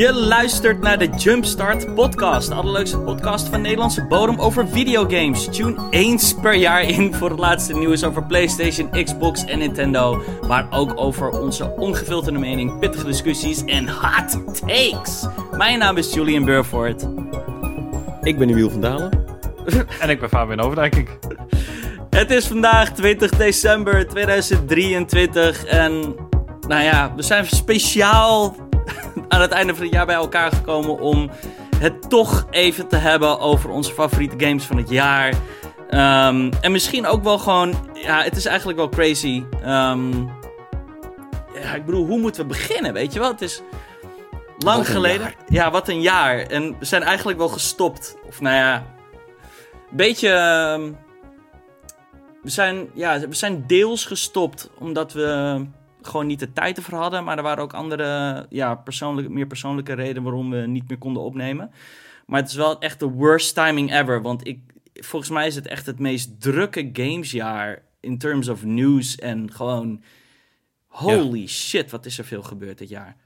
Je luistert naar de Jumpstart podcast, de allerleukste podcast van Nederlandse bodem over videogames. Tune eens per jaar in voor het laatste nieuws over PlayStation, Xbox en Nintendo. Maar ook over onze ongefilterde mening, pittige discussies en hot takes. Mijn naam is Julian Burford. Ik ben Emiel van Dalen. En ik ben Fabian Overdijk. Het is vandaag 20 december 2023 en nou ja, we zijn speciaal aan het einde van het jaar bij elkaar gekomen om het toch even te hebben over onze favoriete games van het jaar. Ehm, en misschien ook wel gewoon, ja, het is eigenlijk wel crazy. Ehm, ja, ik bedoel, hoe moeten we beginnen, weet je wel? Het is lang Wat geleden. jaar. Ja, wat een jaar. En we zijn eigenlijk wel gestopt. Of nou ja, een beetje... ehm, we zijn, ja, we zijn deels gestopt omdat we gewoon niet de tijd ervoor hadden. Maar er waren ook andere, ja, persoonlijke, meer persoonlijke redenen waarom we niet meer konden opnemen. Maar het is wel echt de worst timing ever. Want ik, volgens mij is het echt het meest drukke gamesjaar in terms of news en gewoon... Holy shit, wat is er veel gebeurd dit jaar.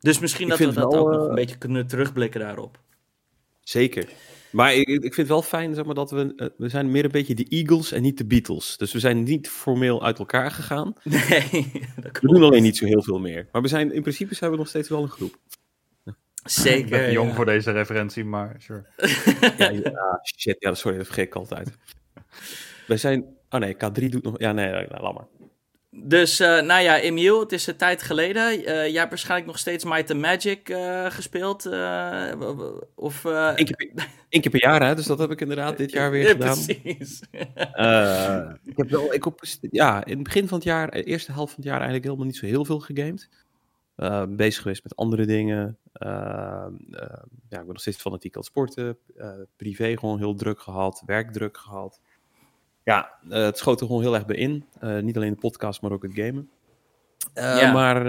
Dus misschien Ik dat we dat wel, ook nog eh, een beetje kunnen terugblikken daarop. Zeker. Maar ik, ik vind het wel fijn zeg maar, dat we... eh, we zijn meer een beetje de Eagles en niet de Beatles. Dus we zijn niet formeel uit elkaar gegaan. Nee, dat We doen alleen niet zo heel veel meer. Maar we zijn, in principe zijn we nog steeds wel een groep. Zeker. Ik jong ja. voor deze referentie, maar sure. Ja, ja, shit. Ja, sorry, dat vergeet ik altijd. Wij zijn... Oh nee, K3 doet nog... Ja, nee, laat maar. Dus, eh, nou ja, Emiel, het is een tijd geleden. Eh, jij hebt waarschijnlijk nog steeds Might and Magic eh, gespeeld. of... Eén keer, per- één keer per jaar, hè. Dus dat heb ik inderdaad dit jaar weer ja, gedaan. Precies. Ik heb wel, ik op, ja, in het begin van het jaar, de eerste helft van het jaar eigenlijk helemaal niet zo heel veel gegamed. Bezig geweest met andere dingen. Ja, ik ben nog steeds fanatiek aan het sporten. Privé gewoon heel druk gehad, werkdruk gehad. Ja, eh, het schoot er gewoon heel erg bij in. Eh, niet alleen de podcast, maar ook het gamen. Eh, Ja. Maar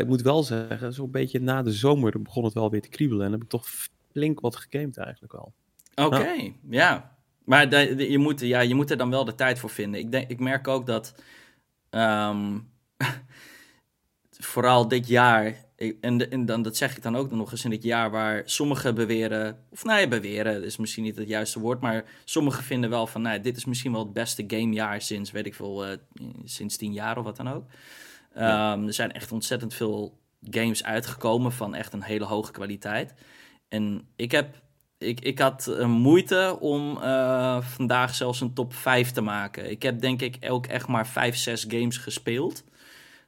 ik moet wel zeggen, zo'n beetje na de zomer begon het wel weer te kriebelen. En heb ik toch flink wat gegamed eigenlijk wel. Oké, ja. Maar de- de- je, moet, ja, je moet er dan wel de tijd voor vinden. Ik, denk, ik merk ook dat... ehm, vooral dit jaar... ik- En, en dan, dat zeg ik dan ook nog eens in dit jaar waar sommigen beweren... Of nou ja, beweren is misschien niet het juiste woord... Maar sommigen vinden wel van... Nou, dit is misschien wel het beste gamejaar sinds, weet ik veel... eh, sinds tien jaar of wat dan ook. Ehm, er zijn echt ontzettend veel games uitgekomen van echt een hele hoge kwaliteit. En ik heb ik, ik had eh, moeite om eh, vandaag zelfs een top 5 te maken. Ik heb denk ik ook echt maar 5, 6 games gespeeld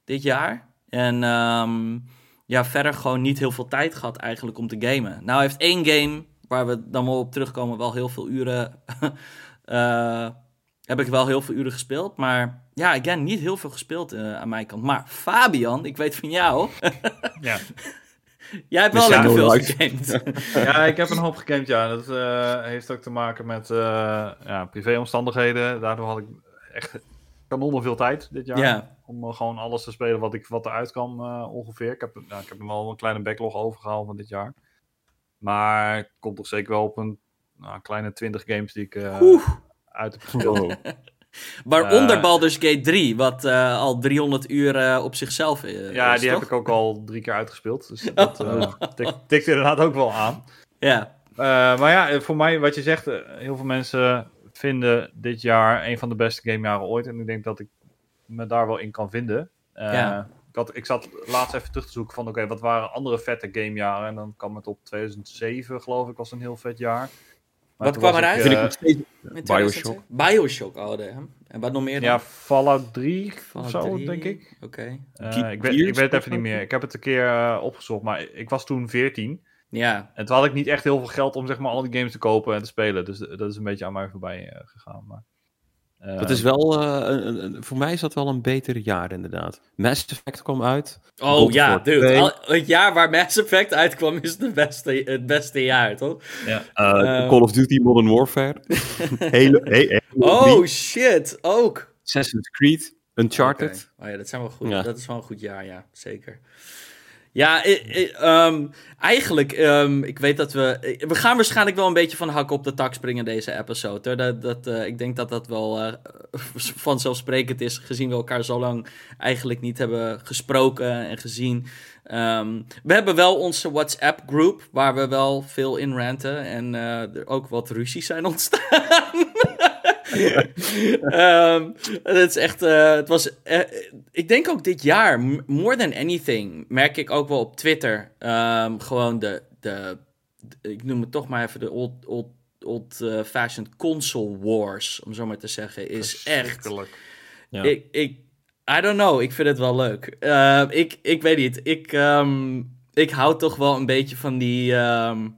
dit jaar. En ehm, ja, verder gewoon niet heel veel tijd gehad eigenlijk om te gamen. Nou heeft één game, waar we dan wel op terugkomen, wel heel veel uren... eh, heb ik wel heel veel uren gespeeld. Maar ja, again, niet heel veel gespeeld eh, aan mijn kant. Maar Fabian, ik weet van jou... Ja. Jij hebt We wel lekker veel gegamed. ja, ik heb een hoop gegamed, ja. Dat eh, heeft ook te maken met eh ja, privéomstandigheden. Daardoor had ik echt kanonnen veel tijd dit jaar. Ja. Om eh, gewoon alles te spelen wat, ik, wat eruit kwam eh, ongeveer. Ik heb, nou, ik heb wel een kleine backlog overgehaald van dit jaar. Maar ik kom toch zeker wel op een nou, kleine 20 games die ik eh, uit heb gespeeld. Waaronder Eh, Baldur's Gate 3, wat al 300 uur op zichzelf eh, Ja, is, die toch? heb ik ook al drie keer uitgespeeld. Dus dat eh, tik- tikt inderdaad ook wel aan. Ja, maar ja, voor mij, wat je zegt, heel veel mensen vinden dit jaar een van de beste gamejaren ooit. En ik denk dat ik me daar wel in kan vinden. Eh, Ja. ik, had, ik zat laatst even terug te zoeken van, oké, wat waren andere vette gamejaren? En dan kwam het op 2007, geloof ik, was een heel vet jaar. Maar Wat kwam eruit? In Bioshock. 2006. Bioshock, oh, de, en wat nog meer dan? ja, Fallout 3 of Fallout zo, 3, denk ik. Oké. Eh, ik, weet, ik weet het even niet meer. Ik heb het een keer opgezocht, maar ik was toen 14. Ja, En toen had ik niet echt heel veel geld om zeg maar al die games te kopen en te spelen. Dus dat is een beetje aan mij voorbij eh, gegaan. Maar, Dat is wel, eh, een, een- een- voor mij is dat wel een beter jaar inderdaad. Mass Effect kwam uit. oh ja, War dude. 2. Al- het jaar waar Mass Effect uitkwam is het beste, het beste jaar, toch? ja. Eh, Eh. Call of Duty Modern Warfare. Hele, hey, Oh shit, ook. Assassin's Creed. Uncharted. Oké. Oh ja, dat, zijn wel goed. Ja. dat is wel een goed jaar, ja, zeker. Ja, ehm, eigenlijk, ehm, ik weet dat we... We gaan waarschijnlijk wel een beetje van hak op de tak springen deze episode. Dat, dat, eh, ik denk dat dat wel eh, vanzelfsprekend is, gezien we elkaar zo lang eigenlijk niet hebben gesproken en gezien. Ehm, we hebben wel onze WhatsApp-groep, waar we wel veel in ranten en eh, er ook wat ruzies zijn ontstaan. Ehm, het is echt, eh, het was, eh, ik denk ook dit jaar, more than anything, merk ik ook wel op Twitter, ehm, gewoon de, de, de- ik noem het toch maar even de old, old, old-fashioned console wars, om zo maar te zeggen, is echt. Ja. ik, ik, I don't know, ik vind het wel leuk. Ehm, ik, ik weet niet, ik, ehm, ik hou toch wel een beetje van die, ehm,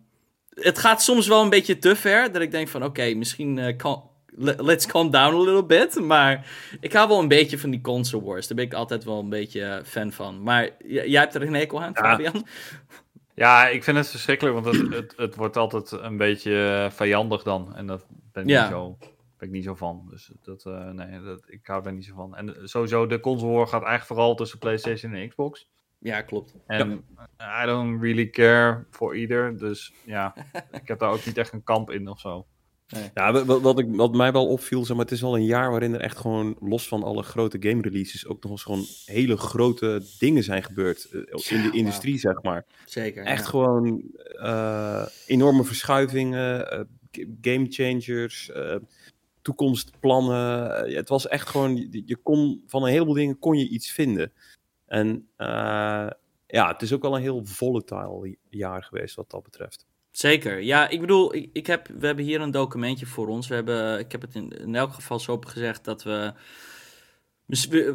het gaat soms wel een beetje te ver, dat ik denk van, oké, misschien eh, kan let's calm down a little bit. Maar ik hou wel een beetje van die console wars. Daar ben ik altijd wel een beetje eh, fan van. Maar jij hebt er een hekel aan, Ja. Fabian? Ja, ik vind het verschrikkelijk, want het, het, het wordt altijd een beetje eh, vijandig dan. En dat ben ik, Ja. niet, zo, ben ik niet zo van. Dus dat, eh, nee, dat, ik hou daar niet zo van. En sowieso, de console war gaat eigenlijk vooral tussen PlayStation en Xbox. Ja, klopt. En I don't really care for either. Dus ja, ik heb daar ook niet echt een kamp in of zo. Ja, wa- wa- wat, ik, wat mij wel opviel, zeg maar, het is wel een jaar waarin er echt gewoon, los van alle grote game releases, ook nog eens gewoon hele grote dingen zijn gebeurd eh, in de industrie, zeg maar. Zeker. Echt ja. gewoon eh, enorme verschuivingen, eh, game changers, toekomstplannen. Het was echt gewoon, je, je kon van een heleboel dingen kon je iets vinden. En ja, het is ook wel een heel volatile jaar geweest wat dat betreft. Zeker. Ja, ik bedoel, ik, ik heb, we hebben hier een documentje voor ons. We hebben, ik heb het in, elk geval zo opgezegd dat we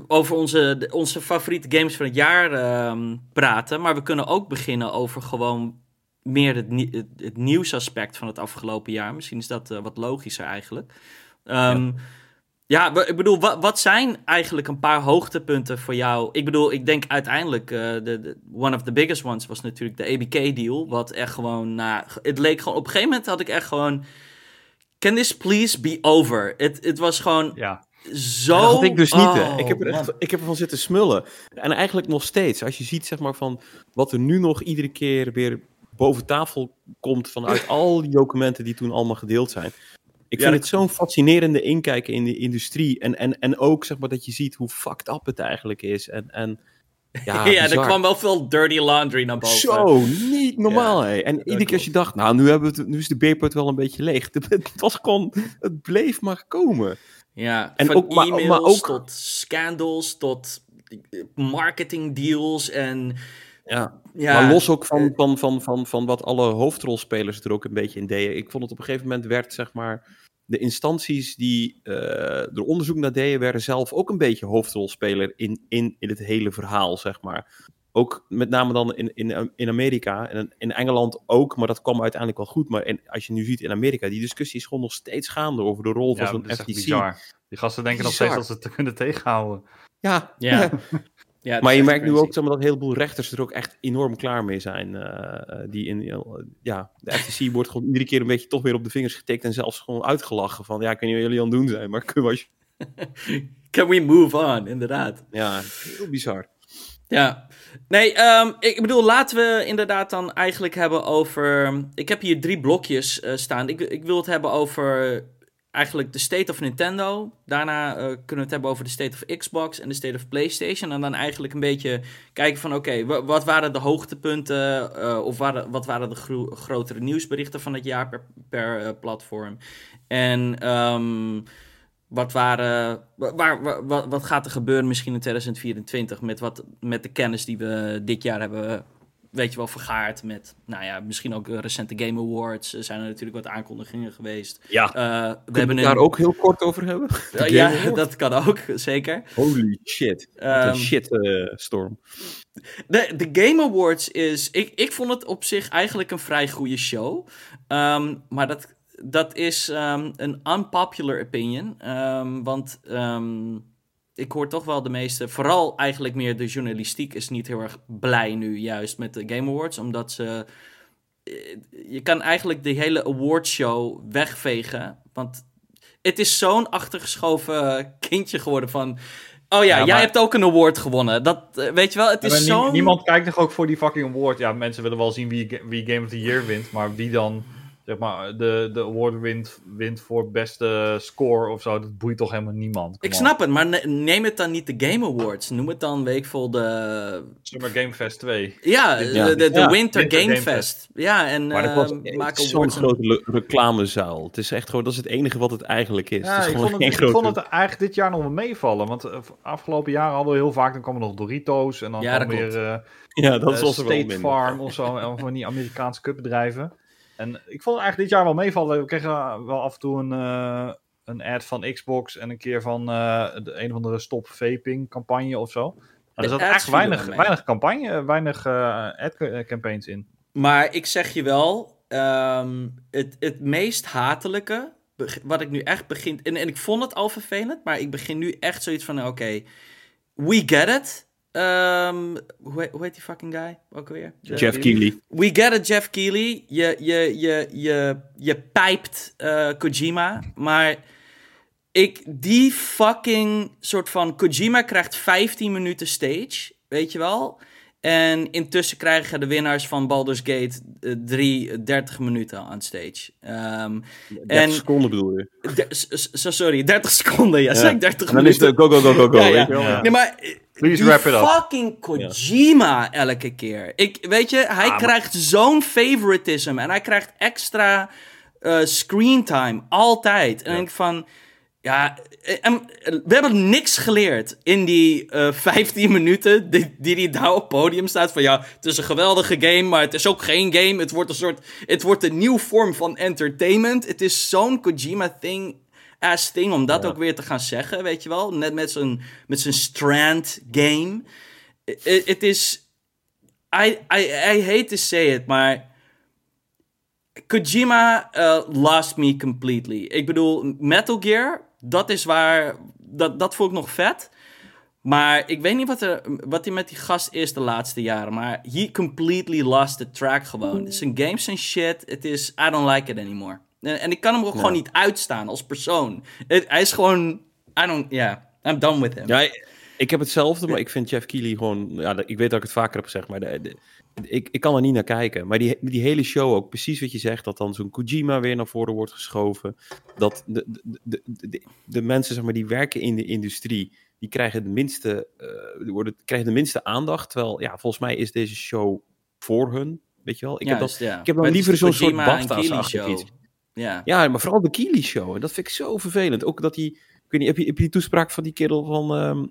over onze, onze favoriete games van het jaar ehm, praten. Maar we kunnen ook beginnen over gewoon meer het, het, het nieuwsaspect van het afgelopen jaar. Misschien is dat eh, wat logischer eigenlijk. Ehm, ja, we- ik bedoel, wat, wat zijn eigenlijk een paar hoogtepunten voor jou? Ik bedoel, ik denk uiteindelijk, eh, de, de- one of the biggest ones was natuurlijk de ABK-deal. Wat echt gewoon, nou, het leek gewoon, op een gegeven moment had ik echt gewoon, can this please be over? Het, het was gewoon Ja, zo... Dat had ik dus niet, hè. Oh, Ik heb, er echt, ik heb ervan zitten smullen. En eigenlijk nog steeds. Als je ziet, zeg maar, van wat er nu nog iedere keer weer boven tafel komt vanuit al die documenten die toen allemaal gedeeld zijn. Ik Ja, vind dat- het zo'n fascinerende inkijken in de industrie. En, en, en ook, zeg maar, dat je ziet hoe fucked up het eigenlijk is. En, en ja, ja, er kwam wel veel dirty laundry naar boven. Zo, niet normaal, Ja, hè. En iedere keer als je dacht, nou, nu, hebben we het, nu is de beerput wel een beetje leeg. Het was gewoon, het bleef maar komen. Ja, En van ook- maar- e-mails maar ook- tot scandals, tot marketing deals en... Ja, Ja, maar los ook van, eh, van, van, van, van wat alle hoofdrolspelers er ook een beetje in deden. Ik vond het op een gegeven moment werd, zeg maar, de instanties die eh, er onderzoek naar deden, werden zelf ook een beetje hoofdrolspeler in, in, in het hele verhaal, zeg maar. Ook met name dan in, in, in Amerika en in Engeland ook, maar dat kwam uiteindelijk wel goed. Maar in, als je nu ziet in Amerika, die discussie is gewoon nog steeds gaande over de rol van ja zo'n dat is echt FTC. bizar. Die gasten denken nog steeds dat ze het kunnen tegenhouden. Ja, Ja. Ja, maar je merkt nu ook dat een heleboel rechters er ook echt enorm klaar mee zijn. eh, eh, die in, eh, ja, de FTC wordt gewoon iedere keer een beetje toch weer op de vingers getikt en zelfs gewoon uitgelachen van, ja, ik weet niet wat jullie aan het doen zijn, maar kun je als je... Can we move on, inderdaad. Ja, heel bizar. Ja, nee, ehm, ik bedoel, laten we inderdaad dan eigenlijk hebben over... Ik heb hier drie blokjes staan. Ik, ik wil het hebben over eigenlijk de state of Nintendo. Daarna eh, kunnen we het hebben over de state of Xbox en de state of PlayStation. En dan eigenlijk een beetje kijken van, oké, wa- wat waren de hoogtepunten... eh, of waren, wat waren de gro- grotere nieuwsberichten van het jaar per, per eh, platform. En... ehm, wat, waren, wa- waar, wa- wa- wat gaat er gebeuren misschien in 2024 met, wat, met de kennis die we dit jaar hebben, weet je wel, vergaard. Met, nou ja, misschien ook eh, recente Game Awards. Er zijn er natuurlijk wat aankondigingen geweest. Ja, Eh, we kunnen we hebben het daar ook heel kort over hebben? Ja, Awards? dat kan ook, zeker. Holy shit. Een shit eh, storm. De, de Game Awards is. Ik, ik vond het op zich eigenlijk een vrij goede show. Ehm, maar dat, dat is ehm, een unpopular opinion. Want ik hoor toch wel de meeste. Vooral eigenlijk meer de journalistiek is niet heel erg blij nu, juist met de Game Awards. Omdat ze. eh, Je kan eigenlijk de hele awardshow wegvegen. Want het is zo'n achtergeschoven kindje geworden van Oh ja, Ja, jij maar- hebt ook een award gewonnen. Dat, eh, weet je wel, het Ja, is zo... Niemand kijkt toch ook voor die fucking award. Ja, mensen willen wel zien wie, wie Game of the Year wint. Maar wie dan zeg maar, de, de award wint, wint voor beste score of zo. Dat boeit toch helemaal niemand. Ik snap het, maar ne- neem het dan niet de Game Awards. Noem het dan, veel, de... Summer Game Fest 2. Ja, Ja. de, de, de Ja, Winter, Winter Game, Game Fest. Ja, en Maar dat was maak zo'n en- grote reclamezuil. Het is echt gewoon, dat is het enige wat het eigenlijk is. Ja, het is ik gewoon vond, het, geen ik grote... vond het eigenlijk dit jaar nog wel meevallen. Want eh, afgelopen jaren hadden we heel vaak, dan kwamen nog Doritos. En dan Ja, weer eh, Ja, dat eh, was wel State. Farm of zo. en Van die Amerikaanse cupbedrijven. En ik vond eigenlijk dit jaar wel meevallen. We kregen wel af en toe een, eh, een ad van Xbox. En een keer van eh, de een of andere stop vaping campagne of zo. Maar er zat echt weinig, weinig campagne, weinig eh, ad ca- campaigns in. Maar ik zeg je wel, ehm, het, het meest hatelijke, wat ik nu echt begin... En, en ik vond het al vervelend, maar ik begin nu echt zoiets van, oké, we get it. Ehm, hoe, heet, hoe heet die fucking guy ook alweer? Jeff Keighley. We get it, Jeff Keighley. Je, je, je, je, je pijpt eh, Kojima, maar ik, die fucking soort van... Kojima krijgt 15 minuten stage, weet je wel? En intussen krijgen de winnaars van Baldur's Gate eh, 3 30 minuten aan stage. Ehm 30 en- seconden bedoel je. sorry, 30 seconden. Ja, Ja. zeg ik 30 En dan is minuten. het go, go, go, go, go. Ja, ja. Nee, maar eh, Please die wrap it up. fucking Kojima elke keer. Ik, weet je, hij krijgt zo'n favoritism en hij krijgt extra eh screen time, altijd. En ik van, ja, eh, en, eh, we hebben niks geleerd in die eh 15 minuten die, die hij daar op het podium staat. Van ja, het is een geweldige game, maar het is ook geen game. Het wordt een soort, het wordt een nieuwe vorm van entertainment. Het is zo'n Kojima-thing ass thing om dat Ja. ook weer te gaan zeggen, weet je wel. Net met zijn, met zijn Strand game. I- Het is... I, I, I hate to say it, maar... Kojima eh, lost me completely. Ik bedoel, Metal Gear, dat is waar... Dat, dat vond ik nog vet. Maar ik weet niet wat, er, wat hij met die gast is de laatste jaren. Maar he completely lost the track gewoon. Zijn games en shit, het is... I don't like it anymore. En, en ik kan hem ook gewoon niet uitstaan als persoon. Het- hij is gewoon... I don't... Yeah, I'm done with him. Ja, ik- ik heb hetzelfde, maar ik vind Jeff Keighley gewoon... Ja, ik weet dat ik het vaker heb gezegd, maar de, de- ik, ik kan er niet naar kijken. Maar die, die hele show ook, precies wat je zegt, dat dan zo'n Kojima weer naar voren wordt geschoven. Dat de, de, de, de, mensen, zeg maar, die werken in de industrie, die krijgen de minste, eh, die worden, krijgen de minste aandacht. Terwijl, ja, volgens mij is deze show voor hun, weet je wel. Ik heb ja. ik heb dan liever zo'n soort Kojima en BAFTA's-achtig Keighley iets. show. Ja. Ja, maar vooral de Keely Show. En dat vind ik zo vervelend. Ook dat die... Ik weet niet, heb je, heb je die toespraak van die kerel van... ehm,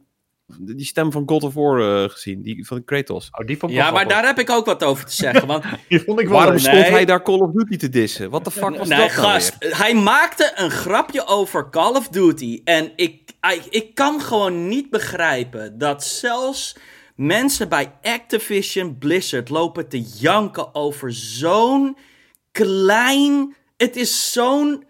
die stem van God of War eh, gezien? Die van Kratos. Oh, die vond ik wel ja, maar grappig. daar heb ik ook wat over te zeggen. Want Die vond ik wel Waarom stond nee. hij daar Call of Duty te dissen? Wat de fuck was nee, dat nou gast, weer? hij maakte een grapje over Call of Duty. En ik, ik, ik kan gewoon niet begrijpen dat zelfs mensen bij Activision Blizzard lopen te janken over zo'n klein. Het is zo'n.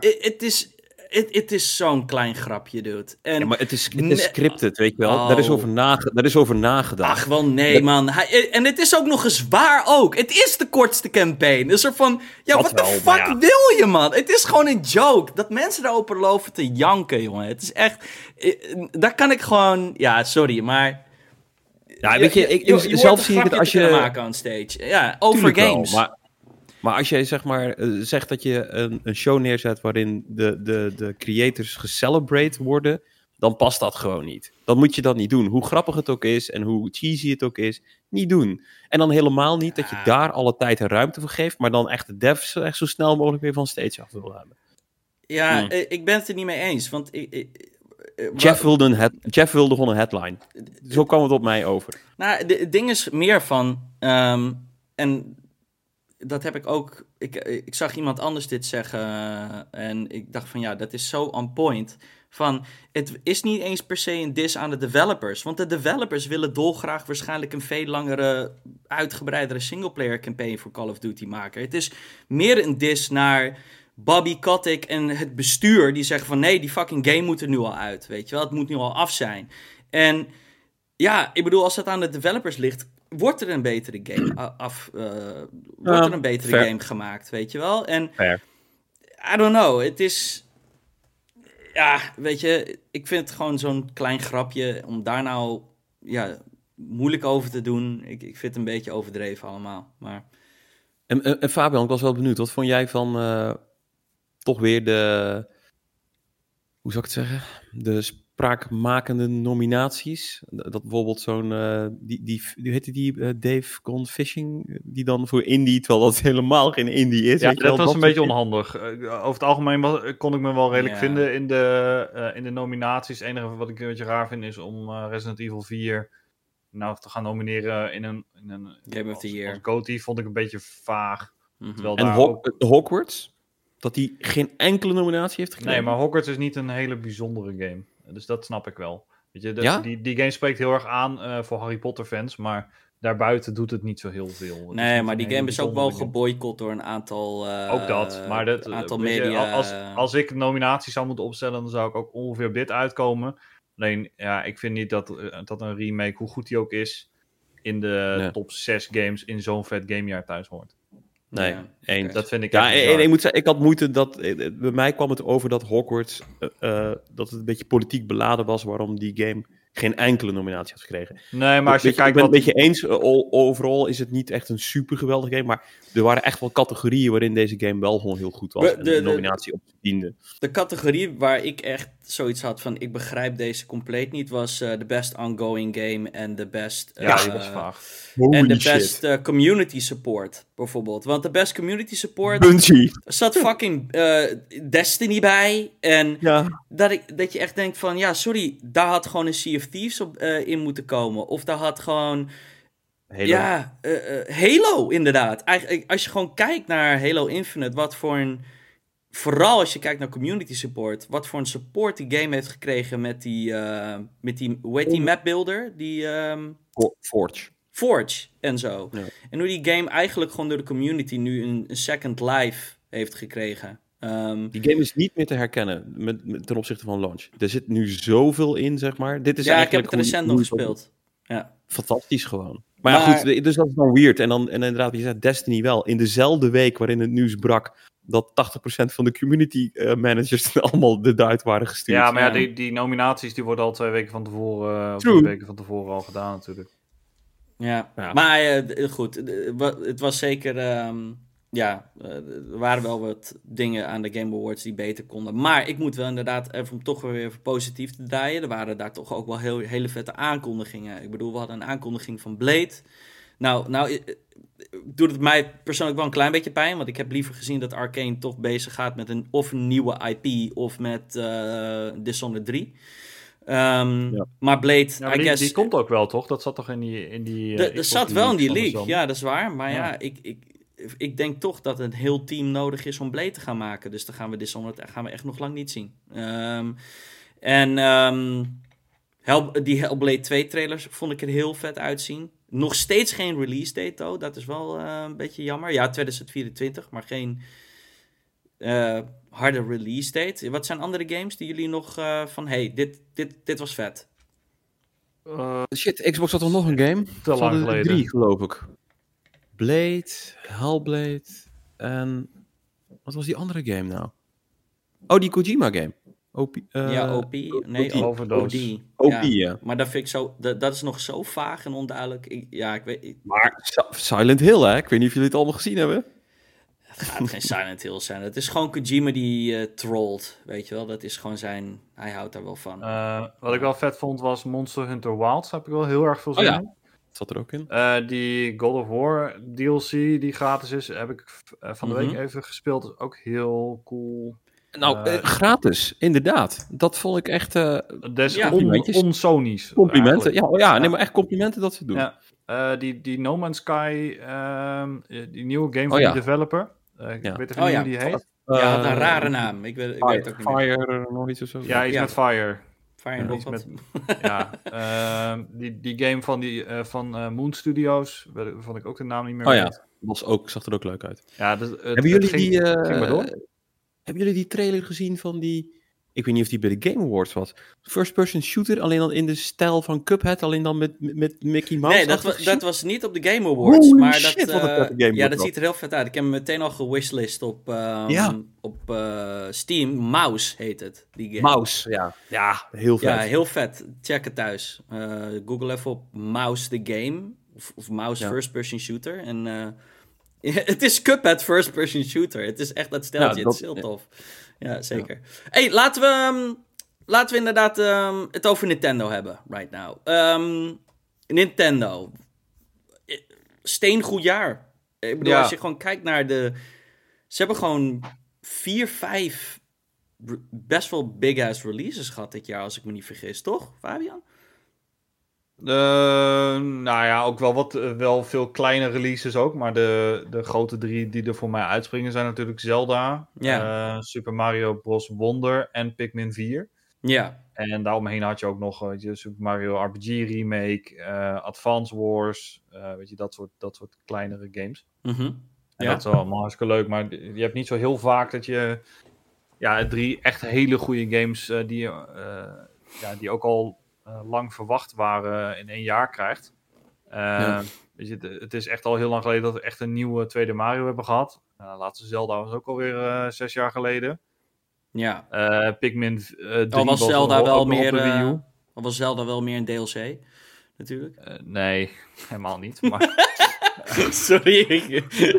Het is. Het is zo'n klein grapje, dude. En, Ja, maar het is, het is scripted, weet je wel. Oh. Daar, is over nage, daar is over nagedacht. Ach, wel nee, man. Hij, en het is ook nog eens waar ook. Het is de kortste campaign. Dus er van, ja, wat de fuck ja. wil je, man? Het is gewoon een joke. Dat mensen daarover lopen te janken, jongen. Het is echt... eh, Daar kan ik gewoon... Ja, sorry, maar... ja, weet je, ik, je, je zelf een zie ik het als je... maken on stage. Ja, over Tuurlijk wel, games. maar, maar als jij zeg maar eh, zegt dat je een, een show neerzet waarin de, de, de creators gecelebrate worden, dan past dat gewoon niet. Dan moet je dat niet doen. Hoe grappig het ook is en hoe cheesy het ook is, niet doen. En dan helemaal niet dat je daar alle tijd en ruimte voor geeft, maar dan echt de devs echt zo snel mogelijk weer van stage af wil hebben. ja, Hmm. eh, ik ben het er niet mee eens. Want ik... ik- eh, Jeff wilde, een head, Jeff wilde gewoon een headline. Zo kwam het op mij over. Nou, de- het ding is meer van. ehm, en dat heb ik ook. Ik, ik zag iemand anders dit zeggen. eh, En ik dacht van ja, dat is zo on point. Van het is niet eens per se een dis aan de developers. Want de developers willen dolgraag waarschijnlijk een veel langere, uitgebreidere singleplayer campaign voor Call of Duty maken. Het is meer een dis naar. Bobby Kotick en het bestuur die zeggen van nee, die fucking game moet er nu al uit. Weet je wel, het moet nu al af zijn. En ja, ik bedoel, als het aan de developers ligt, wordt er een betere game af. eh, wordt Ja, er een betere fair. game gemaakt, weet je wel? En Fair. I don't know, het is. ja, weet je, ik vind het gewoon zo'n klein grapje om daar nou ja, moeilijk over te doen. Ik, ik vind het een beetje overdreven allemaal. Maar En, en, en Fabian, ik was wel benieuwd. Wat vond jij van eh, toch weer de... Hoe zou ik het zeggen? De spraakmakende nominaties. Dat bijvoorbeeld zo'n... eh, die, die, hoe heette die? eh, Dave Gone Fishing? Die dan voor indie, terwijl dat helemaal geen indie is. Ja, dat wel, was een beetje onhandig. Eh, over het algemeen was- kon ik me wel redelijk Ja. vinden in de, eh, in de nominaties. Het enige wat ik een beetje raar vind is om eh, Resident Evil 4 nou te gaan nomineren in een, in een Game of the Year. Vond ik een beetje vaag. mhm. Terwijl En daar Ho- ook- Hogwarts? Dat hij geen enkele nominatie heeft gekregen? Nee, maar Hogwarts is niet een hele bijzondere game. Dus dat snap ik wel. Weet je, de- Ja? die, die game spreekt heel erg aan eh, voor Harry Potter fans, maar daarbuiten doet het niet zo heel veel. Nee, maar die game is ook wel geboycott door een aantal. eh, Ook dat, maar dat, een aantal je, media. als, als ik nominaties zou moeten opstellen, dan zou ik ook ongeveer dit uitkomen. Alleen, ja, ik vind niet dat, eh, dat een remake, hoe goed die ook is, in de Nee. top 6 games in zo'n vet gamejaar thuis hoort. Nee, Ja, oké. Dat vind ik Ja, echt en, bizar. en ik moet zeggen, ik had moeite dat. eh, eh, Bij mij kwam het over dat Hogwarts. eh, dat het een beetje politiek beladen was. waarom die game geen enkele nominatie had gekregen. Nee, maar als je kijkt ik ben wat... het een beetje eens. overal is het niet echt een super geweldige game. Maar er waren echt wel categorieën waarin deze game wel gewoon heel goed was. We- en de- de, de- nominatie op diende. De categorie waar ik echt zoiets had van: ik begrijp deze compleet niet, was eh, de best ongoing game en de best. Ja, eh, die was vaag. En de best eh, community support, bijvoorbeeld. Want de best community support Bungie. zat fucking eh, Destiny bij. En Ja. dat, ik, dat je echt denkt van, ja, sorry, daar had gewoon een Sea of Thieves op, eh, in moeten komen. Of daar had gewoon, Halo. ja, eh, eh, Halo inderdaad. Eigenlijk, als je gewoon kijkt naar Halo Infinite, wat voor een, vooral als je kijkt naar community support, wat voor een support die game heeft gekregen met die, eh, met die hoe heet die map builder, die... ehm, For- Forge. Forge en zo. Ja. En hoe die game eigenlijk gewoon door de community nu een, een second life heeft gekregen. Ehm, Die game is niet meer te herkennen met, met- ten opzichte van launch. Er zit nu zoveel in, zeg maar. Dit is ja, ik heb het recent nog gespeeld. Ja. fantastisch gewoon. Maar, ja, goed, dus dat is dan weird. En dan en inderdaad, je zegt Destiny wel. In dezelfde week waarin het nieuws brak dat 80% van de community eh, managers allemaal de duit waren gestuurd. Ja, maar ja, die, die nominaties die worden al twee weken van tevoren, uh, True. drie weken van tevoren al gedaan natuurlijk. Ja. Ja. maar eh, goed, het was zeker, ehm, ja, eh, er waren wel wat dingen aan de Game Awards die beter konden. Maar ik moet wel inderdaad, even om toch weer even positief te draaien, er waren daar toch ook wel heel, hele vette aankondigingen. Ik bedoel, we hadden een aankondiging van Blade. Nou, nou eh, eh, doet het mij persoonlijk wel een klein beetje pijn, want ik heb liever gezien dat Arcane toch bezig gaat met een, of een nieuwe IP of met eh Dishonored 3. Ehm, Ja. Maar Blade, Ja, maar I die, guess... die komt ook wel, toch? Dat zat toch in die... In die eh, Xbox zat wel in die league, ja, dat is waar. Maar ja, Ja. ik, ik, ik denk toch dat een heel team nodig is om Blade te gaan maken. Dus dan gaan we Dishonored gaan we echt nog lang niet zien. Ehm, en ehm, Hell, die Hellblade 2 trailers vond ik er heel vet uitzien. Nog steeds geen release date, though. dat is wel eh, een beetje jammer. Ja, 2024, maar geen eh, harde release date. Wat zijn andere games die jullie nog eh, van... hey, dit, dit, dit was vet. Eh, Shit, Xbox had er nog een game. te lang geleden. Drie, geloof ik. Blade, Hellblade en... Wat was die andere game nou? Oh, die Kojima game. OP, eh, ja, OP. Nee, OD. Overdose. OD. OP, ja. Maar dat vind ik zo, dat, dat is nog zo vaag en onduidelijk. Ik, ja, ik weet, ik- Maar Si- Silent Hill, hè? Ik weet niet of jullie het allemaal gezien hebben. het gaat geen Silent Hill zijn. Het is gewoon Kojima die eh trollt, weet je wel. Dat is gewoon zijn, hij houdt daar wel van. Eh, wat ik wel vet vond was Monster Hunter Wilds. Daar heb ik wel heel erg veel zin Oh ja. in. Dat zat er ook in. Eh, die God of War DLC die gratis is, heb ik van de Mhm. week even gespeeld. Dat is ook heel cool. Nou, Eh, eh, gratis, inderdaad. Dat vond ik echt eh, Des Ja. on, Complimentjes. on-Sony's. complimenten. Ja, oh ja, Ja. nee, maar echt complimenten dat ze het doen. Ja. Eh, die, die No Man's Sky, ehm, eh, die nieuwe game van Oh ja. die developer. Ik Ja. weet even Oh niet ja. hoe die heet. ja, had een rare naam. Ik weet, ik weet het ook Fire, niet meer. Fire, nog iets of zo. Ja, iets Ja. met Fire. Fire Ja, wat. ja, ehm, die, die game van, die, eh, van eh, Moon Studios, waar- waarvan ik ook de naam niet meer Oh ja. weet. Was ook, zag er ook leuk uit. Ja, dus het, hebben het jullie ging- die, eh, ging maar door. Hebben jullie die trailer gezien van die Ik weet niet of die bij de Game Awards was. First-person shooter, alleen dan in de stijl van Cuphead, alleen dan met, met Mickey Mouse. Nee, dat, wa- dat was niet op de Game Awards. Holy maar shit, dat, game ja, dat ziet er heel vet uit. Ik heb hem meteen al gewishlist op, ehm, Ja. op eh, Steam. Mouse heet het, die game. Mouse, ja. Ja, heel vet. Ja, heel vet. Check het thuis. Eh, Google even op Mouse the Game. Of, of Mouse Ja. First Person Shooter. En het is Cuphead First Person Shooter. Het is echt dat steltje. Ja, het is heel tof. Ja, zeker. hey, laten we, ehm, laten we inderdaad ehm, het over Nintendo hebben, right now. Ehm, Nintendo. Eh, Steengoed jaar. Ik bedoel, Ja. als je gewoon kijkt naar de... Ze hebben gewoon vier, vijf best wel big-ass releases gehad dit jaar, als ik me niet vergis, toch, Fabian? Eh, nou ja, ook wel, wat, eh, wel veel kleine releases ook. Maar de, de grote drie die er voor mij uitspringen zijn natuurlijk Zelda, eh, Super Mario Bros. Wonder en Pikmin 4. Ja, En daaromheen had je ook nog weet je, Super Mario RPG Remake, Advance Wars, weet je, dat soort, dat soort kleinere games. Mhm. En Ja. dat is wel allemaal hartstikke leuk, maar je hebt niet zo heel vaak dat je ja, drie echt hele goede games die, ja, die ook al lang verwacht waren in één jaar krijgt. Eh, Ja. weet je, het- het is echt al heel lang geleden dat we echt een nieuwe tweede Mario hebben gehad. Uh, laatste Zelda was ook alweer eh, zes jaar geleden. ja. Eh Pikmin eh 3 Al was Zelda wel op meer... eh, al was Zelda wel meer een DLC, natuurlijk. Eh, nee, helemaal niet. Maar Sorry, ik,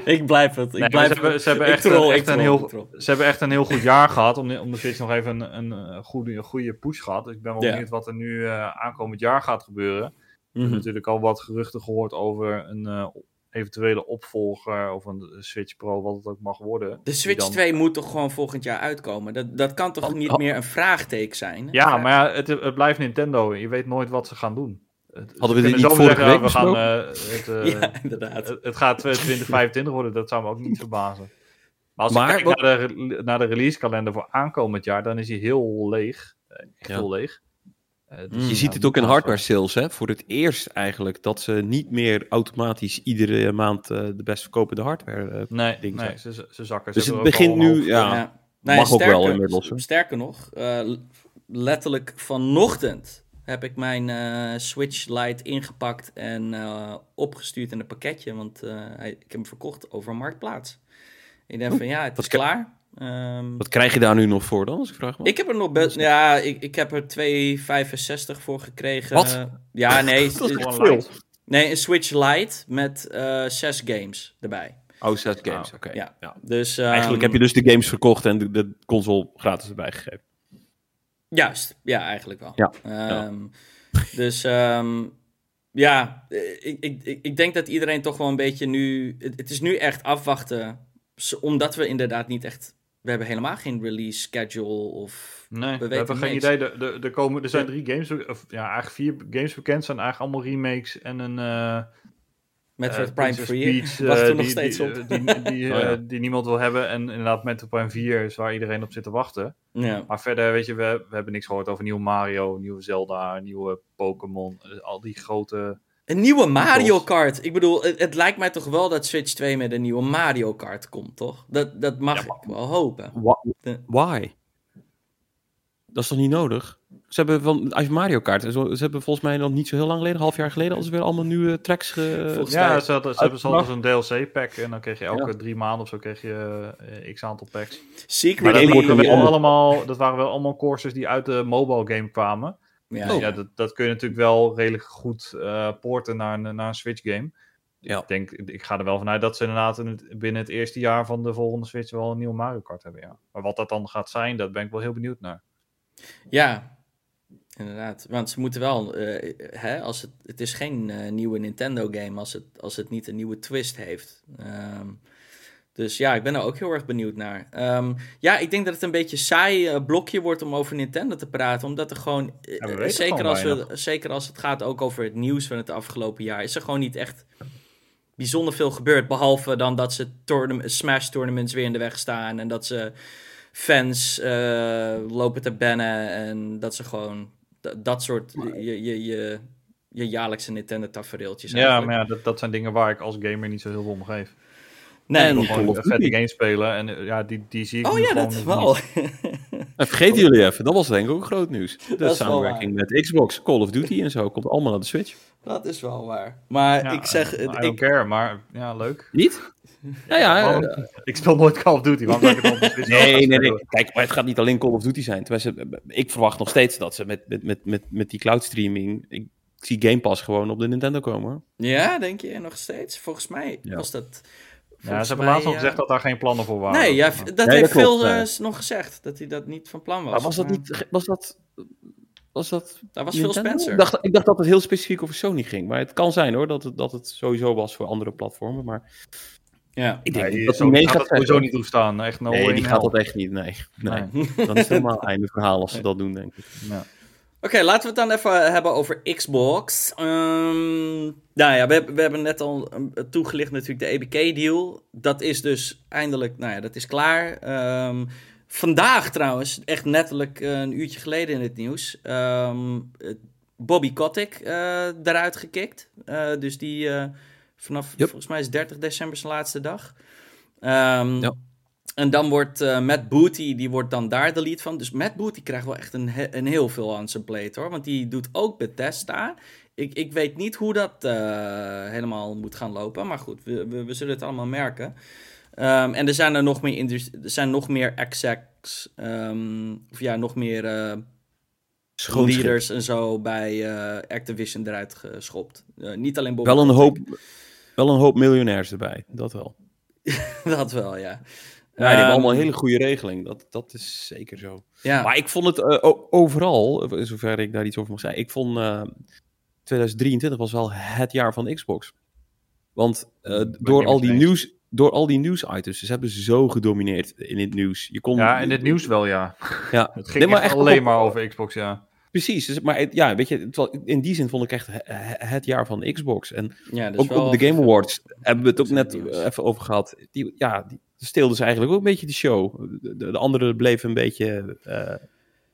ik blijf het. Ik Nee, blijf ze hebben- ze hebben ik echt- troll, echt een heel- troll. ze hebben echt een heel goed jaar gehad. Om de, om de Switch nog even een, een, eh, goede, een goede push gehad. Dus ik ben wel benieuwd wat er nu eh, aankomend jaar gaat gebeuren. We Mhm. hebben natuurlijk al wat geruchten gehoord over een eh, eventuele opvolger of een Switch Pro, wat het ook mag worden. De Switch dan- 2 moet toch gewoon volgend jaar uitkomen? Dat, dat kan toch niet meer een vraagteken zijn? Ja, maar ja, het, het blijft Nintendo. Je weet nooit wat ze gaan doen. Het- Hadden we dit niet vorige zeggen, week we gaan, eh, het, eh, Ja, inderdaad. het, het gaat 2025 worden, dat zou me ook niet verbazen. Maar als Maar ik kijk wat- naar, de, naar de releasekalender voor aankomend jaar, dan is hij heel leeg. Eh, Echt Ja. heel leeg. Eh, dus Mm. Je ziet het ook in hardware sales, hè? Voor het eerst eigenlijk dat ze niet meer automatisch iedere maand eh, de best verkopende hardware. eh, Nee, ding nee zijn. ze, ze- ze zakken. Dus Ze het hebben ook begint nu, ja. Ja. Mag ook wel inmiddels? Sterker nog, eh, letterlijk vanochtend heb ik mijn eh, Switch Lite ingepakt en eh, opgestuurd in een pakketje. Want eh, hij, ik heb hem verkocht over Marktplaats. Ik denk van ja, het is klaar. Ehm, Wat krijg je daar nu nog voor dan, als ik vraag me? ik heb er nog best. Ja, ik, ik heb er 2,65 voor gekregen. Wat? Ja, nee. Dat is veel. nee, een Switch Lite met zes games erbij. Oh, zes games, Ah, oké. Ja. Ja. Dus, Eigenlijk ehm, heb je dus de games verkocht en de, de console gratis erbij gegeven. Juist, ja, eigenlijk wel. Ja, Ehm, Dus ehm, ja, eh, ik, ik, ik denk dat iedereen toch wel een beetje nu. Het, het is nu echt afwachten, omdat we inderdaad niet echt. We hebben helemaal geen release schedule of. Nee, we, weten hebben geen niks. idee. Er, er, er, komen, er zijn drie games, of ja, eigenlijk vier games bekend. zijn eigenlijk allemaal remakes en een... eh Metroid eh, Prime Princess 4 Peach, wacht eh, er nog steeds die, op. eh, Die, die, Oh, ja. die niemand wil hebben. En inderdaad Metroid Prime 4 is waar iedereen op zit te wachten. ja. Maar verder, weet je, we, we hebben niks gehoord over nieuwe Mario, nieuwe Zelda, nieuwe Pokémon. Al die grote... Een nieuwe Mario. Kart. Ik bedoel, het, het lijkt mij toch wel dat Switch 2 met een nieuwe Mario Kart komt, toch? Dat, dat mag Ja, maar- ik wel hopen. Why? Dat is toch niet nodig? Ze hebben van als je Mario Kart, ze hebben volgens mij nog niet zo heel lang geleden, een half jaar geleden, ze weer allemaal nieuwe tracks. ge- Ja, ze, hadden, ze hebben zelfs een DLC-pack en dan kreeg je elke drie maanden of zo kreeg je eh, x aantal packs. Maar Secret dat game wordt waren, wel allemaal, dat waren wel allemaal courses die uit de mobile game kwamen. Ja, Ja, ja. dat, dat kun je natuurlijk wel redelijk goed eh porten naar een, naar een Switch game. Ja. Ik denk, ik ga er wel vanuit dat ze inderdaad in het- binnen het eerste jaar van de volgende Switch wel een nieuwe Mario Kart hebben, ja. Maar wat dat dan gaat zijn, dat ben ik wel heel benieuwd naar. Ja, inderdaad. Want ze moeten wel, eh, hè, als het, het is geen eh, nieuwe Nintendo game als het, als het niet een nieuwe twist heeft. Ehm, dus ja, ik ben er ook heel erg benieuwd naar. Ehm, ja, ik denk dat het een beetje saai eh, blokje wordt om over Nintendo te praten. Omdat er gewoon, Ja, we weten zeker, gewoon als we, zeker als het gaat ook over het nieuws van het afgelopen jaar, is er gewoon niet echt bijzonder veel gebeurd. Behalve dan dat ze Smash tournaments weer in de weg staan. En dat ze fans eh, lopen te bannen. En dat ze gewoon dat soort je, je, je, je jaarlijkse Nintendo tafereeltjes Ja, eigenlijk. maar ja, dat, dat zijn dingen waar ik als gamer niet zo heel veel om geef. Nee, Ik wil gewoon vette Duty. game spelen en eh, ja, die, die zie ik Oh ja, gewoon dat wel. En vergeten jullie even, dat was denk ik ook groot nieuws. De wel samenwerking met Xbox, Call of Duty en zo komt allemaal naar de Switch. Dat is wel waar. Maar Ja, ik zeg... Don't ik, care, maar ja, leuk. Niet? Ja, ja. Ik speel nooit Call of Duty, waarom ik het dan Nee, nee, nee. Kijk, maar het gaat niet alleen Call of Duty zijn. Terwijl ze, ik verwacht nog steeds dat ze met, met, met, met, met die cloud streaming. Ik zie Game Pass gewoon op de Nintendo komen. ja, denk je nog steeds? Volgens mij Ja. was dat... Ja, ze hebben laatst nog eh, gezegd dat daar geen plannen voor waren. Nee, ja, dat Nee, heeft dat ja. eh, nog gezegd. Dat hij dat niet van plan was. Maar was dat Maar niet. Was dat. Was dat. Dat was Phil? Spencer. Ik dacht, ik dacht dat het heel specifiek over Sony ging. Maar het kan zijn hoor, dat het, dat het sowieso was voor andere platformen. Maar Ja. ik denk Nee, dat hij mee gaat sowieso niet toestaan. Echt no Nee, die gaat dat echt niet. Nee, nee. Nee. Dan is het helemaal een einde verhaal als ze dat doen, denk ik. Ja. Oké, laten we het dan even hebben over Xbox. Ehm, nou ja, we, hebben- we hebben net al um, toegelicht natuurlijk de EBK-deal. Dat is dus eindelijk, nou ja, dat is klaar. Ehm, vandaag trouwens, echt netelijk eh, een uurtje geleden in het nieuws, ehm, eh, Bobby Kotick eh, eruit gekikt. Eh, dus die eh, vanaf, Yep. volgens mij is 30 december zijn laatste dag. Ehm, Ja. En dan wordt eh, Matt Booty, die wordt dan daar de lead van. Dus Matt Booty krijgt wel echt een, he- een heel veel aan zijn plate hoor. Want die doet ook Bethesda. Ik, ik weet niet hoe dat eh, helemaal moet gaan lopen. Maar goed, we, we, we zullen het allemaal merken. Ehm, en er zijn er nog meer, er zijn nog meer execs. ehm, of ja, nog meer Schoonschip. leaders en zo bij Activision eruit geschopt. Niet alleen Bobby Wel een, hoop, wel een hoop miljonairs erbij, dat wel. dat wel, ja. Ja, die hebben Ehm, allemaal een hele goede regeling. Dat, dat is zeker zo. Ja, Maar ik vond het eh, overal, eh, zover ik daar iets over mag zeggen, ik vond eh 2023 was wel het jaar van Xbox. Want eh, door, al die eens. nieuws, door al die nieuws-items, ze hebben zo gedomineerd in het nieuws. Je kon, Ja, in het nieuws wel, ja. Ja, Het ging Nee, maar echt echt alleen op- maar over Xbox, ja. Precies. Dus, maar ja, weet je, in die zin vond ik echt he- he- het jaar van Xbox. En ja ook wel op de Game Awards hebben we het ook net eh, even over gehad. Die, ja, die steelden ze eigenlijk ook een beetje de show. De, de, de anderen bleven een beetje eh,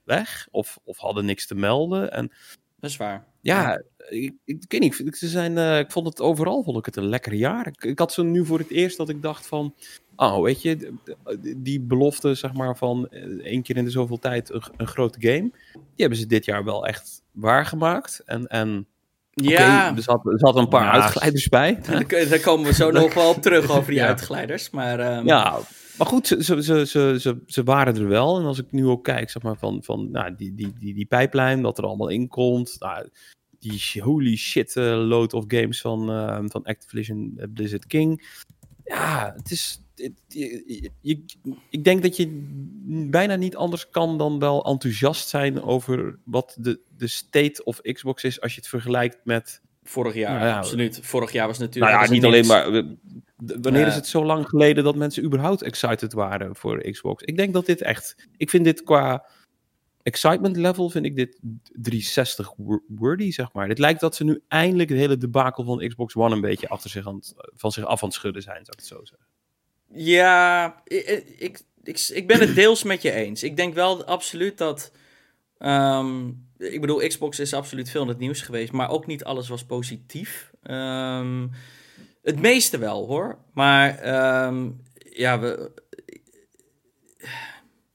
weg of, of hadden niks te melden. En Dat is waar. Ja, ik, ik weet niet. ik- Ze zijn, eh, ik vond het overal vond ik het een lekker jaar. Ik, ik had zo nu voor het eerst dat ik dacht van... Oh, weet je, de- die belofte zeg maar van eh, één keer in de zoveel tijd een, een grote game. Die hebben ze dit jaar wel echt waargemaakt. En, en Ja, er, zat, er zaten een paar Ja, uitglijders bij. daar, komen we zo nog wel op terug over die Ja. uitglijders. Maar ehm, Ja, maar goed, ze, ze, ze, ze, ze, ze waren er wel. En als ik nu ook kijk, zeg maar, van, van nou, die, die, die, die pijplijn, wat er allemaal in komt. Nou, die holy shit eh, load of games van, eh, van Activision eh, Blizzard King. Ja, het is... het- je, je- ik denk dat je bijna niet anders kan dan wel enthousiast zijn over wat de, de state of Xbox is als je het vergelijkt met... vorig jaar, Nou ja, absoluut. Vorig jaar was Nou natuurlijk... ja, hadden niet alleen maar. Wanneer is het zo lang geleden dat mensen überhaupt excited waren voor Xbox? Ik denk dat dit echt. Ik vind dit qua excitement level vind ik dit 360 wo- worthy, zeg maar. Het lijkt dat ze nu eindelijk het hele debakel van Xbox One een beetje achter zich aan van zich af aan het schudden zijn, zou ik het zo zeggen. Ja, ik, ik, ik, ik ben het deels met je eens. Ik denk wel absoluut dat... ehm, ik bedoel, Xbox is absoluut veel in het nieuws geweest, maar ook niet alles was positief. Ehm, het meeste wel, hoor. Maar ehm, ja, we...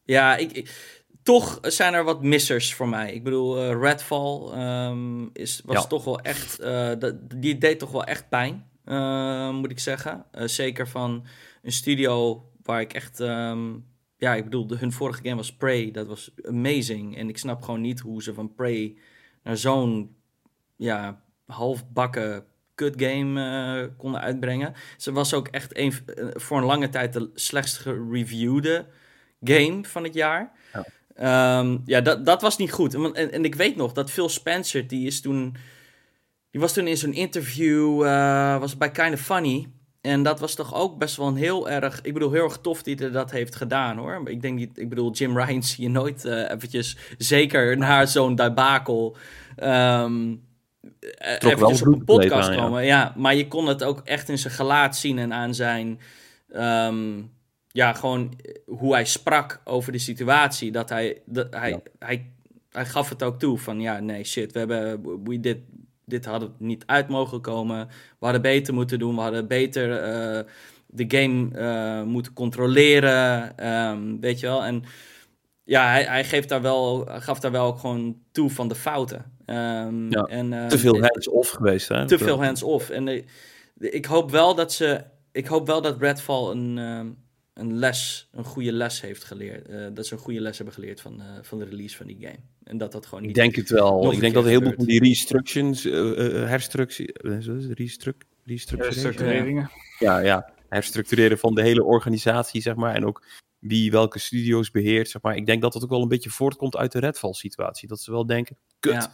Ja, ik, ik- toch zijn er wat missers voor mij. Ik bedoel, eh, Redfall ehm, is, was Ja. toch wel echt... dat, die deed toch wel echt pijn, eh, moet ik zeggen. Zeker van een studio waar ik echt... ehm, ja, ik bedoel, de, hun vorige game was Prey. Dat was amazing. En ik snap gewoon niet hoe ze van Prey naar zo'n ja, halfbakken kut game eh, konden uitbrengen. Ze was ook echt een, eh, voor een lange tijd de slechtst gereviewde game van het jaar. Ja. Ehm, ja, dat, dat was niet goed. En, en, en ik weet nog dat Phil Spencer, die is toen... Die was toen in zo'n interview, eh, was bij Kind of Funny. En dat was toch ook best wel een heel erg... Ik bedoel, heel erg tof dat hij dat heeft gedaan, hoor. Ik denk niet... Ik bedoel, Jim Ryan zie je nooit eventjes... Zeker na zo'n debakel... ehm eh, eventjes op een podcast aan, ja. komen. Ja, maar je kon het ook echt in zijn gelaat zien en aan zijn... ehm, ja, gewoon eh, hoe hij sprak over de situatie. Dat hij, dat hij, Ja. hij, hij gaf het ook toe van ja, nee, shit, we hebben, we dit, dit hadden niet uit mogen komen. We hadden beter moeten doen, we hadden beter eh, de game eh, moeten controleren, ehm, weet je wel. En ja, hij, hij geeft daar wel, gaf daar wel ook gewoon toe van de fouten. Ehm, Ja, en, eh, Te veel hands-off geweest, hè? te veel hands-off. En eh, ik hoop wel dat ze. Ik hoop wel dat Redfall een, ehm, een les, een goede les heeft geleerd. eh, dat ze een goede les hebben geleerd van, eh, van de release van die game. En dat dat gewoon Ik niet. denk het wel. Ik denk dat een heleboel van die restructions, herstructie, eh, zo is het? Restruc, restructuration? Structureringen. Ja, ja. Herstructureren van de hele organisatie, zeg maar. En ook wie welke studio's beheert, zeg maar. Ik denk dat dat ook wel een beetje voortkomt uit de Redfall-situatie. Dat ze wel denken, kut, Ja.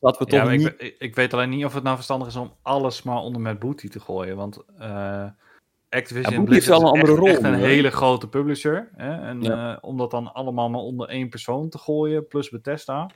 Dat we toch Ja, niet... ik, ik- weet alleen niet of het nou verstandig is om alles maar onder met Booty te gooien. Want eh Activision Ja, Booty Blizzard heeft wel een andere echt, rol echt een hele grote publisher. Hè? En Ja. eh, om dat dan allemaal maar onder één persoon te gooien, plus Bethesda,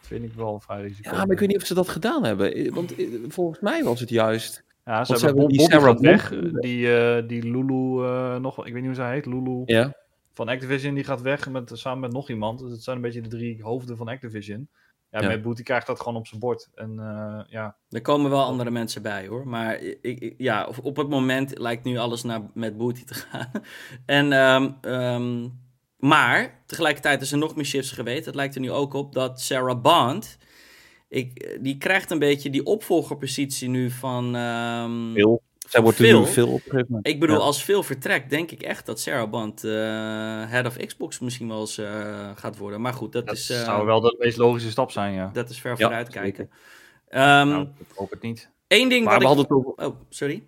vind ik wel vrij risico. Ja, maar ik weet niet of ze dat gedaan hebben. Want volgens mij was het juist... Ja, ze Want ze hebben die Sarah weg. Die, eh, die Lulu, nog, ik weet niet hoe zij heet, Lulu Ja, van Activision, die gaat weg met, samen met nog iemand. Dus het zijn een beetje de drie hoofden van Activision. Ja, Ja. met Booty krijgt dat gewoon op zijn bord. En eh, ja, Er komen wel andere mensen bij hoor. Maar ik, ik- ja, op- op het moment lijkt nu alles naar, met Booty te gaan. en, ehm, ehm, maar tegelijkertijd is er nog meer shifts geweest. Het lijkt er nu ook op dat Sarah Bond. Ik, die krijgt een beetje die opvolgerpositie nu van. ehm, veel. Zij wordt er nu veel op. Ik bedoel, Ja. als veel vertrekt, denk ik echt dat Sarah Bond eh, head of Xbox misschien wel eens eh, gaat worden. Maar goed, dat, dat is, eh, zou wel de meest logische stap zijn, ja. dat is ver Ja, vooruit kijken. Ehm nou, ik hoop het niet. Eén ding Maar wat we ik... hadden het over... Oh, sorry.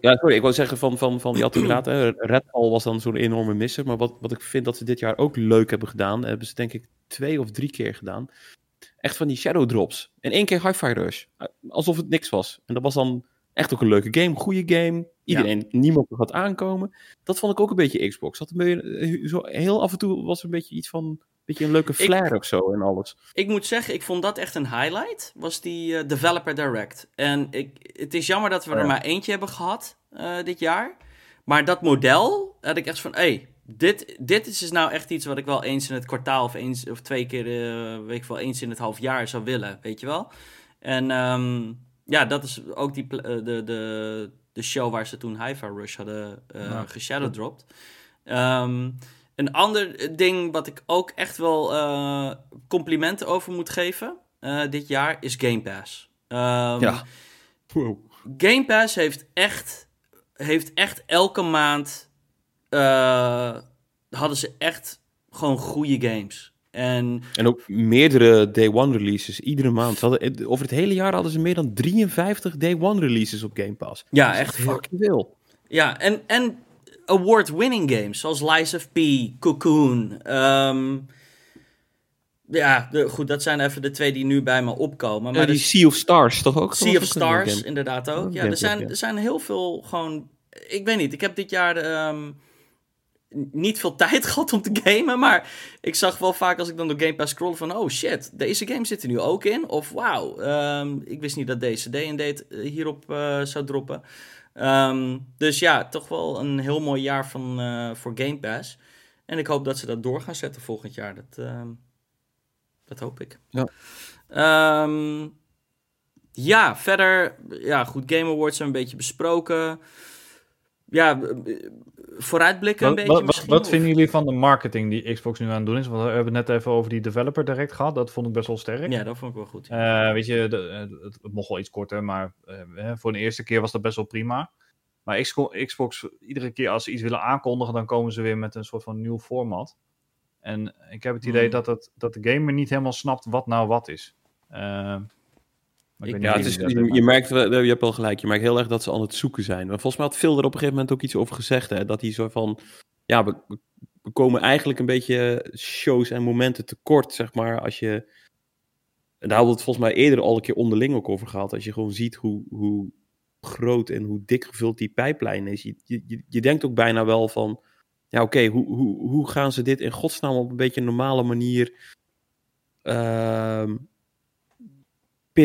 Ja, sorry, ik wou zeggen van, van, van je had inderdaad, hè, Redfall was dan zo'n enorme misser, maar wat, wat ik vind dat ze dit jaar ook leuk hebben gedaan, hebben ze denk ik twee of drie keer gedaan, echt van die shadow drops. En één keer Hi-Fi Rush, Eh, alsof het niks was. En dat was dan echt ook een leuke game, goede game, iedereen, niemand had aankomen. Dat vond ik ook een beetje Xbox. Dat een beetje, eh, zo, heel af en toe was er een beetje iets van, een beetje een leuke flair of zo en alles. Ik moet zeggen, ik vond dat echt een highlight. Was die eh, Developer Direct. En ik, het is jammer dat we Oh er maar eentje hebben gehad eh, dit jaar. Maar dat model had ik echt van, hey, dit, dit is dus nou echt iets wat ik wel eens in het kwartaal of eens of twee keer, eh, weet ik wel, eens in het half jaar zou willen, weet je wel. En ehm, ja, dat is ook die, eh, de, de, de show waar ze toen Hi-Fi Rush hadden eh Ja. geshadowdropt. Ehm, een ander ding wat ik ook echt wel eh, complimenten over moet geven dit jaar is Game Pass. Ehm, Ja. Game Pass heeft echt, heeft echt elke maand hadden ze echt gewoon goede games. En En ook meerdere day one releases, iedere maand. Hadden, over het hele jaar hadden ze meer dan 53 day one releases op Game Pass. ja, echt Fucking veel. Ja, en, en award-winning games zoals Lies of P, Cocoon. ehm, ja, de, goed, dat zijn even de twee die nu bij me opkomen. Maar Maar die dus- Sea of Stars toch ook? Sea of Stars, inderdaad ook. Ja, er zijn, ja. er zijn heel veel gewoon... Ik weet niet, ik heb dit jaar ehm, niet veel tijd gehad om te gamen, maar ik zag wel vaak als ik dan door Game Pass scroll van... Oh shit, deze game zit er nu ook in. Of wauw, ehm, ik wist niet dat deze D&D eh, hierop eh, zou droppen. Ehm, dus ja, toch wel een heel mooi jaar van, eh, voor Game Pass. En ik hoop dat ze dat door gaan zetten volgend jaar. Dat, ehm, dat hoop ik. Ja. Ja, verder, ja, goed, Game Awards hebben we een beetje besproken. Ja, vooruitblikken een Wat, beetje wat, misschien. wat of- vinden jullie van de marketing die Xbox nu aan het doen is? Want we hebben het net even over die developer direct gehad. Dat vond ik best wel sterk. Ja, dat vond ik wel goed. Eh, weet je, de, het, het mocht wel iets korter, maar eh, voor de eerste keer was dat best wel prima. Maar Xbox, iedere keer als ze iets willen aankondigen, dan komen ze weer met een soort van nieuw format. En ik heb het idee Hmm. dat, het, dat de gamer niet helemaal snapt wat nou wat is. Maar ik Ja, het is, je, je merkt, je hebt wel gelijk, je merkt heel erg dat ze aan het zoeken zijn. Maar volgens mij had Phil er op een gegeven moment ook iets over gezegd. Hè? Dat hij zo van, ja, we, we- we komen eigenlijk een beetje shows en momenten tekort, zeg maar. Als je, en daar hadden we het volgens mij eerder al een keer onderling ook over gehad. Als je gewoon ziet hoe, hoe groot en hoe dik gevuld die pijplijn is. Je, je, je denkt ook bijna wel van, ja oké, hoe, hoe, hoe gaan ze dit in godsnaam op een beetje een normale manier... ehm,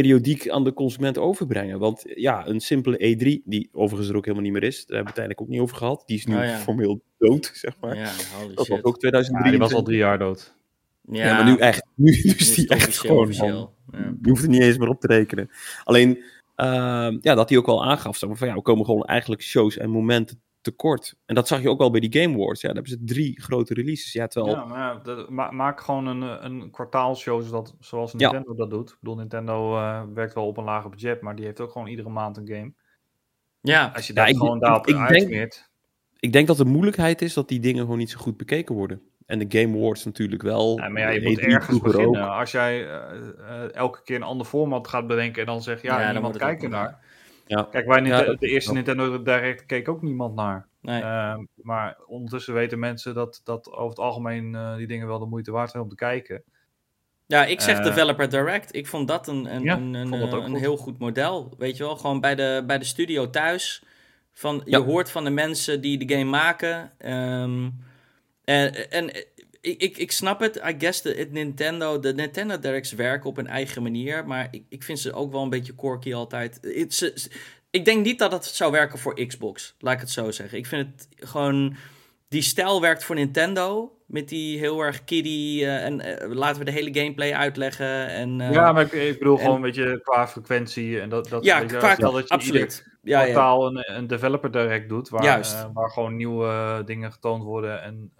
periodiek aan de consument overbrengen. Want ja, een simpele E3, die overigens er ook helemaal niet meer is, daar hebben we het uiteindelijk ook niet over gehad. Die is nu Oh ja. formeel dood, zeg maar. Ja, holy dat was shit. ook Ja, 2003. die was al drie jaar dood. Ja, maar nu echt. Nu die is het echt gewoon van- Ja. Je hoeft er niet eens meer op te rekenen. Alleen, ehm, ja, dat hij ook wel aangaf, zeg maar, van ja, we komen gewoon eigenlijk shows en momenten tekort. En dat zag je ook wel bij die Game Awards. Ja, daar hebben ze drie grote releases. Ja, terwijl... Ja, maar ja, dat- ma- maak gewoon een, eh, een kwartaalshow zodat, zoals Ja. Nintendo dat doet. Ik bedoel, Nintendo eh, werkt wel op een lager budget, maar die heeft ook gewoon iedere maand een game. Ja, Als je Ja, ik- gewoon daarop ik denk- uitsmeert. Ik denk dat de moeilijkheid is dat die dingen gewoon niet zo goed bekeken worden. En de Game Awards natuurlijk wel. Ja, maar ja, je moet E3 ergens beginnen. ook. Als jij eh, elke keer een ander format gaat bedenken en dan zegt, ja, Ja, dan niemand kijkt er ook naar. Ja. Kijk, wij dat- de eerste Nintendo Direct keek ook niemand naar. nee. Ehm, maar ondertussen weten mensen dat, dat over het algemeen eh, die dingen wel de moeite waard zijn om te kijken. Ja, ik zeg Eh, Developer Direct. Ik vond dat een, een, Ja, een, een, vond dat ook een heel goed model. Weet je wel, gewoon bij de, bij de studio thuis. Van, je Ja. hoort van de mensen die de game maken. Ehm, en en eh, ik, ik, ik snap het. I guess de, het Nintendo, de Nintendo Directs werken op een eigen manier. Maar ik, ik vind ze ook wel een beetje quirky altijd. Ik denk niet dat het zou werken voor Xbox. Laat ik het zo zeggen. Ik vind het gewoon... Die stijl werkt voor Nintendo. Met die heel erg kiddie. eh, en eh, laten we de hele gameplay uitleggen. En, eh, ja, maar ik, ik bedoel en- gewoon een beetje qua frequentie. En dat, dat, ja, qua, dat je absoluut. Ja, ja. een, een developer direct doet. Waar, Juist. waar gewoon nieuwe dingen getoond worden. En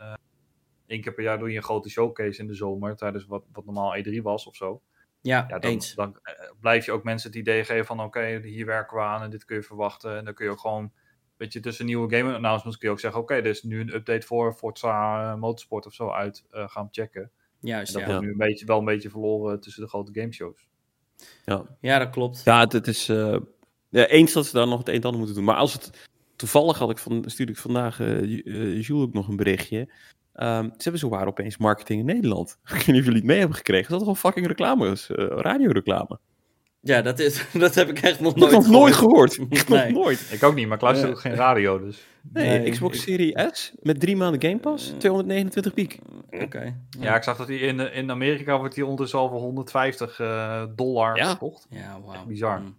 één keer per jaar doe je een grote showcase in de zomer. Tijdens wat, wat normaal E3 was of zo. ja, Ja, dan, eens. dan eh, blijf je ook mensen het idee geven van oké, hier werken we aan en dit kun je verwachten. En dan kun je ook gewoon, weet je, tussen nieuwe game announcements kun je ook zeggen, oké, er is nu een update voor Forza eh, Motorsport of zo uit, eh gaan checken. En Juist, dat ja. wordt nu een beetje, wel een beetje verloren tussen de grote gameshows. Ja, dat klopt. Ja, het, het is eh, ja, eens dat ze daar nog het een en ander moeten doen. Maar als het toevallig had ik van, stuurde ik vandaag eh Ju- eh, Jules ook nog een berichtje. Ehm, ze hebben zo waar opeens marketing in Nederland. Ik weet niet of jullie het mee hebben gekregen. Dat is gewoon fucking reclames, eh radioreclame. Ja, dat, is, dat heb ik echt nog Ik heb nooit nog nooit gehoord. Nee. nog nooit. Ik ook niet, maar ik luister Ja. ook geen radio, dus. Nee, Nee, Xbox ik- Series S met drie maanden Game Pass, 229 piek. Oké. Ja, ik zag dat die in, eh, in Amerika wordt die ondertussen al voor 150 eh, dollar Ja. verkocht. Ja, bizar. Mm.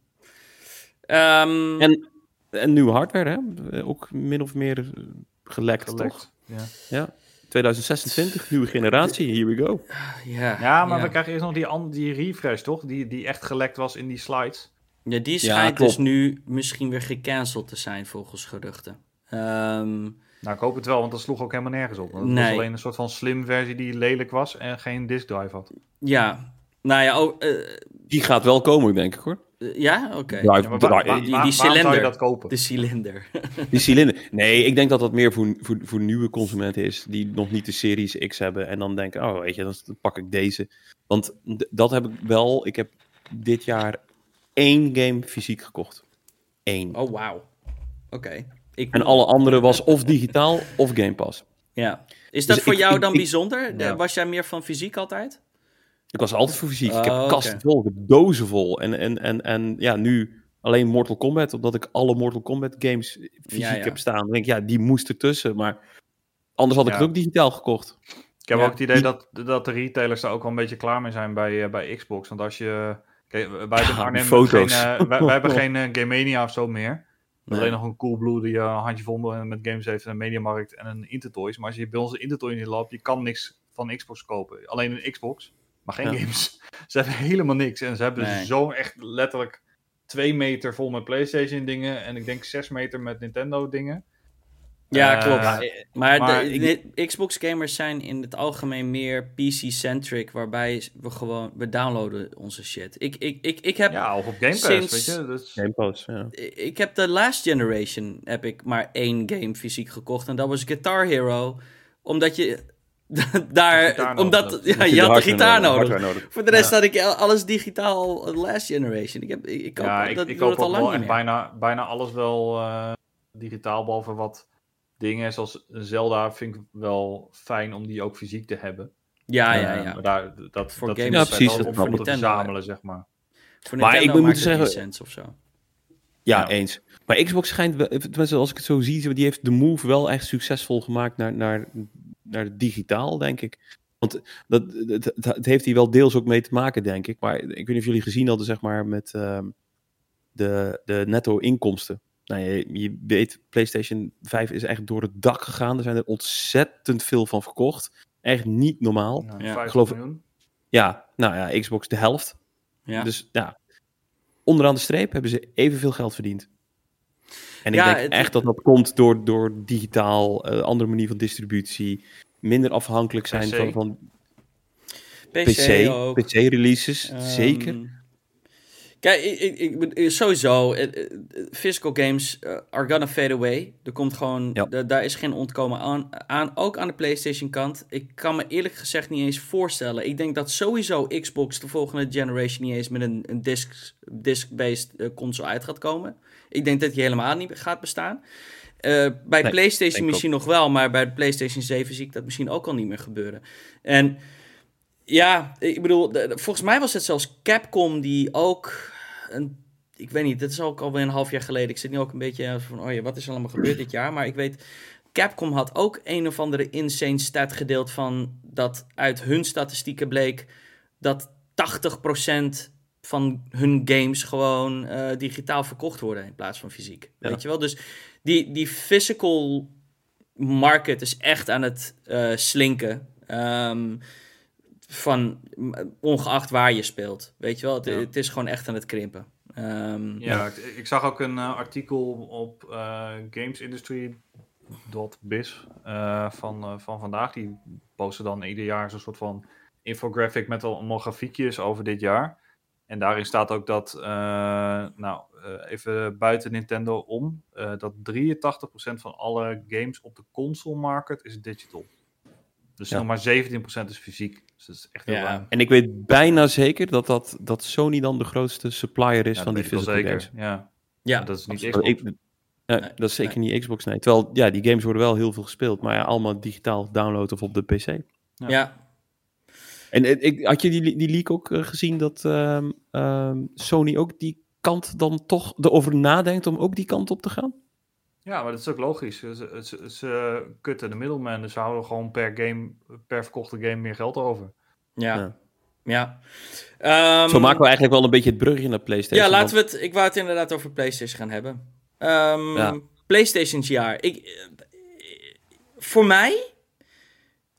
Ehm, En, en nieuwe hardware, hè? Eh, Ook min of meer eh, gelekt, toch? Gelekt. Ja. 2026, nieuwe generatie, here we go. ja, ja, maar ja. we krijgen eerst nog die, die refresh, toch? Die, die echt gelekt was in die slides. Ja, die schijnt dus nu misschien weer gecanceld te zijn volgens geruchten. Ehm, Nou, ik hoop het wel, want dat sloeg ook helemaal nergens op. Het Nee. was alleen een soort van slim versie die lelijk was en geen disk drive had. ja, nou ja, oh, eh, Die gaat wel komen, denk ik hoor. Eh, ja, oké. Ja, die- wa- die waarom zou je cilinder. dat kopen? De cilinder. Die cilinder. Nee, ik denk dat dat meer voor, voor, voor nieuwe consumenten is. Die nog niet de Series X hebben. En dan denken, oh weet je, dan pak ik deze. Want dat heb ik wel. Ik heb dit jaar één game fysiek gekocht. Eén. Oh, wauw. Oké. Ik- En alle andere was of digitaal of Game Pass. Ja. Is dat Dus voor ik- jou dan ik- bijzonder? Ja. Was jij meer van fysiek altijd? Ik was altijd voor fysiek. ik heb oké. kasten vol, ik heb dozen vol. En, en, en, en ja, nu alleen Mortal Kombat. Omdat ik alle Mortal Kombat games fysiek Ja, ja. heb staan. Dan denk ik, ja, die moest ertussen. Maar anders had ik Ja. het ook digitaal gekocht. Ik heb Ja. ook het idee dat, dat de retailers daar ook wel een beetje klaar mee zijn bij, eh, bij Xbox. Want als je... Kijk, wij hebben die Arnhem foto's. Geen, eh, wij, wij hebben geen eh, Game Mania of zo meer. Nee. Alleen nog een Coolblue die eh, een handje vol met games heeft. En een Mediamarkt en een Intertoys. Maar als je bij ons een Intertoy in je loopt, je kan niks van Xbox kopen. Alleen een Xbox, maar geen Ja. games. Ze hebben helemaal niks. En ze hebben Nee. zo echt letterlijk twee meter vol met PlayStation dingen. En ik denk zes meter met Nintendo dingen. Ja, Eh, klopt. ja, maar maar de, ik- de Xbox gamers zijn in het algemeen meer PC-centric, waarbij we gewoon, we downloaden onze shit. Ik, ik, ik, ik heb Ja, of op Game Pass, Sinds- weet je. Dus, Game Pass, ja. ik heb de Last Generation heb ik maar één game fysiek gekocht en dat was Guitar Hero, omdat je daar, omdat ja, je had de gitaar nodig. Voor de rest Ja. had ik alles digitaal eh, Last Generation. Ik heb, ik, ik koop, ja, ik, dat, ik doe koop het al ook lang meer. bijna, bijna alles wel eh, digitaal, behalve wat dingen zoals Zelda vind ik wel fijn om die ook fysiek te hebben. Ja, Eh, ja, ja. maar daar, dat, Voor dat games ik Ja, precies, dat om ik. te Nintendo, verzamelen, zeg maar. Voor Maar ik Nintendo moet maakt het zeggen- geen sens of zo. Ja, Ja. eens. Maar Xbox schijnt, wel- tenminste als ik het zo zie, die heeft de move wel echt succesvol gemaakt naar, naar, naar digitaal, denk ik. Want dat, het, heeft hier wel deels ook mee te maken, denk ik. Maar ik weet niet of jullie gezien hadden, zeg maar, met ehm, de, de netto inkomsten. Nou, je, je weet, PlayStation 5 is echt door het dak gegaan. Er zijn er ontzettend veel van verkocht. Echt niet normaal. Ja, Ja, 50 geloof- miljoen. Ja, nou ja, Xbox de helft. Ja. Dus ja, onderaan de streep hebben ze evenveel geld verdiend. En ik Ja, denk het- echt dat dat komt door, door digitaal, eh, andere manier van distributie, minder afhankelijk zijn PC. van, van PC. PC-releases, Ehm, zeker. Kijk, ik, ik, ik, ben- sowieso, eh, eh, physical games eh, are gonna fade away. Er komt gewoon, Ja. da- daar is geen ontkomen aan, aan. Ook aan de PlayStation kant. Ik kan me eerlijk gezegd niet eens voorstellen. Ik denk dat sowieso Xbox de volgende generation niet eens met een, een disc, disc-based eh, console uit gaat komen. Ik denk dat die helemaal niet gaat bestaan. Eh, bij Nee, PlayStation misschien nog wel, maar bij de PlayStation 7 zie ik dat misschien ook al niet meer gebeuren. En ja, ik bedoel, volgens mij was het zelfs Capcom die ook een, ik weet niet, dit is ook alweer een half jaar geleden. Ik zit nu ook een beetje van, oh ja, wat is er allemaal gebeurd dit jaar? Maar ik weet, Capcom had ook een of andere insane stat gedeeld van dat uit hun statistieken bleek dat 80% van hun games gewoon eh, digitaal verkocht worden in plaats van fysiek. Ja. Weet je wel? Dus die, die physical market is echt aan het eh, slinken. Ehm, van ongeacht waar je speelt. Weet je wel, het, Ja. het is gewoon echt aan het krimpen. Ehm, Ja, ik, ik zag ook een eh, artikel op eh gamesindustry.biz eh, van, eh, van vandaag. Die posten dan ieder jaar zo'n soort van infographic met allemaal grafiekjes over dit jaar. En daarin staat ook dat, eh, nou, eh, even buiten Nintendo om, eh, dat 83% van alle games op de console market is digital. Dus Ja. nog maar 17% is fysiek. Dus dat is echt heel Ja. En ik weet bijna zeker dat, dat, dat Sony dan de grootste supplier is Ja, van die physical zeker. games. Ja, ja, Maar dat is niet absoluut. Xbox. Ik, nee, Nee, dat is zeker niet Xbox, nee. Terwijl, ja, die games worden wel heel veel gespeeld, maar ja, allemaal digitaal download of op de PC. Ja. Ja, En eh, ik, had je die, die leak ook eh, gezien dat ehm, ehm, Sony ook die kant dan toch erover nadenkt om ook die kant op te gaan? Ja, maar dat is ook logisch. Ze, ze, ze, ze kutten de middleman, dus ze houden gewoon per game, per verkochte game meer geld over. Ja, Ja. ja. Ehm, Zo maken we eigenlijk wel een beetje het brugje naar PlayStation. Ja, laten we het. Ik wou het inderdaad over PlayStation gaan hebben. Ja. PlayStation's jaar. Ik, voor mij.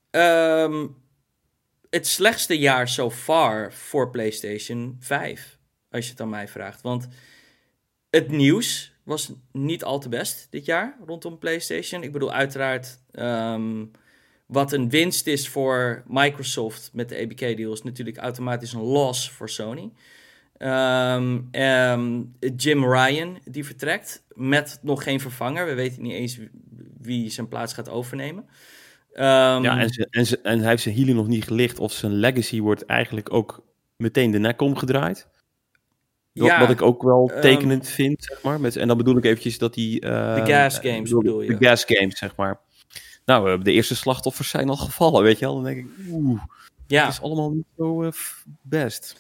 ehm, het slechtste jaar so far voor PlayStation 5. Als je het aan mij vraagt. Want het nieuws was niet al te best dit jaar rondom PlayStation. Ik bedoel, uiteraard. Wat een winst is voor Microsoft met de ABK-deal is natuurlijk automatisch een loss voor Sony. Ehm, ehm, Jim Ryan, die vertrekt met nog geen vervanger. We weten niet eens wie zijn plaats gaat overnemen. Ehm, Ja, en, ze, en, ze, en hij heeft zijn hielen nog niet gelicht of zijn legacy wordt eigenlijk ook meteen de nek omgedraaid. Wat, ja, wat ik ook wel tekenend vind, zeg maar. Met, en dan bedoel ik eventjes dat die... De gas eh, games bedoel je? De gas games, zeg maar. Nou, eh, de eerste slachtoffers zijn al gevallen, weet je wel. Dan denk ik, oeh, ja. het is allemaal niet zo eh, best.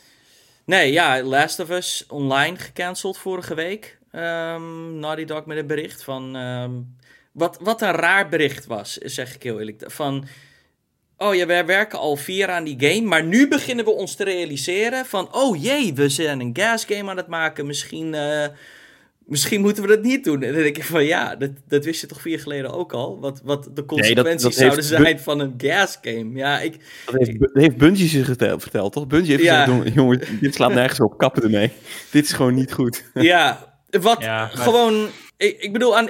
Nee, ja, Last of Us online gecanceld vorige week. Ehm Naughty Dog met een bericht van... ehm, wat, wat een raar bericht was, zeg ik heel eerlijk. Van, oh ja, wij werken al vier aan die game, maar nu beginnen we ons te realiseren van... Oh jee, we zijn een gas game aan het maken, misschien... eh, Misschien moeten we dat niet doen. En dan denk ik van ja, dat, dat wist je toch vier jaar geleden ook al? Wat, wat de consequenties dat zouden zijn van een gas game. Ja, ik, Dat heeft, dat heeft Bungie zich verteld, verteld, toch? Bungie heeft Ja. gezegd, jongens, dit slaat nergens op, kappen ermee. dit is gewoon niet goed. Ja, wat Ja, maar- gewoon. Ik, ik bedoel, aan,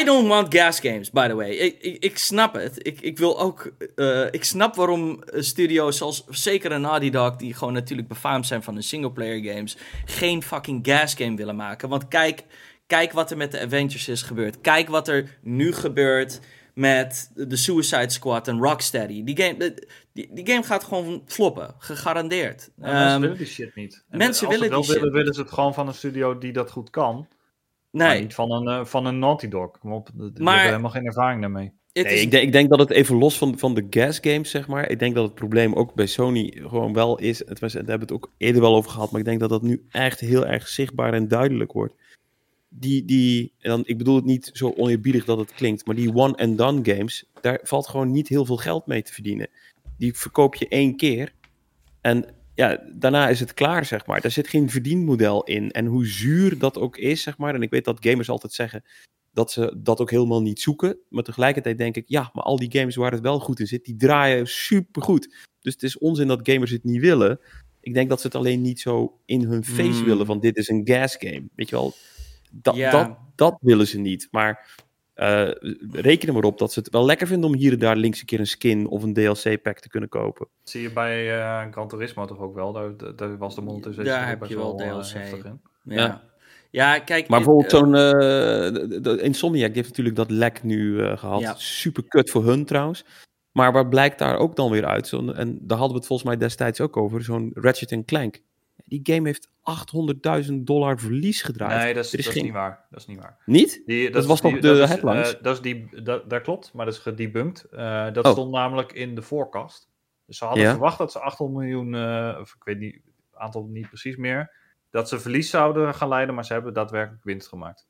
I don't want gas games, by the way. Ik, ik, ik snap het. Ik, ik wil ook. eh, ik snap waarom eh, studio's zoals zeker een Naughty Dog, die gewoon natuurlijk befaamd zijn van hun singleplayer games, geen fucking gas game willen maken. Want kijk, kijk wat er met de Avengers is gebeurd. Kijk wat er nu gebeurt met de Suicide Squad en Rocksteady. Die game, die, die game gaat gewoon floppen, gegarandeerd. Ja, mensen Ehm, willen die shit niet. En mensen willen die willen, shit willen ze het gewoon van een studio die dat goed kan. Maar nee, niet van een, eh, van een Naughty Dog. Kom op, die Maar- hebben helemaal geen ervaring daarmee. Nee, is ik, denk, ik denk dat het even los van, van de gas games, zeg maar. Ik denk dat het probleem ook bij Sony gewoon wel is. Het was, daar hebben we het ook eerder wel over gehad. Maar ik denk dat dat nu echt heel erg zichtbaar en duidelijk wordt. Die, die en dan, ik bedoel het niet zo oneerbiedig dat het klinkt. Maar die one-and-done games, daar valt gewoon niet heel veel geld mee te verdienen. Die verkoop je één keer. En ja, daarna is het klaar, zeg maar. Daar zit geen verdienmodel in. En hoe zuur dat ook is, zeg maar. En ik weet dat gamers altijd zeggen dat ze dat ook helemaal niet zoeken. Maar tegelijkertijd denk ik, ja, maar al die games waar het wel goed in zit, die draaien supergoed. Dus het is onzin dat gamers het niet willen. Ik denk dat ze het alleen niet zo in hun face Hmm. willen van dit is een gas game. Weet je wel, Dat, Ja. dat, dat willen ze niet. Maar eh reken er maar op dat ze het wel lekker vinden om hier en daar links een keer een skin of een DLC-pack te kunnen kopen. Dat zie je bij eh Gran Turismo toch ook wel. Daar, was de monetization Daar heb je wel eh, DLC. in. Ja. Ja. Ja, kijk. Maar bijvoorbeeld zo'n eh, Insomniac die heeft natuurlijk dat lek nu eh, gehad. Ja. Super kut voor hun trouwens. Maar waar blijkt daar ook dan weer uit? Zo'n, en daar hadden we het volgens mij destijds ook over. Zo'n Ratchet Clank. Die game heeft 800.000 dollar verlies gedraaid. Nee, dat is, is dat is geen- niet waar. Dat is niet waar. Niet? Die, Dat was toch de headlines? eh, dat, is die, dat, dat klopt, maar dat is gedebunked. Eh, dat Oh. stond namelijk in de forecast. Dus ze hadden Ja. verwacht dat ze 800 miljoen, eh, of ik weet niet, aantal niet precies meer, dat ze verlies zouden gaan leiden, maar ze hebben daadwerkelijk winst gemaakt.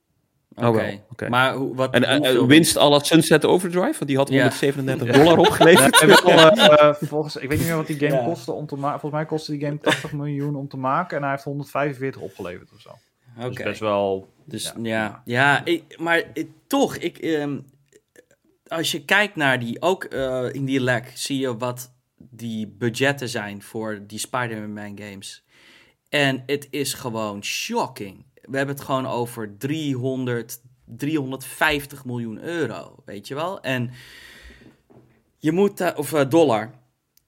Oké. Oh, oké. Maar hoe, wat, En eh, eh, winst à la Sunset Overdrive, want die had Ja. 137 dollar opgeleverd. Nee, wel, eh, volgens, ik weet niet meer wat die game Ja. kostte om te maken. Volgens mij kostte die game 80 miljoen om te maken en hij heeft 145 opgeleverd of zo. Oké. Dus best wel. Dus Ja. ja, ja, ik- maar ik- toch, ik, ehm, als je kijkt naar die, ook eh, in die lek, zie je wat die budgetten zijn voor die Spider-Man games. En het is gewoon shocking. We hebben het gewoon over 300, 350 miljoen euro, weet je wel? En je moet, of eh, dollar.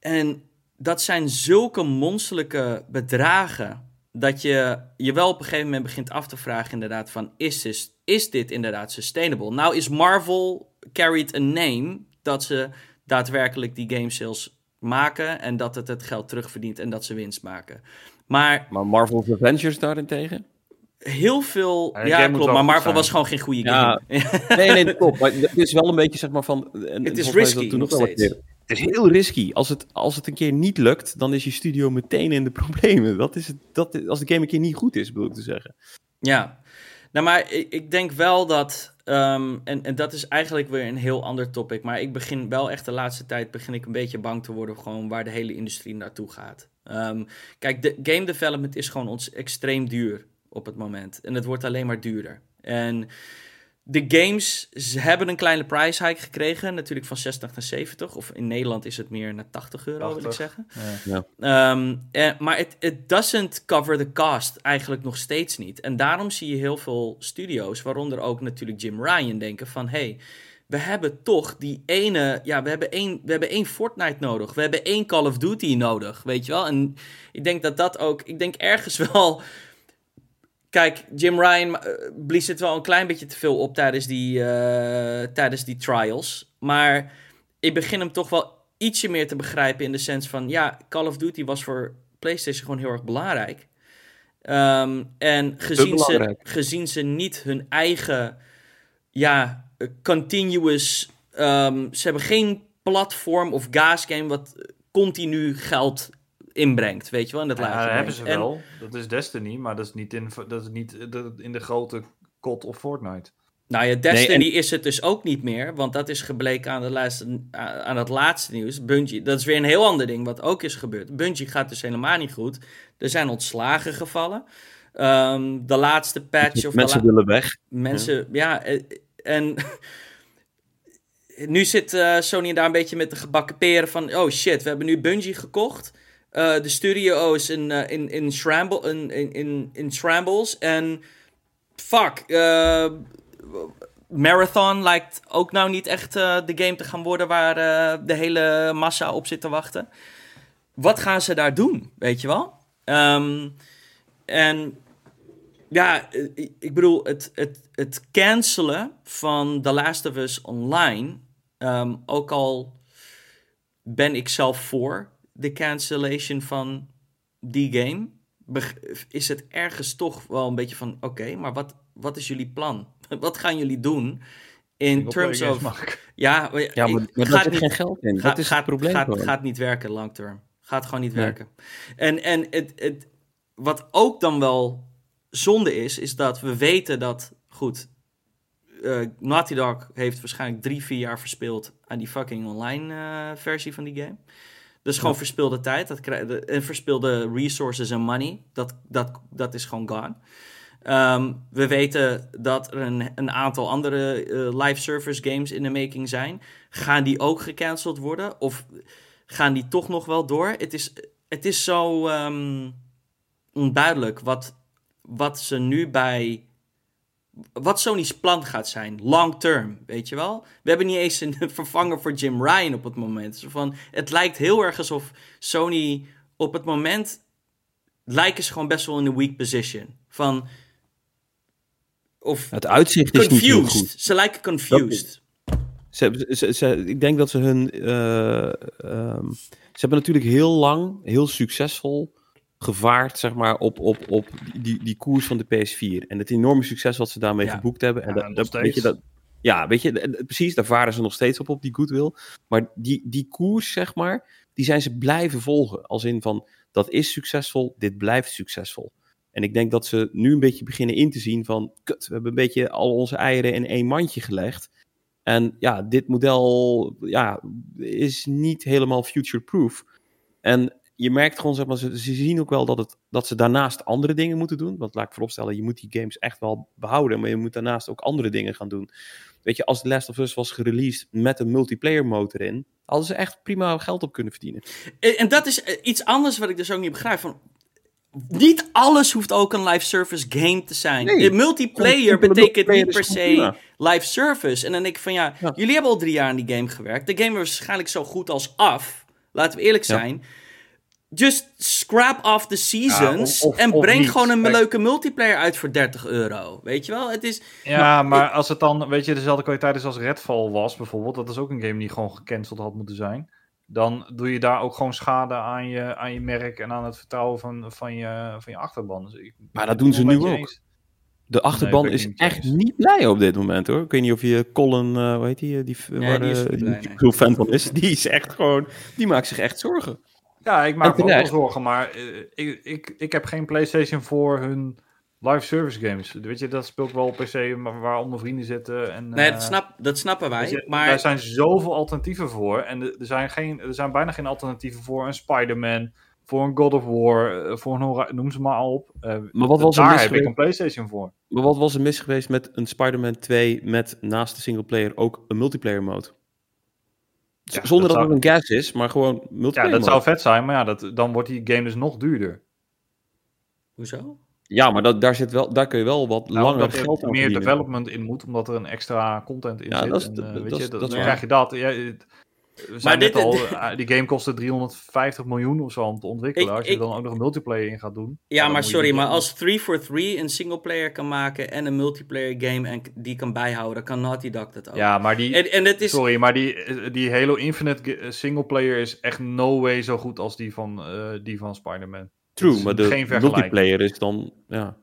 En dat zijn zulke monsterlijke bedragen dat je je wel op een gegeven moment begint af te vragen inderdaad van is dit, is dit inderdaad sustainable? Nou is Marvel carried a name dat ze daadwerkelijk die game sales maken en dat het het geld terugverdient en dat ze winst maken. Maar Maar Marvel's Avengers daarentegen? Heel veel, Ja, klopt, maar Marvel zijn. was gewoon geen goede Ja. game. Nee, nee, klopt. Maar het is wel een beetje zeg maar van... En, Het is risky toen nog eerder. Het is heel risky. Als het, als het een keer niet lukt, dan is je studio meteen in de problemen. Dat is het, dat is, als de game een keer niet goed is, bedoel ik te zeggen. Ja, nou maar ik, ik denk wel dat, ehm, en, en dat is eigenlijk weer een heel ander topic, maar ik begin wel echt de laatste tijd begin ik een beetje bang te worden gewoon waar de hele industrie naartoe gaat. Ehm, kijk, de game development is gewoon ons extreem duur op het moment en het wordt alleen maar duurder. En de games ze hebben een kleine price hike gekregen, natuurlijk van 60 naar 70, of in Nederland is het meer naar 80 euro wil ik 80. zeggen. Ja. Ehm, eh, maar het it doesn't cover the cost eigenlijk nog steeds niet. En daarom zie je heel veel studio's, waaronder ook natuurlijk Jim Ryan, denken van... hey, we hebben toch die ene... Ja, we hebben, één, we hebben één Fortnite nodig. We hebben één Call of Duty nodig, weet je wel? En ik denk dat dat ook... Ik denk ergens wel... Kijk, Jim Ryan eh, blies het wel een klein beetje te veel op tijdens die, eh, tijdens die trials. Maar ik begin hem toch wel ietsje meer te begrijpen in de sens van... Ja, Call of Duty was voor PlayStation gewoon heel erg belangrijk. Ehm, en gezien ze, gezien ze niet hun eigen... Ja, eh, continuous... ehm, ze hebben geen platform of gasgame wat continu geld inbrengt, weet je wel, in dat Ja, laadje dat hebben ze. En- wel. Dat is Destiny, maar dat is niet in, dat is niet de- in de grote kot of Fortnite. Nou ja, Destiny Nee, is het dus ook niet meer, want dat is gebleken aan, de laatste, aan het laatste nieuws. Bungie, dat is weer een heel ander ding wat ook is gebeurd. Bungie gaat dus helemaal niet goed. Er zijn ontslagen gevallen. Ehm, de laatste patch of Mensen willen weg. mensen, ja, eh, en nu zit eh, Sony daar een beetje met de gebakken peren van, oh shit, we hebben nu Bungie gekocht. Eh, de studio's in, eh, in, in, in, in, in, in en fuck, eh, Marathon lijkt ook nou niet echt de game te gaan worden waar de hele massa op zit te wachten. Wat gaan ze daar doen, weet je wel? Ehm, en ja, ik- ik bedoel, het, het, het cancelen van The Last of Us Online, ehm, ook al ben ik zelf voor de cancellation van die game, is het ergens toch wel een beetje van, oké, maar wat, wat is jullie plan? Wat gaan jullie doen in terms of... Ja, Ja, maar, gaat zit niet- geen geld in. Gaat, dat is gaat, het probleem Gaat, gaat niet werken long term. Gaat gewoon niet Nee. werken. En, en het, het, wat ook dan wel zonde is, is dat we weten dat, goed, eh, Naughty Dog heeft waarschijnlijk drie, vier jaar verspeeld aan die fucking online eh, versie van die game. Dus gewoon verspilde tijd. Dat krijg, en verspilde resources en money. Dat, dat, dat is gewoon gone. Ehm, we weten dat er een, een aantal andere eh, live service games in de making zijn. Gaan die ook gecanceld worden? Of gaan die toch nog wel door? Het is, het is zo ehm, onduidelijk wat, wat ze nu bij wat Sony's plan gaat zijn, long term, weet je wel? We hebben niet eens een vervanger voor Jim Ryan op het moment. Van, het lijkt heel erg alsof Sony op het moment lijken ze gewoon best wel in een weak position. Van, of Het uitzicht is niet goed. Ze lijken confused. Ze, ze, ze- ik denk dat ze hun. eh, ehm, ze hebben natuurlijk heel lang, heel succesvol gevaard, zeg maar, op, op, op die, die koers van de PS4. En het enorme succes wat ze daarmee Ja. geboekt hebben. En Ja, dat, weet je, dat, ja, weet je, eh, eh, precies, daar varen ze nog steeds op, op die goodwill. Maar die, die koers, zeg maar, die zijn ze blijven volgen. Als in van, dat is succesvol, dit blijft succesvol. En ik denk dat ze nu een beetje beginnen in te zien van, kut, we hebben een beetje al onze eieren in één mandje gelegd. En ja, dit model ja, is niet helemaal future-proof. En je merkt gewoon, zeg maar, ze, ze zien ook wel dat, het, dat ze daarnaast andere dingen moeten doen. Want laat ik vooropstellen, je moet die games echt wel behouden, maar je moet daarnaast ook andere dingen gaan doen. Weet je, als The Last of Us was gereleased met een multiplayer motor in, hadden ze echt prima geld op kunnen verdienen. En, en dat is eh, iets anders wat ik dus ook niet begrijp. Van, niet alles hoeft ook een live service game te zijn. Nee. De multiplayer betekent niet per se live service. En dan denk ik van ja, Ja. jullie hebben al drie jaar aan die game gewerkt. De game is waarschijnlijk zo goed als af. Laten we eerlijk Ja. Just scrap off the seasons of- en breng niet. gewoon een Kijk. leuke multiplayer uit voor 30 euro. Weet je wel? Het is, Ja, maar als het dan, weet je, dezelfde kwaliteit is als Redfall was bijvoorbeeld, dat is ook een game die gewoon gecanceld had moeten zijn. Dan doe je daar ook gewoon schade aan je, aan je merk en aan het vertrouwen van, van, je, van je achterban. Dus ik, Maar dat doen ze nu ook. eens. De achterban is niet echt eens. niet blij op dit moment hoor. Ik weet niet of je Colin, eh hoe heet die, eh, die, Nee, waar, die is niet blij, die nee. veel fan van is. Die is echt gewoon, die maakt zich echt zorgen. Ja, ik maak me ook wel zorgen, maar eh, ik, ik, ik heb geen PlayStation voor hun live service games. Weet je, dat speelt wel op PC maar waar al mijn vrienden zitten. En, nee, eh, dat, snap, dat snappen wij. je, maar Daar zijn zoveel alternatieven voor. En er er zijn, geen, er zijn bijna geen alternatieven voor een Spider-Man, voor een God of War, eh, voor een noem ze maar op. Eh, Maar wat was er daar mis heb ik een PlayStation voor. Maar wat was er mis geweest met een Spider-Man 2 met naast de singleplayer ook een multiplayer mode? Z- Ja, Zonder dat, dat het een gas is, maar gewoon Ja, multiplayer dat mode. zou vet zijn, maar ja, dat, dan wordt die game dus nog duurder. hoezo? Ja, maar dat, daar, zit wel, daar kun je wel wat Nou, langer er geld aan meer verdienen. development in moet, omdat er een extra content in Ja, zit. dat is- en, dat- eh, dat weet is- je, dat, dat dan krijg je dat. Ja, het- we zijn dit- net al, dit- eh, die game kostte 350 miljoen of zo om te ontwikkelen. Ik- Als je ik- er dan ook nog een multiplayer in gaat doen. Ja, maar sorry, maar als 3 for 3 een singleplayer kan maken en een multiplayer game en die kan bijhouden, dan kan Naughty Dog dat ook. Ja, maar die... En, en het is, Sorry, maar die, eh, die Halo Infinite eh, singleplayer is echt no way zo goed als die van, eh, die van Spider-Man. True, maar de geen vergelijking. multiplayer is dan, ja.